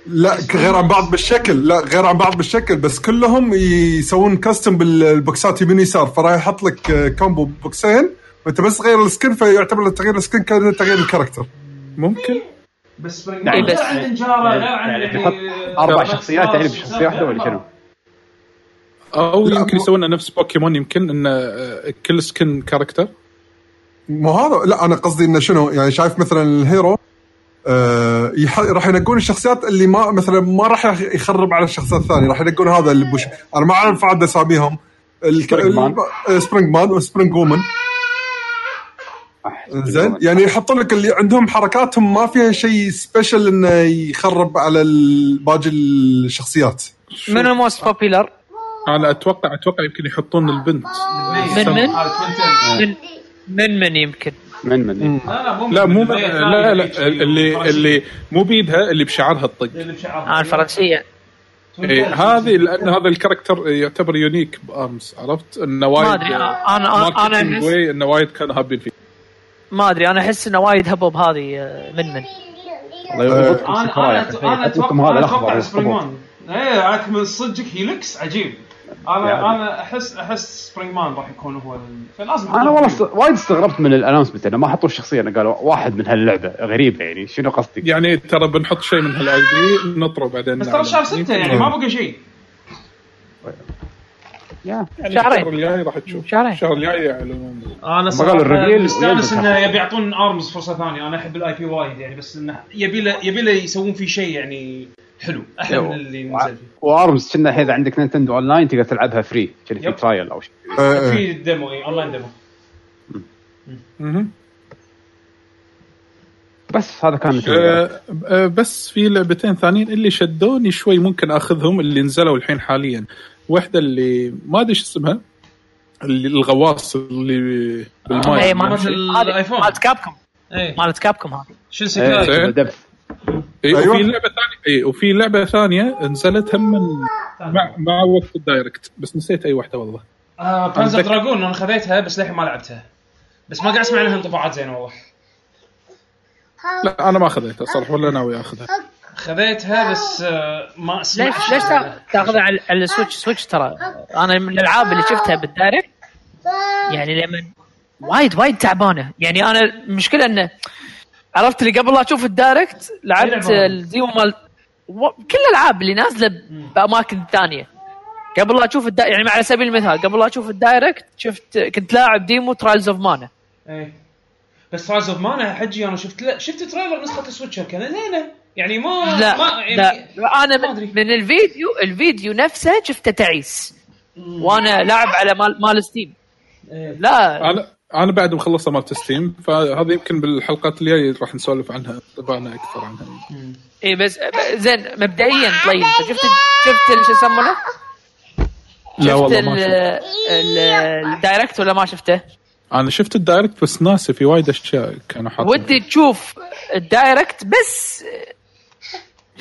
S2: لا غير عن بعض بالشكل لا غير عن بعض بالشكل بس كلهم يسوون custom بالبوكسات يمين يسار فراح يحط لك آه، combo boxing وأنت بس تغير ال skin فيعتبر تغيير ال skin كان تغيير ال character
S3: ممكن؟
S1: بس
S6: يعني
S1: غير
S5: بس-
S1: عن إنجارة غير عن
S6: يعني
S1: يعني
S6: أربع شخصيات يعني بشخصية واحدة ولا شنو؟
S2: أو
S3: يمكن يسوون نفس بوكيمون يمكن إن آه، كل skin character.
S2: مو هذا لا أنا قصدي إنه شنو يعني شايف مثلا الهيرو آه يح... راح ينقون الشخصيات اللي ما مثلا ما راح يخرب على الشخصيات الثانية راح ينقون هذا اللي بوش أنا ما أعرف عاد أساميهم. الك...
S6: سبرينج مان.
S2: سبرينج مان وسبرينج وومن زين. يعني يحطون لك اللي عندهم حركاتهم ما فيها شيء special إنه يخرب على ال- باقي الشخصيات
S5: منو most popular
S3: أنا أتوقع أتوقع يمكن يحطون البنت.
S5: من من؟
S1: Twintelle
S5: من من من يمكن.
S6: من من؟
S1: لا لا مو
S3: لا
S1: من-
S3: لا اللي اللي مو بيدها اللي بشعرها الطق
S1: اللي
S5: أنا الفرنسية.
S3: إيه هذه لأن هذا ال character يعتبر unique ب ARMS عرفت؟ إنه وايد
S5: ما ادري أنا
S3: أنا
S5: أنا
S3: واي إنه وايد كانوا هابين فيه.
S5: ما أدري أنا أحس إنه وايد هبوا بهذه آه، من من
S6: الله يضبطكم
S1: أنا
S6: سكرايا.
S1: أنا أنا
S6: أتوقع
S1: سبرينج
S6: والأخضر.
S1: مان إيه عاد من صدقك هيلكس عجيب أنا
S6: يعني.
S1: أنا احس أحس سبرينج مان راح يكون هو. فلازم
S6: أنا والله است... وايد استغربت من الانونسمنت انه ما حطوا الشخصيه انه قالوا واحد من هاللعبة غريبة يعني شنو قصدك؟
S3: يعني ترى بنحط شيء من هالاي دي نطره بعدين
S1: بس ترى. شهر 6 يعني ما بقى شيء
S6: يا
S3: يعني
S5: شهرين.
S3: الشهر الجاي راح تشوف
S5: شهرين.
S3: الشهر الجاي يعلنون
S1: أنا
S6: قالوا
S1: ال
S6: reveal
S1: مستانس
S6: إنه.
S1: يبي يعطون ARMS فرصة ثانية أنا أحب ال IP وايد يعني بس إنه يبي له يبي له يسوون فيه شيء يعني حلو أحلى من اللي نزل فيه
S6: و ARMS كنا الحين إذا عندك Nintendo Online تقدر تلعبها free كذا في. trial أو شيء.
S1: في demo اي online
S3: demo.
S6: بس هذا كان
S3: آه، آه، بس في لعبتين ثانيين اللي شدوني شوي ممكن أخذهم اللي نزلوا الحين حاليا واحدة اللي ما أدري شو اسمها اللي الغواص اللي
S5: اي
S3: بالماي
S5: إيه، مالت ال
S1: iPhone.
S5: مالت Capcom
S1: اي
S5: مالت Capcom هذه.
S1: شو
S6: إيه،
S1: ال
S6: Sekai Depths.
S3: إيه
S2: أيوة.
S3: وفي لعبة ثانية اي وفي لعبة ثانية نزلت هم من مع, مع وقت ال Direct. بس نسيت أي واحدة والله.
S1: آه
S3: Panzer
S1: Dragoon أنا خذيتها بس للحين ما لعبتها. بس ما قاعد أسمع عنها انطباعات زينه والله.
S3: لا أنا ما خذيتها صراحة ولا ناوي أخذها.
S1: خذيتها بس ما اسمع
S5: ليش ليش تا- تاخذها على ال Switch؟ Switch ترى أنا من الألعاب اللي شفتها بال Direct يعني لما وايد وايد تعبانة. يعني أنا المشكلة إنه عرفت اللي قبل لا أشوف ال Direct
S1: لعبت؟ ال
S5: demo مال كل الألعاب اللي نازلة بأماكن ثانية. قبل لا أشوف الدا... يعني على سبيل المثال قبل لا أشوف ال Direct شفت كنت لاعب demo Trials of Mana
S1: إيه. بس Trials of Mana حجي أنا شفت لا شفت trailer نسخة ال Switch كان زينه يعني ما
S5: لا
S1: ما يعني
S5: لا أنا
S1: ما
S5: من,
S1: أدري.
S5: من الفيديو الفيديو نفسه شفته تعيس وأنا لاعب على مال مال Steam
S1: إيه.
S5: لا
S3: أنا أنا بعد مخلصها مالت Steam فهذا يمكن بالحلقات الجاية راح نسولف عنها طبعنا أكثر عنها
S5: اي إيه، بس زين مبدئيا طيب شفت شفت شو يسمونه؟
S3: لا
S5: شفت
S3: والله ما
S5: ال-
S3: شفت.
S5: ال- ال Direct ولا ما شفته؟
S3: أنا شفت ال Direct بس ناسي في وايد أشياء كانوا حاطين
S5: ودي تشوف ال Direct بس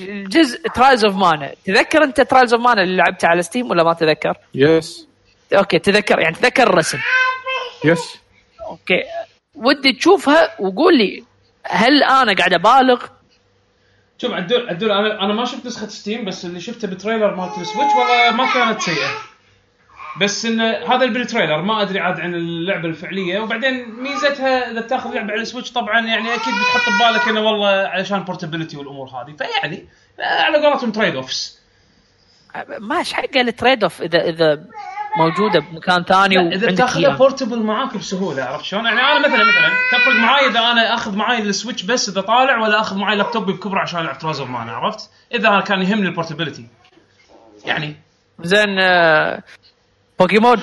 S5: جزء Trials of Mana تذكر أنت Trials of Mana اللي لعبته على Steam ولا ما تذكر؟
S3: yes
S5: okay تذكر يعني تذكر الرسم.
S3: yes
S5: okay. ودي تشوفها وقول لي هل أنا قاعد أبالغ؟
S1: شوف عدول عدول أنا أنا ما شفت نسخة Steam بس اللي شفته بال trailer مالت ال Switch والله ما كانت سيئة. بس إن هذا بال trailer ما أدري عاد عن اللعبة الفعلية وبعدين ميزتها إذا بتاخذ لعبة على ال Switch طبعا يعني أكيد بتحط ببالك إنه والله علشان portability والأمور هذه فيعني على قولتهم trade-offs
S5: ماش حق ال trade-off اذا إذا موجودة بمكان ثاني
S1: إذا
S5: إياه.
S1: portable معاك بسهولة عرفت شلون؟ يعني أنا مثلا مثلا تفرق معاي إذا أنا أخذ معاي ال Switch بس إذا طالع ولا أخذ معاي لابتوبي بكبرة عشان ألعب Trials of Mana عرفت؟ إذا أنا كان يهمني ال portability يعني
S5: زين آه، بوكيمون.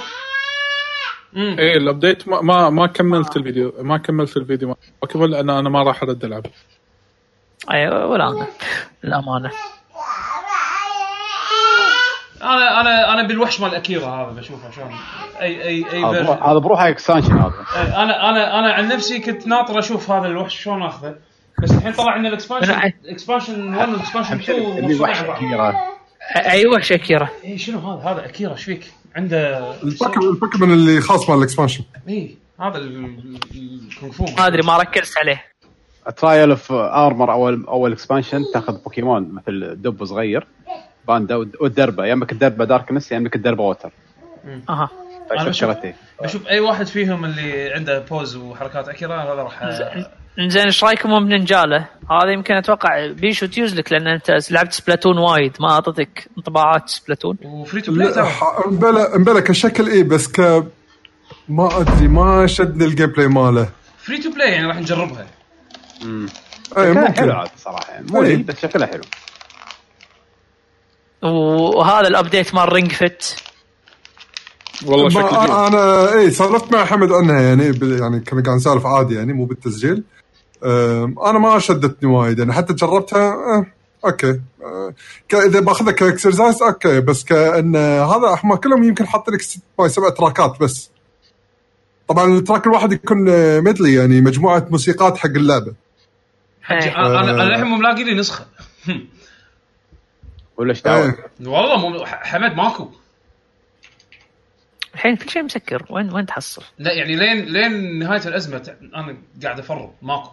S1: إيه
S3: ال update ما ما, ما كملت الفيديو ما كملت الفيديو. okay لأن أنا ما راح أرد العب
S5: أيوه ولا أنا. للأمانة.
S1: أنا أنا أنا بالوحش مال أكيرا هذا بشوفه شلون. اي اي أي
S6: هذا بروحه extension هذا.
S1: أنا أنا أنا عن نفسي كنت ناطر أشوف هذا الوحش شلون أخذه. بس الحين طلع عندنا ال
S5: expansion
S1: expansion 1 و expansion 2
S6: اللي
S1: مفصولين
S6: وحش
S1: بعض.
S6: كبيره
S5: أيوه شكيرة
S1: اي شنو هذا؟ هذا أكيرا إيش فيك؟ عنده
S2: البوكيمون البوكيمون اللي خاص مال الاكسبانشن.
S1: إي هذا ال- ال- الكونغ فو
S5: ما أدري ما ركزت عليه.
S6: ترايل اوف ارمر اول أول اكسبانشن تأخذ بوكيمون مثل دب صغير باندا والدربه يا اما الدربة داركنس يا اما الدربه ووتر أها.
S1: بشوف- بشوف أي واحد فيهم اللي عنده بوز وحركات اكيرا هذا راح
S5: زين إيش رأيكم بنينجالا؟ هذا يمكن أتوقع بيجوز لك لأن أنت لعبت Splatoon وايد. ما اعطتك انطباعات Splatoon.
S1: و free to play
S2: لا،
S1: ترى
S2: ح- مبلا مبلا كشكل إيه بس ك ما أدري ما شدني ال gameplay ماله.
S1: free to play يعني راح نجربها.
S2: أي
S6: شكلها حلو
S2: ممكن
S6: عاد صراحة يعني مو بس شكلها حلو.
S5: وهذا ال update مال Ring Fit
S3: والله شكل
S2: ما
S3: جيد.
S2: أنا اي سولفت مع حمد عنها يعني يعني كنا قاعد نسولف عادي يعني مو بالتسجيل. أنا ما شدتني وايد يعني حتى جربتها أه، okay. أه، ك- إذا بأخذها ك exercise okay. بس كأن هذا هم كلهم يمكن حاط لك ست باي سبع تراكات بس. طبعا ال track الواحد يكون أه، medley يعني مجموعة موسيقات حق اللعبة.
S1: حجي. أنا أنا الحين مو ملاقي لي نسخة.
S6: ولا إيش
S2: إيه.
S1: والله مو حمد ماكو.
S5: الحين كل شيء مسكر وين وين تحصل؟
S1: لا يعني لين لين نهاية الأزمة أنا قاعد أفرغ ماكو.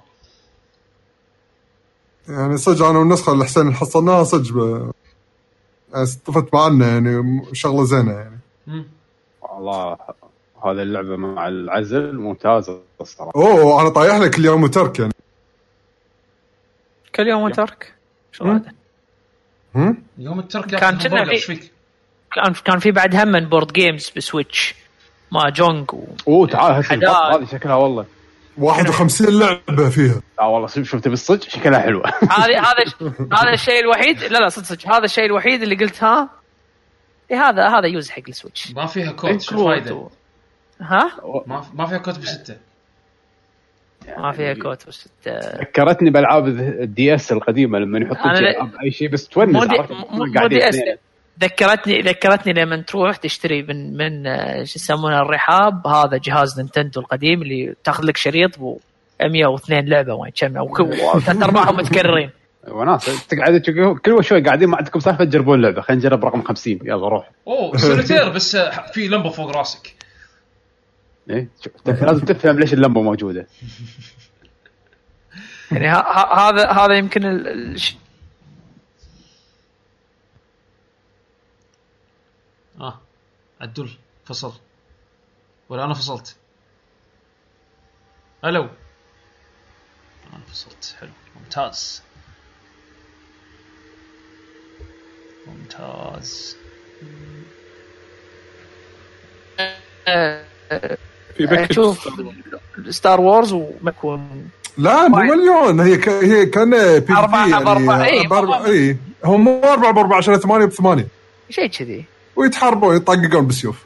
S2: يعني صدق أنا والنسخه اللي حسين اللي حصلناها صدق ب- يعني استفدت معنا يعني شغلة زينة يعني.
S6: والله هذه اللعبة مع العزل ممتازة الصراحة
S2: أوه أنا طايح لك اليوم وترك يعني
S5: كل يوم وترك شو هذا؟
S2: هم؟
S1: يوم الترك
S5: كان
S1: كان
S5: كنا في-؟ كان كان في بعد هم من board games ب Switch مع جونج و...
S6: أوه تعال هسه هذه شكلها والله
S2: 51 لعبة فيها.
S6: لا والله شفت بالصدق شكلها حلوة.
S5: هذه هذا هذا الشيء الوحيد لا لا صدق صدق. هذا الشيء الوحيد اللي قلت ها؟ إيه هذا هذا use حق ال Switch.
S1: ما فيها كوت شو فايده؟
S5: ها؟
S1: ما ما فيها كوت بو ستة.
S5: ما فيها كوت بس
S6: ذكرتني بألعاب ال DS القديمة لما يحطون
S5: أي
S6: شيء بس تونس
S5: مو دي؟ مو- اس. ذكرتني ذكرتني لما تروح تشتري من من آه، شو يسمونه الرحاب. هذا جهاز نينتندو القديم اللي تاخذ لك شريط ب 102 لعبة ما كم وثلاث أرباعهم متكررين.
S6: وناس تقعد كل شوي قاعدين ما عندكم سالفة تجربون لعبة. خلينا نجرب رقم 50 يلا روح.
S1: أوه سوليتير بس آه، في لمبة فوق راسك.
S6: إيه لازم تفهم ليش اللمبة موجودة.
S5: يعني هذا هذا يمكن ال- الش-
S1: آه عدل فصل. ولا أنا فصلت. ألو. أنا فصلت. حلو. ممتاز. ممتاز.
S3: في باكج
S5: شوف ستار وورز ومكون.
S2: لا مو. مليون. هي ك... هي كان بي
S5: أربعة بأربعة، إيه،
S2: بأربعة. اي هم مو أربعة بأربعة عشان ثمانية بثمانية.
S5: شيء كذي.
S2: ويتحاربون يطققون بالسيوف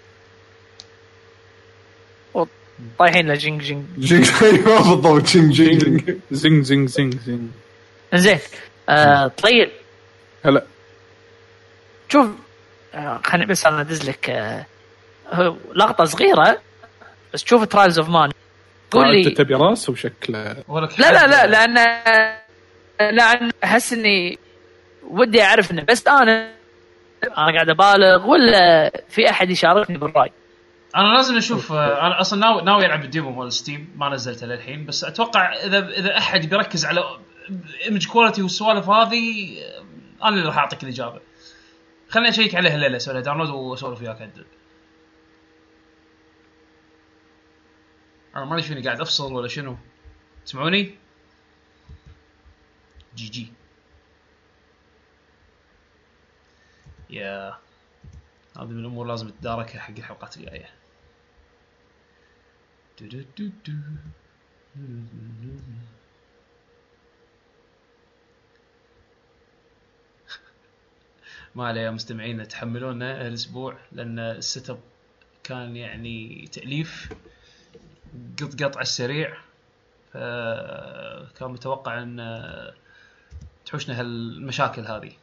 S5: طايحين له جينج جينج.
S2: جينج أيوه بالضبط جينج جينج. جينج
S3: زنج زنج زنج زنج
S5: زين. آه طيب.
S3: هلا.
S5: شوف آه خليني بس أنا أدز لك آه لقطة صغيرة بس شوف Trials of Mana قول لي.
S3: أنت تبي رأس وشكله
S5: لا لا لا لأن لأن أحس إني ودي أعرف إنه بس أنا أنا قاعد أبالغ ولا في أحد يشاركني بالرأي؟
S1: أنا لازم أشوف آه، أنا أصلا ناوي ناوي ألعب ال demo مال Steam ما نزلته للحين بس أتوقع إذا إذا أحد بيركز على image quality والسوالف هذه آه، أنا اللي راح أعطيك الإجابة. خليني أشيك عليها الليلة أسوي لها download وأسولف وياك عدل أنا ما ادري شنو قاعد أفصل ولا شنو. تسمعوني؟ GG. يا هذه من الأمور لازم تداركها حق الحلقات الجاية. ما عليه يا مستمعين تحملونا هالاسبوع لأن ال setup كان يعني تأليف قط قط على السريع فكان متوقع إن تحوشنا هالمشاكل هذه آه،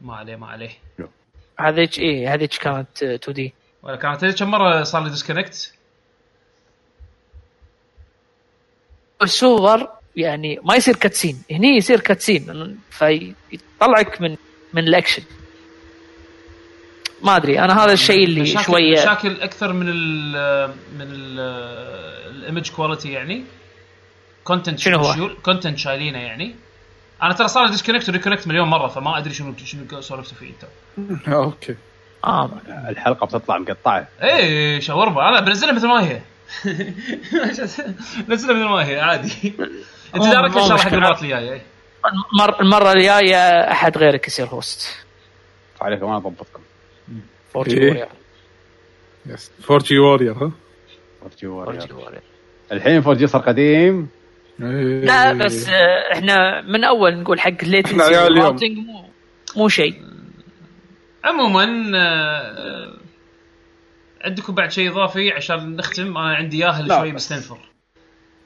S1: ما عليه ما عليه.
S5: هذيك إيه هذيك كانت 2D
S1: ولا كانت كم مرة صار لي disconnect
S5: الصور يعني ما يصير cutscene هني يصير cutscene فيطلعك من من الأكشن. ما أدري أنا هذا الشيء اللي
S1: مشاكل
S5: شوية
S1: مشاكل أكثر من ال من ال ال image quality يعني. content
S5: شنو هو؟
S1: content شايلينه يعني. أنا ترى صار لي disconnect و reconnect مليون مرة فما أدري شنو شنو سولفتوا فيه أنت
S3: okay
S5: آه
S6: الحلقة بتطلع مقطعة
S1: إيه شاورما أنا بنزلها مثل ما هي نزلها مثل ما هي عادي
S5: أنت
S1: دارك ان شاء الله حق. المرات الجايه.
S5: المر المرة الجاية أحد غيرك يصير host
S6: عليكم أنا أضبطكم
S5: 4G
S3: إيه. warrior. yes 4G warrior ها.
S5: فورتي وورير.
S6: الحين 4G صار قديم.
S5: لا بس آه، إحنا من أول نقول حق
S3: ال
S5: latency مو مو شيء.
S1: عموما آه، عندكم بعد شيء إضافي عشان نختم؟ أنا عندي ياهل شوي. مستنفر.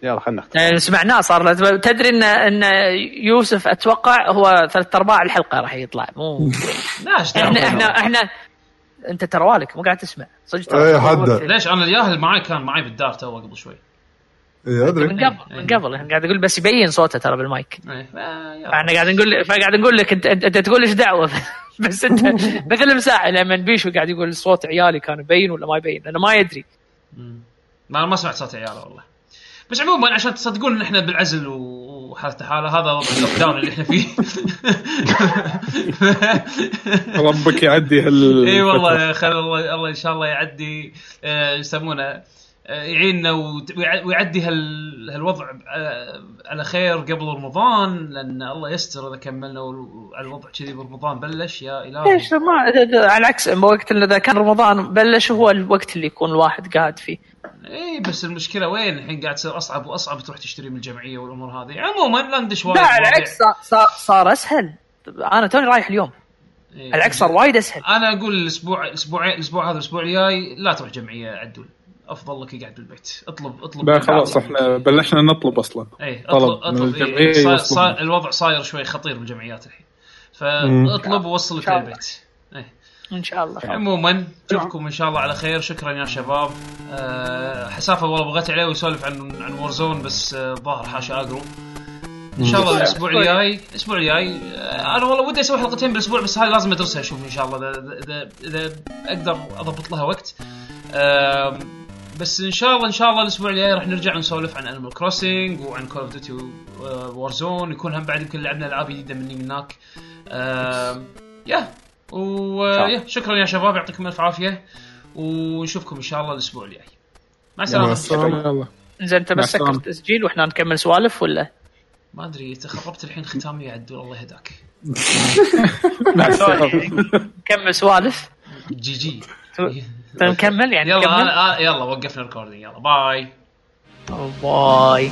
S6: يلا خلينا نختم.
S5: يعني سمعناه صار تدري ان إن يوسف أتوقع هو ثلاث أرباع الحلقة راح يطلع. مو؟ إحنا إحنا إحنا أنت ترى والك مو قاعد تسمع. صدق
S2: إيه،.
S1: ليش؟ أنا الياهل معاي كان معاي بالدار تو قبل شوي.
S2: اي أدري.
S5: من قبل من قبل. إحنا قاعد أقول بس يبين صوته ترى بالمايك.
S1: إيه،.
S5: إحنا قاعد نقول فقاعد نقول لك أنت أنت, تقول إيش دعوة؟ بس أنت مثل مساعد لما بيشو قاعد يقول صوت عيالي كان يبين ولا ما يبين أنا ما يدري.
S1: ما أنا ما سمعت صوت عياله والله. بس عموما عشان تصدقون إن إحنا بالعزل وحالته حاله هذا وضع ال lockdown اللي إحنا فيه.
S3: ربك يعدي هال
S1: اي والله خل الله الله إن شاء الله يعدي آه، يسمونه. آه، يعيننا ويعدي هال هالوضع آه، على خير قبل رمضان لأن الله يستر إذا كملنا على الوضع كذي برمضان بلش يا الهي
S5: ليش ما على العكس وقت إذا كان رمضان بلش هو الوقت اللي يكون الواحد قاعد فيه.
S1: اي بس المشكلة وين؟ الحين قاعد تصير أصعب وأصعب تروح تشتري من الجمعية والأمور هذه. عموما لا ندش وايد
S5: لا على. العكس صار- أسهل. أنا توني رايح اليوم.
S1: إيه.
S5: العكس صار وايد أسهل.
S1: أنا أقول الأسبوع الأسبوع الأسبوع هذا الأسبوع الجاي لا تروح جمعية عدول. أفضل لك اقعد بالبيت. اطلب اطلب
S3: لا خلاص إحنا بلشنا نطلب أصلا.
S1: اي
S3: طلب
S1: اطلب اطلب إيه
S3: يوصلون.
S1: صاير الوضع صاير شوي خطير بالجمعيات الحين. فاطلب ووصل لك
S5: إن شاء الله.
S1: للبيت. إيه.
S5: إن شاء الله.
S1: عموما نشوفكم إن شاء الله على خير. شكرا يا شباب. أه حسافة والله بغيت عليه ويسولف عن عن و Warzone بس آه، ظاهر حاشا اجرو إن شاء الله الأسبوع الجاي الأسبوع الجاي آه، أنا والله ودي أسوي حلقتين بالأسبوع بس هاي لازم أدرسها أشوف إن شاء الله. اذا إذا أقدر أضبط لها وقت. آم، بس إن شاء الله إن شاء الله الأسبوع الجاي راح نرجع نسولف عن Animal Crossing وعن Call of Duty Warzone يكون هم بعد يمكن لعبنا ألعاب جديدة مني من هناك. يا. ويا شكرا يا شباب يعطيكم ألف عافية. ونشوفكم إن شاء الله الأسبوع الجاي. مع
S2: مع
S3: السلامة.
S5: زين
S3: أنت
S5: بس سكر
S3: السلامة.
S5: التسجيل وإحنا نكمل سوالف ولا؟
S1: ما أدري انت خربت الحين ختامي يا عدول الله يهداك.
S3: مع السلامة.
S5: نكمل سوالف.
S1: GG.
S5: نكمل يعني
S1: يلا
S5: نكمل
S1: أنا- أنا- يلا وقفنا recording يلا bye.
S5: باي.